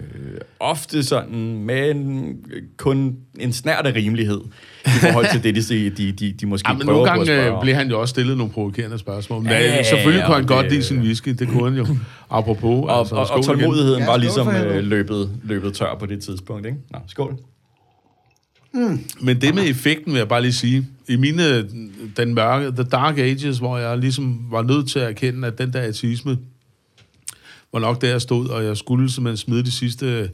ofte sådan med en, kun en snært af rimelighed i forhold til det, de, de, de, de måske Ja, men prøver nogle på at gange spørge øh, om. blev han jo også stillet nogle provokerende spørgsmål. Men Ja, ja, selvfølgelig ja, kunne han og godt det- lide sin whisky. Det kunne han jo. Apropos. Og, altså, og, og skål igen. tålmodigheden Ja, var ligesom øh, løbet, løbet tør på det tidspunkt, ikke? Nå, skål. Men det med effekten vil jeg bare lige sige. I mine, den mørke, the dark ages, hvor jeg ligesom var nødt til at erkende, at den der ateisme var nok der, jeg stod, og jeg skulle simpelthen smide de sidste,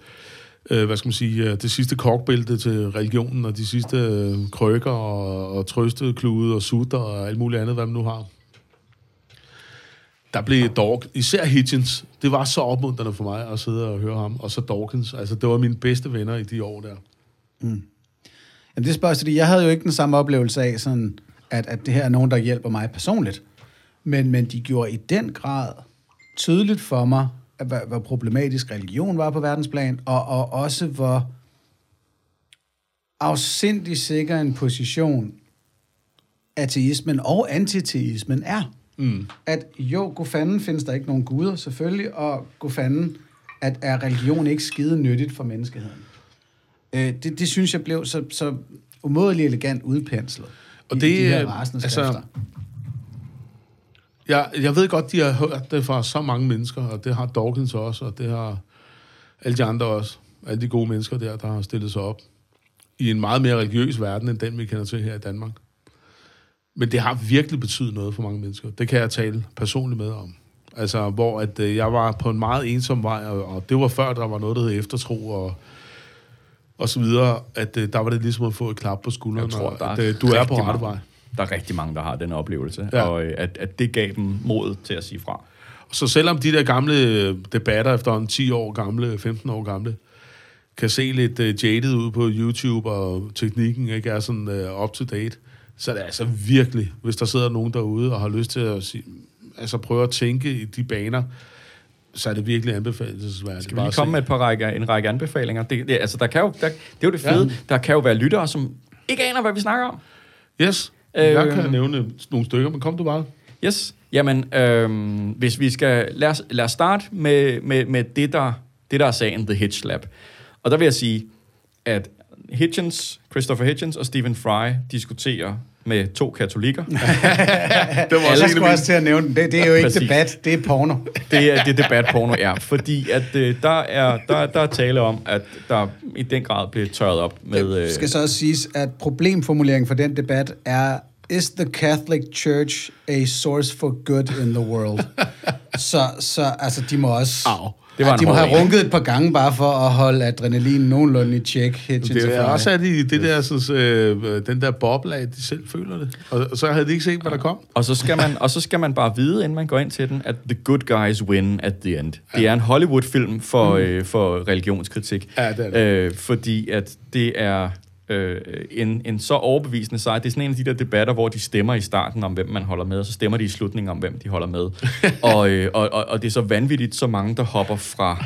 øh, hvad skal man sige, øh, det sidste korkbælte til religionen, og de sidste øh, krykker, og, og trøsteklude, og sutter, og alt muligt andet, hvad man nu har. Der blev Dawk, især Hitchens, det var så opmuntrende for mig at sidde og høre ham, og så Dawkins, altså det var mine bedste venner i de år der. Mm. Jamen, det spørger fordi jeg havde jo ikke den samme oplevelse af, sådan, at, at det her er nogen, der hjælper mig personligt. Men, men de gjorde i den grad tydeligt for mig, at, hvor, hvor problematisk religion var på verdensplan, og, og også hvor afsindig sikker en position ateismen og antiteismen er. Mm. At jo, god fanden findes der ikke nogen guder, selvfølgelig, og god fanden, at er religion ikke skide nyttigt for menneskeheden. Øh, det, det synes jeg blev så, så umådeligt elegant udpenslet. Og det, i de her altså, skrifter. Jeg, jeg ved godt, de har hørt det fra så mange mennesker, og det har Dawkins også, og det har alle de andre også. Alle de gode mennesker der, der har stillet sig op i en meget mere religiøs verden, end den, vi kender til her i Danmark. Men det har virkelig betydet noget for mange mennesker. Det kan jeg tale personligt med om. Altså, hvor at, øh, jeg var på en meget ensom vej, og, og det var før, der var noget, der hed eftertro, og, og så videre, at øh, der var det ligesom at få et klap på skulderen, Jeg tror, og at øh, du er på rette vej. Der er rigtig mange, der har den oplevelse, Ja. og øh, at, at det gav dem mod til at sige fra. Så selvom de der gamle øh, debatter efterhånden 10 år gamle, 15 år gamle, kan se lidt uh, jaded ud på YouTube, og teknikken ikke er sådan uh, up to date, Så det er altså virkelig, hvis der sidder nogen derude og har lyst til at sige, altså prøve at tænke i de baner, så er det virkelig anbefalesværdigt. Skal vi lige komme med et par række, en række anbefalinger? Det, det, altså, der kan jo, der, det er jo det fede. Ja. Der kan jo være lyttere, som ikke aner, hvad vi snakker om. Yes, øh, jeg kan nævne nogle stykker, men kom du bare. Yes, jamen, øh, hvis vi skal... Lad os, lad os starte med, med, med det, der, det, der er sagen, The Hitch Lab. Og der vil jeg sige, at Hitchens, Christopher Hitchens og Stephen Fry diskuterer med to katolikker. det var også skulle også til at nævne det. Det er jo ikke Præcis. debat, det er porno. det er det debat porno er, fordi at øh, der er der, der er tale om at der i den grad bliver tørret op med Det skal så også siges at problemformuleringen for den debat er Is the Catholic Church a source for good in the world? så, så altså, de må også... Au. Det var ja, de må have runket et par gange bare for at holde adrenalin nogenlunde i tjek. Det er også at de, det der, sådan, øh, den der boble af, de selv føler det. Og, og så havde de ikke set, hvad der kom. Og så, skal man, og så skal man bare vide, inden man går ind til den, at the good guys win at the end. Ja. Det er en Hollywood-film for, mm. øh, for religionskritik. Ja, det er det. Øh, fordi at det er øh, en, en så overbevisende sejr. Det er sådan en af de der debatter, hvor de stemmer i starten om, hvem man holder med, og så stemmer de i slutningen om, hvem de holder med. og, øh, og, og, og det er så vanvittigt, så mange, der hopper fra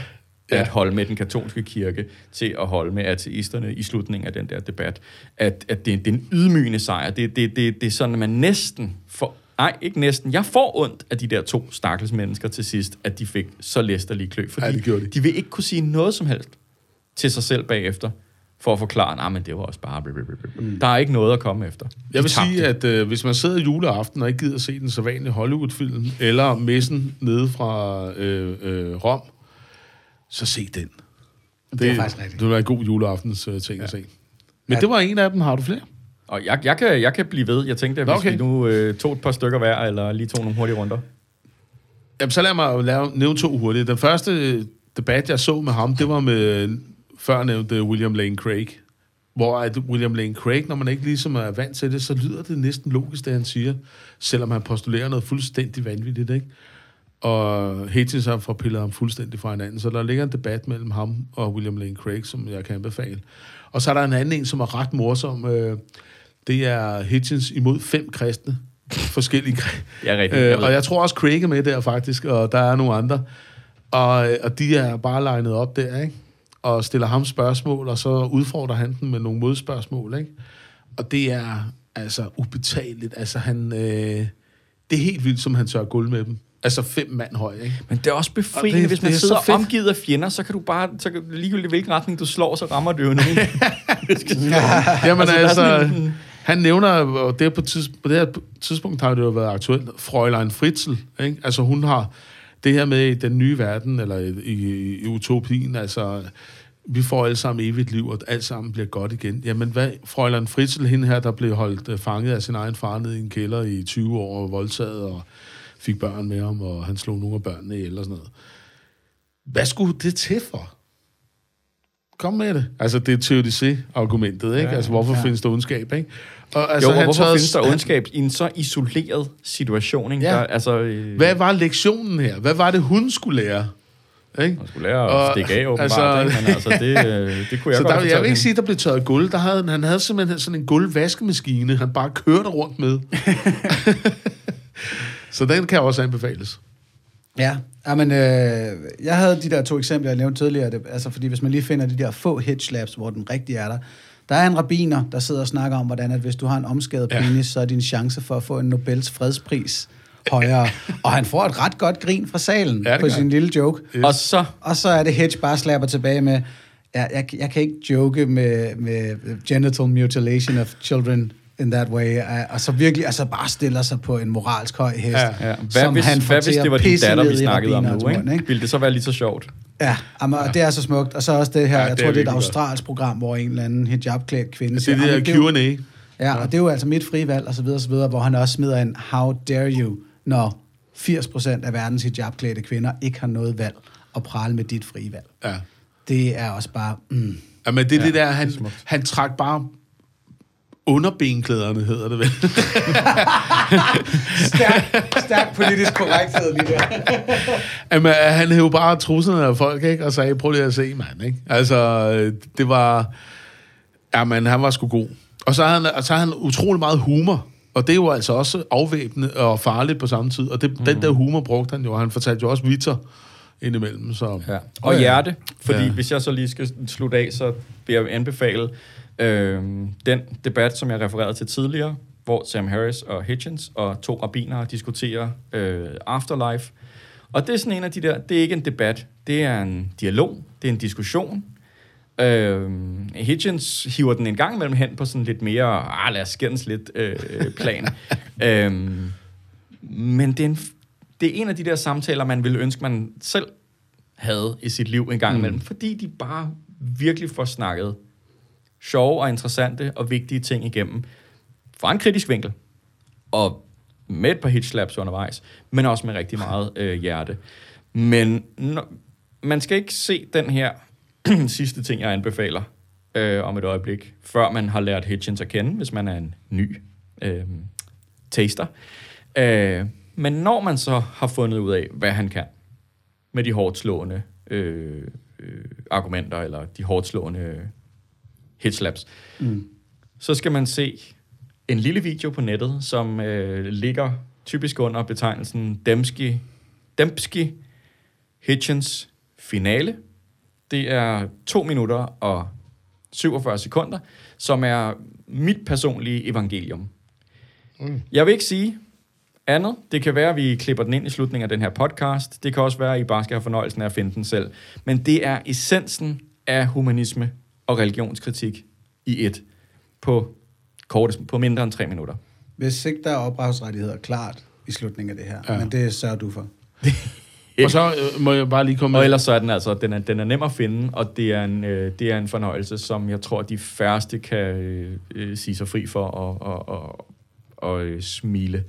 ja. at holde med den katolske kirke til at holde med ateisterne i slutningen af den der debat. At, at det, det er en ydmygende sejr. Det, det, det, det er sådan, at man næsten får Nej, ikke næsten. Jeg får ondt af de der to stakkels mennesker til sidst, at de fik så læsterlige klø. Fordi ja, det de. de vil ikke kunne sige noget som helst til sig selv bagefter for at forklare, nej, men det var også bare... Mm. Der er ikke noget at komme efter. Jeg vil sige, at øh, hvis man sidder juleaften og ikke gider se den så vanlige Hollywood-film, eller messen nede fra øh, øh, Rom, så se den. Det, det er faktisk rigtigt. Det var en god juleaftens øh, ting ja. at se. Men ja. det var en af dem. Har du flere? Og jeg, jeg, kan, jeg kan blive ved. Jeg tænkte, at hvis okay. vi nu øh, tog et par stykker hver, eller lige tog nogle hurtige runder. Jamen, så lad mig lave, nævne to hurtige. Den første debat, jeg så med ham, det var med før nævnte William Lane Craig, hvor at William Lane Craig, når man ikke ligesom er vant til det, så lyder det næsten logisk, det han siger, selvom han postulerer noget fuldstændig vanvittigt, ikke? Og Hitchens har forpillet ham fuldstændig fra hinanden, så der ligger en debat mellem ham og William Lane Craig, som jeg kan anbefale. Og så er der en anden en, som er ret morsom. Øh, det er Hitchens imod fem kristne. Forskellige Ja, rigtigt. Øh, og jeg tror også Craig er med der faktisk, og der er nogle andre. Og, og de er bare legnet op der, ikke? Og stiller ham spørgsmål, og så udfordrer han den med nogle modspørgsmål, ikke? Og det er altså ubetaleligt. Altså han... Øh, det er helt vildt, som han tør guld med dem. Altså fem mand høj, ikke? Men det er også befriende, det, hvis man sidder omgivet af fjender, så kan du bare, så kan, ligegyldigt hvilken retning du slår, så rammer det jo nogen. Jamen altså, altså han nævner, og det på, tids, på det her tidspunkt har det jo været aktuelt, Fräulein Fritzl, ikke? Altså hun har det her med den nye verden, eller i, i, i utopien, altså vi får alle sammen evigt liv, og alt sammen bliver godt igen. Jamen, hvad, Frøjland Fritzl, hende her, der blev holdt uh, fanget af sin egen far nede i en kælder i 20 år, og voldtaget, og fik børn med ham, og han slog nogle af børnene og sådan noget. Hvad skulle det til for? Kom med det. Altså, det er teodicé-argumentet, ikke? Ja, altså, hvorfor ja. findes der ondskab, ikke? Og, altså, jo, og hvorfor findes der ondskab i en så isoleret situation, ikke? Ja. Der, altså, øh... Hvad var lektionen her? Hvad var det, hun skulle lære? Ikke? Man skulle lære at og, stikke af, åbenbart. Altså, ikke? Men altså, det, øh, det kunne jeg så godt der, Jeg vil ikke sige, at der blev tørret guld. Der havde, han havde simpelthen sådan en guldvaskemaskine, han bare kørte rundt med. så den kan også anbefales. Ja, men øh, jeg havde de der to eksempler, jeg nævnte tidligere. Det, altså, fordi hvis man lige finder de der få hitch labs, hvor den rigtige er der, der er en rabiner, der sidder og snakker om, hvordan at hvis du har en omskadet penis, ja. så er din chance for at få en Nobels fredspris højere. og han får et ret godt grin fra salen ja, på sin lille joke. Yes. Og, så, og så er det Hedge bare slapper tilbage med, jeg, jeg, jeg kan ikke joke med, med genital mutilation of children in that way, og så virkelig altså bare stiller sig på en moralsk høj hest, ja, ja. Hvad, som hvis, han hvad hvis det var din datter, vi snakkede om nu, ikke? ikke? Ville det så være lige så sjovt? Ja, jamen, ja. det er så smukt. Og så også det her, ja, jeg tror, det er et australsk program, hvor en eller anden hijab-klædt kvinde siger... Det er det her Q&A. Ja, og det er jo altså mit frivalg, og så videre, og så videre, hvor han også smider en, how dare you, når 80% af verdens hijab-klædte kvinder ikke har noget valg at prale med dit frivalg. Ja. Det er også bare... Mm. Ja, men det er ja, det der, han, han trak bare underbenklæderne, hedder det vel. stærk, stærk politisk korrekthed lige der. Jamen, han hævde bare trusserne af folk, ikke? Og sagde, prøv lige at se, mand, ikke? Altså, det var... Jamen, han var sgu god. Og så har han, og så har han utrolig meget humor. Og det er jo altså også afvæbnende og farligt på samme tid. Og det, mm. den der humor brugte han jo. og Han fortalte jo også vitser indimellem. Så. Ja. Og hjerte, fordi ja. hvis jeg så lige skal slutte af, så vil jeg anbefale øh, den debat, som jeg refererede til tidligere, hvor Sam Harris og Hitchens og to rabbinere diskuterer øh, afterlife. Og det er sådan en af de der, det er ikke en debat, det er en dialog, det er en diskussion. Øh, Hitchens hiver den en gang imellem hen på sådan lidt mere, ah, lad os skændes lidt øh, plan. øh, men det er, en, det er en af de der samtaler, man ville ønske, man selv havde i sit liv en gang imellem, fordi de bare virkelig får snakket sjove og interessante og vigtige ting igennem fra en kritisk vinkel. Og med et par hitslaps undervejs, men også med rigtig meget øh, hjerte. Men når, man skal ikke se den her sidste ting, jeg anbefaler øh, om et øjeblik, før man har lært Hitchens at kende, hvis man er en ny øh, taster. Øh, men når man så har fundet ud af, hvad han kan med de hårdt slående øh, øh, argumenter, eller de hårdt slående hitslaps, mm. så skal man se en lille video på nettet, som øh, ligger typisk under betegnelsen Dembski, Dembski Hitchens finale. Det er 2 minutter og 47 sekunder, som er mit personlige evangelium. Mm. Jeg vil ikke sige andet. Det kan være, at vi klipper den ind i slutningen af den her podcast. Det kan også være, at I bare skal have fornøjelsen af at finde den selv. Men det er essensen af humanisme og religionskritik i et på, kortest, på mindre end tre minutter. Hvis ikke der er ophavsrettigheder klart i slutningen af det her, Ja. men det sørger du for. Og så øh, må jeg bare lige komme Og med... ellers så er den altså, den er, den er nem at finde, og det er, en, øh, det er en fornøjelse, som jeg tror, de færreste kan øh, øh, sige sig fri for og, og, og, og øh, smile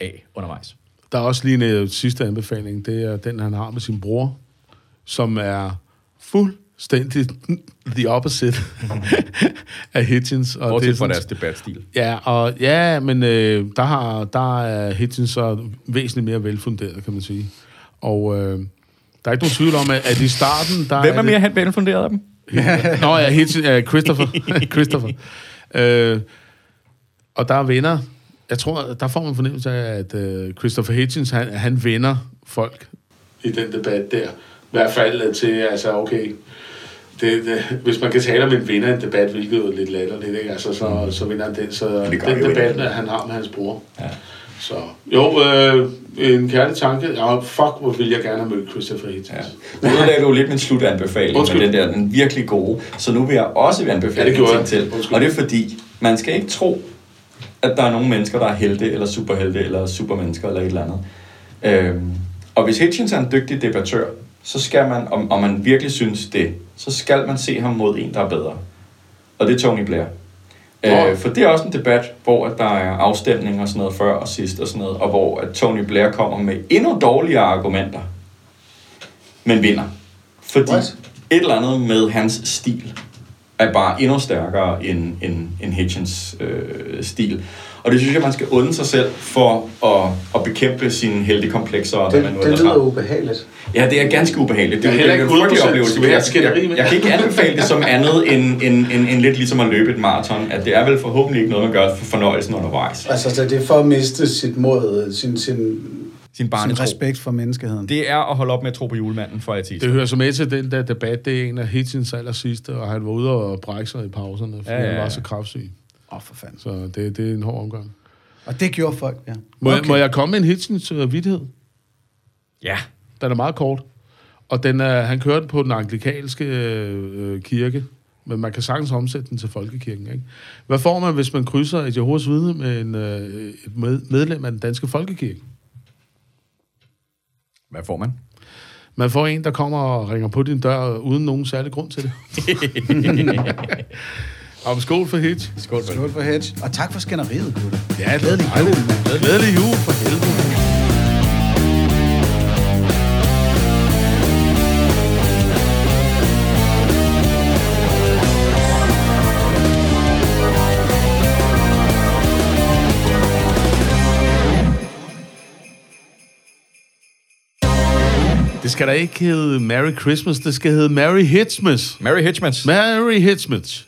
af undervejs. Der er også lige en øh, sidste anbefaling. Det er den, han har med sin bror, som er fuldstændig the opposite af Hitchens. Og Bortset fra sådan- deres debatstil. Ja, og, ja men øh, der, har, der er Hitchens så væsentligt mere velfunderet, kan man sige. Og øh, der er ikke nogen tvivl om, at, at i starten... Der Hvem er det- mere velfunderet af dem? Nå ja, Hitchens, ja, Christopher. Christopher. Øh, og der er venner. Jeg tror, der får man fornemmelse af, at øh, Christopher Hitchens, han, han vender folk i den debat der. Hvert fald til, altså okay, det, det, hvis man kan tale om en vinder i en debat, hvilket er lidt latterligt, ikke? Altså, så, så vinder han den. Så den debat, ikke. han har med hans bror. Ja. Så jo, øh, en kærlig tanke. Ja, fuck, hvor vil jeg gerne have mødt Christopher Hitchens. Nu ødelagde du lidt min slutanbefaling Undskyld. med den der, den virkelig gode. Så nu vil jeg også anbefale Ja, det ting til. Undskyld. Og det er fordi, man skal ikke tro, at der er nogle mennesker, der er helte, eller superhelte, eller supermennesker, eller et eller andet. Øhm, og hvis Hitchens er en dygtig debattør, så skal man, om, om man virkelig synes det, så skal man se ham mod en, der er bedre. Og det er Tony Blair. Nå. Øh, for det er også en debat, hvor at der er afstemning og sådan noget før og sidst og sådan noget, og hvor at Tony Blair kommer med endnu dårligere argumenter, men vinder. Fordi What? et eller andet med hans stil er bare endnu stærkere end, end, end Hitchens øh, stil. Og det synes jeg, man skal unde sig selv for at, at bekæmpe sine heldekomplekser. Det, man nu det lyder har. ubehageligt. Ja, det er ganske ubehageligt. Det er er, heller det er ikke en frygtelig 100% oplevelse. vil jeg Jeg, jeg, med. jeg kan ikke anbefale det som andet end, end, end, end lidt ligesom at løbe et maraton. At det er vel forhåbentlig ikke noget, man gør for fornøjelsen undervejs. Altså, så det er for at miste sit mod, sin, sin Sin Sin barnetro. respekt for menneskeheden. Det er at holde op med at tro på julemanden for at Det hører så med til den der debat. Det er en af Hitchens aller sidste, og han var ude og brække sig i pauserne, fordi Ja, ja, ja, han var så kraftsyg. Åh, oh, for fanden. Så det, det er en hård omgang. Og det gjorde folk, ja. Må, okay. må jeg komme med en Hitchens vidtighed? Ja. Den er meget kort. Og den er, han kørte den på den anglikanske øh, kirke, men man kan sagtens omsætte den til folkekirken. Ikke? Hvad får man, hvis man krydser et Jehovas vidne med en, øh, et med, medlem af den danske folkekirke? Hvad får man? Man får en, der kommer og ringer på din dør, uden nogen særlig grund til det. Om skål for Hitch. Skål for det. Skål for Hedge. Og tak for skænderiet, Gutte. Ja, glædelig jul. Glædelig jul for helvede. Skal da ikke hedde Merry Christmas, det skal hedde Merry Hitchmas. Mary Hitchmans. Merry Hitchmas.